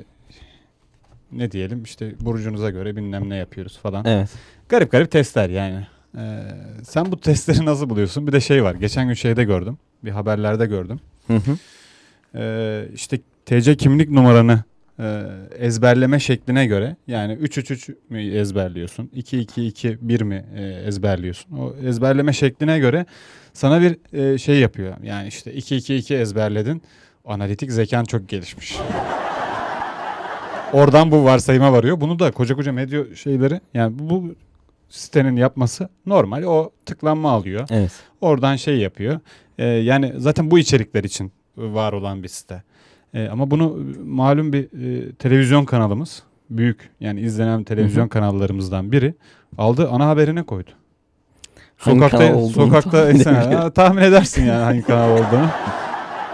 ne diyelim işte burcunuza göre bilmem ne yapıyoruz falan. Evet. Garip garip testler yani. Ee, sen bu testleri nasıl buluyorsun? Bir de şey var. Geçen gün şeyde gördüm. Bir haberlerde gördüm. Hı hı. Ee, işte TC kimlik numaranı e, ezberleme şekline göre yani 333 mi ezberliyorsun? 222 mi e, ezberliyorsun? O ezberleme şekline göre sana bir e, şey yapıyor. Yani işte 222 ezberledin. Analitik zekan çok gelişmiş. Oradan bu varsayıma varıyor. Bunu da koca koca medya şeyleri yani bu sitenin yapması normal. O tıklanma alıyor. Evet. Oradan şey yapıyor. Yani zaten bu içerikler için var olan bir site. Ee, ama bunu malum bir e, televizyon kanalımız büyük yani izlenen televizyon Hı hı. kanallarımızdan biri aldı ana haberine koydu. Hangi Sokakta sokakta tahmin. Ha, tahmin edersin yani hangi kanal olduğunu.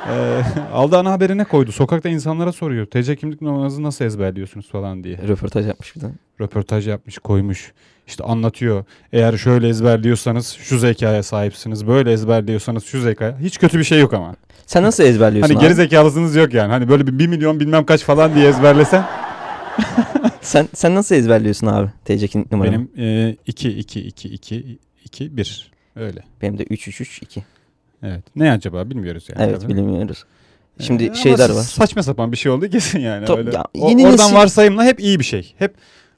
Ee, aldı ana haberine koydu. Sokakta insanlara soruyor. TC kimlik numaranızı nasıl ezberliyorsunuz falan diye. Röportaj yapmış bir de. Röportaj yapmış, koymuş. İşte anlatıyor. Eğer şöyle ezberliyorsanız şu zekaya sahipsiniz. Böyle ezberliyorsanız şu zekaya. Hiç kötü bir şey yok ama. Sen nasıl ezberliyorsun Hani abi? geri zekalısınız yok yani. Hani böyle bir 1 milyon bilmem kaç falan diye ezberlesen. Sen sen nasıl ezberliyorsun abi TC kimlik numaranı? Benim 2 2 2 2 2 1 öyle. Benim de 3 3 3 2. Evet. Ne acaba bilmiyoruz yani. Evet tabii. bilmiyoruz. Şimdi Ee, ama şeyler var. Saçma sapan bir şey oldu kesin yani. Tabii öyle. ya, O- yeni oradan nesil- varsayımla hep iyi bir şey. Hep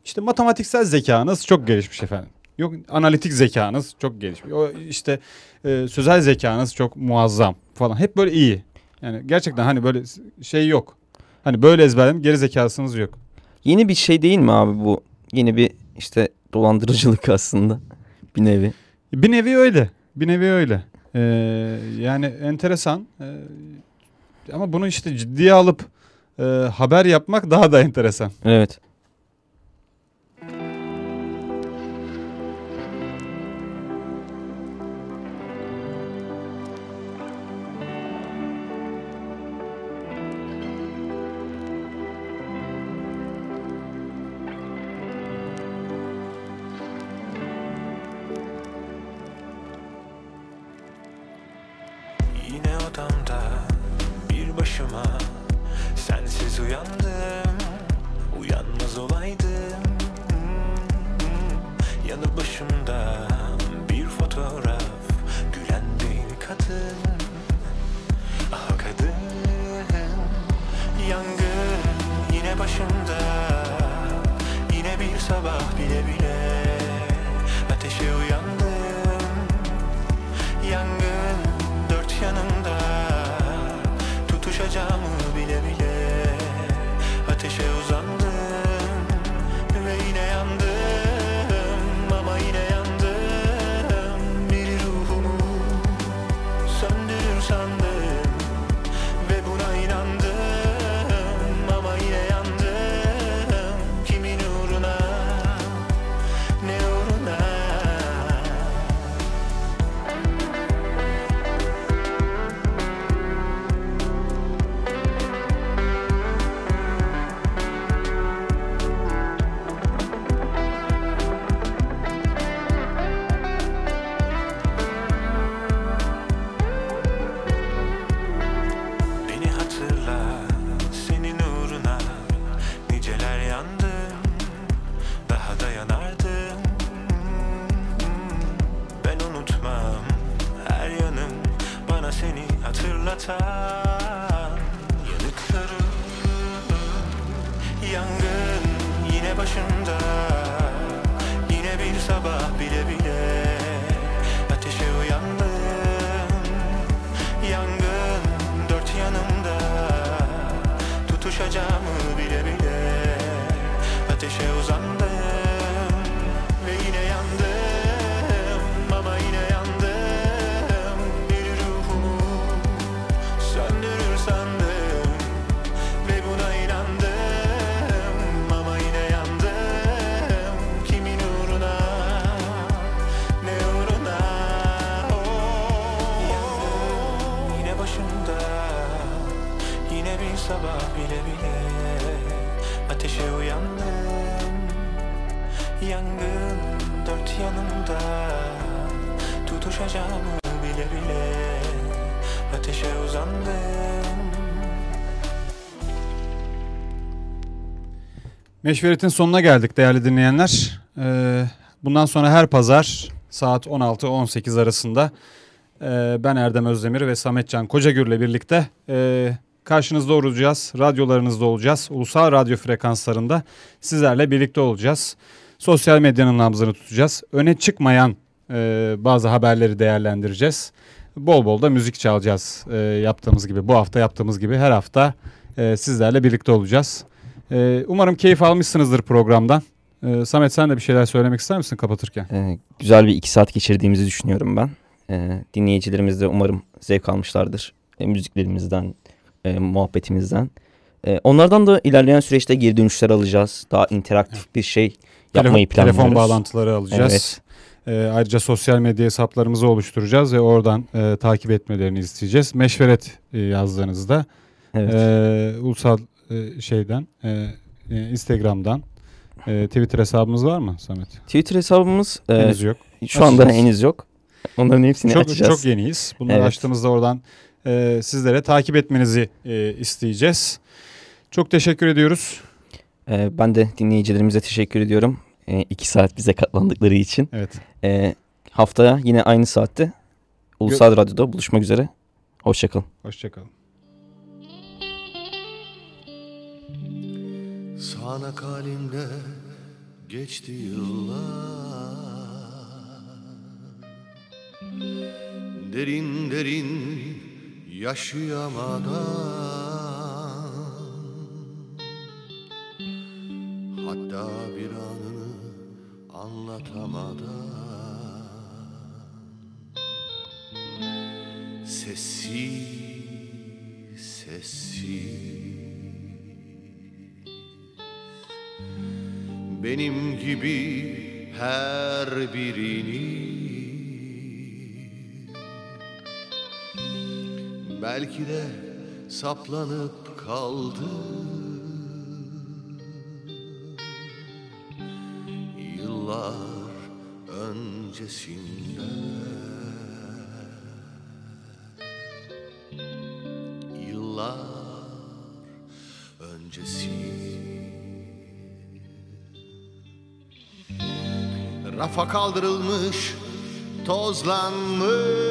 işte matematiksel zekanız çok gelişmiş efendim. Yok analitik zekanız çok gelişmiş. O işte e, sözel zekanız çok muazzam falan. Hep böyle iyi. Yani gerçekten hani böyle şey yok. Hani böyle ezberledim geri zekasınız yok. Yeni bir şey değil mi abi bu? Yeni bir işte dolandırıcılık aslında bir nevi. Bir nevi öyle. Bir nevi öyle. Ee, yani enteresan. Ee, ama bunu işte ciddiye alıp e, haber yapmak daha da enteresan. Evet. Meşveret'in sonuna geldik değerli dinleyenler. Ee, bundan sonra her pazar saat 16-18 arasında e, ben Erdem Özdemir ve Sametcan Kocagür'le birlikte e, karşınızda olacağız. Radyolarınızda olacağız. Ulusal radyo frekanslarında sizlerle birlikte olacağız. Sosyal medyanın nabzını tutacağız. Öne çıkmayan bazı haberleri değerlendireceğiz. Bol bol da müzik çalacağız yaptığımız gibi. Bu hafta yaptığımız gibi her hafta sizlerle birlikte olacağız. Ee, umarım keyif almışsınızdır programdan. Ee, Samet sen de bir şeyler söylemek ister misin kapatırken? Ee, güzel bir iki saat geçirdiğimizi düşünüyorum ben. Ee, dinleyicilerimiz de umarım zevk almışlardır. E, müziklerimizden, e, muhabbetimizden. E, onlardan da ilerleyen süreçte geri dönüşler alacağız. Daha interaktif bir şey yapmayı Telefon- planlıyoruz. Telefon bağlantıları alacağız. Ee, ayrıca sosyal medya hesaplarımızı oluşturacağız ve oradan e, takip etmelerini isteyeceğiz. Meşveret e, yazdığınızda Evet. e, ulusal e, şeyden e, e, Instagram'dan e, Twitter hesabımız var mı Samet? Twitter hesabımız e, Henüz yok. şu anda Açacağız. henüz yok. Onların hepsini çok, açacağız. Çok yeniyiz. Bunları Evet. açtığımızda oradan e, sizlere takip etmenizi e, isteyeceğiz. Çok teşekkür ediyoruz. E, ben de dinleyicilerimize teşekkür ediyorum. E, iki saat bize katlandıkları için. Evet. E, haftaya yine aynı saatte Ulusal Radyo'da buluşmak üzere. Hoşçakalın. Hoşçakalın. Sağanak halimde geçti yıllar. Derin derin yaşayamadan belki de saplanıp kaldı. Yıllar öncesinde Yıllar öncesi. Rafa kaldırılmış, tozlanmış.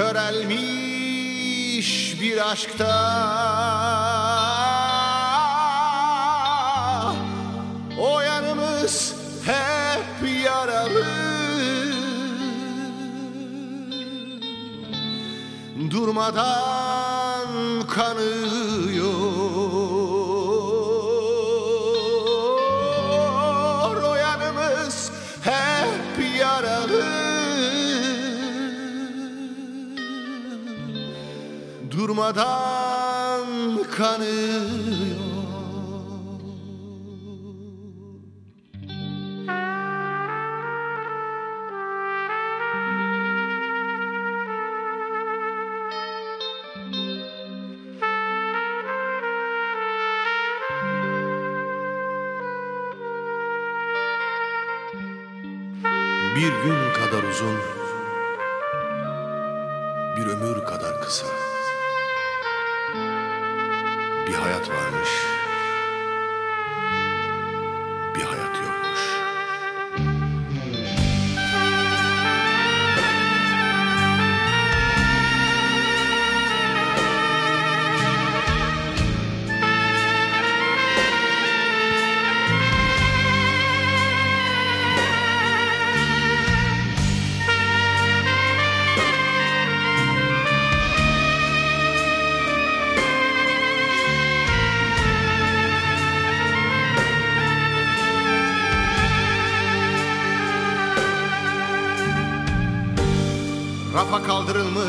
körelmiş bir aşkta. O yanımız hep yaralı. Durmadan kanı durmadan kanıyor kaldırılmış.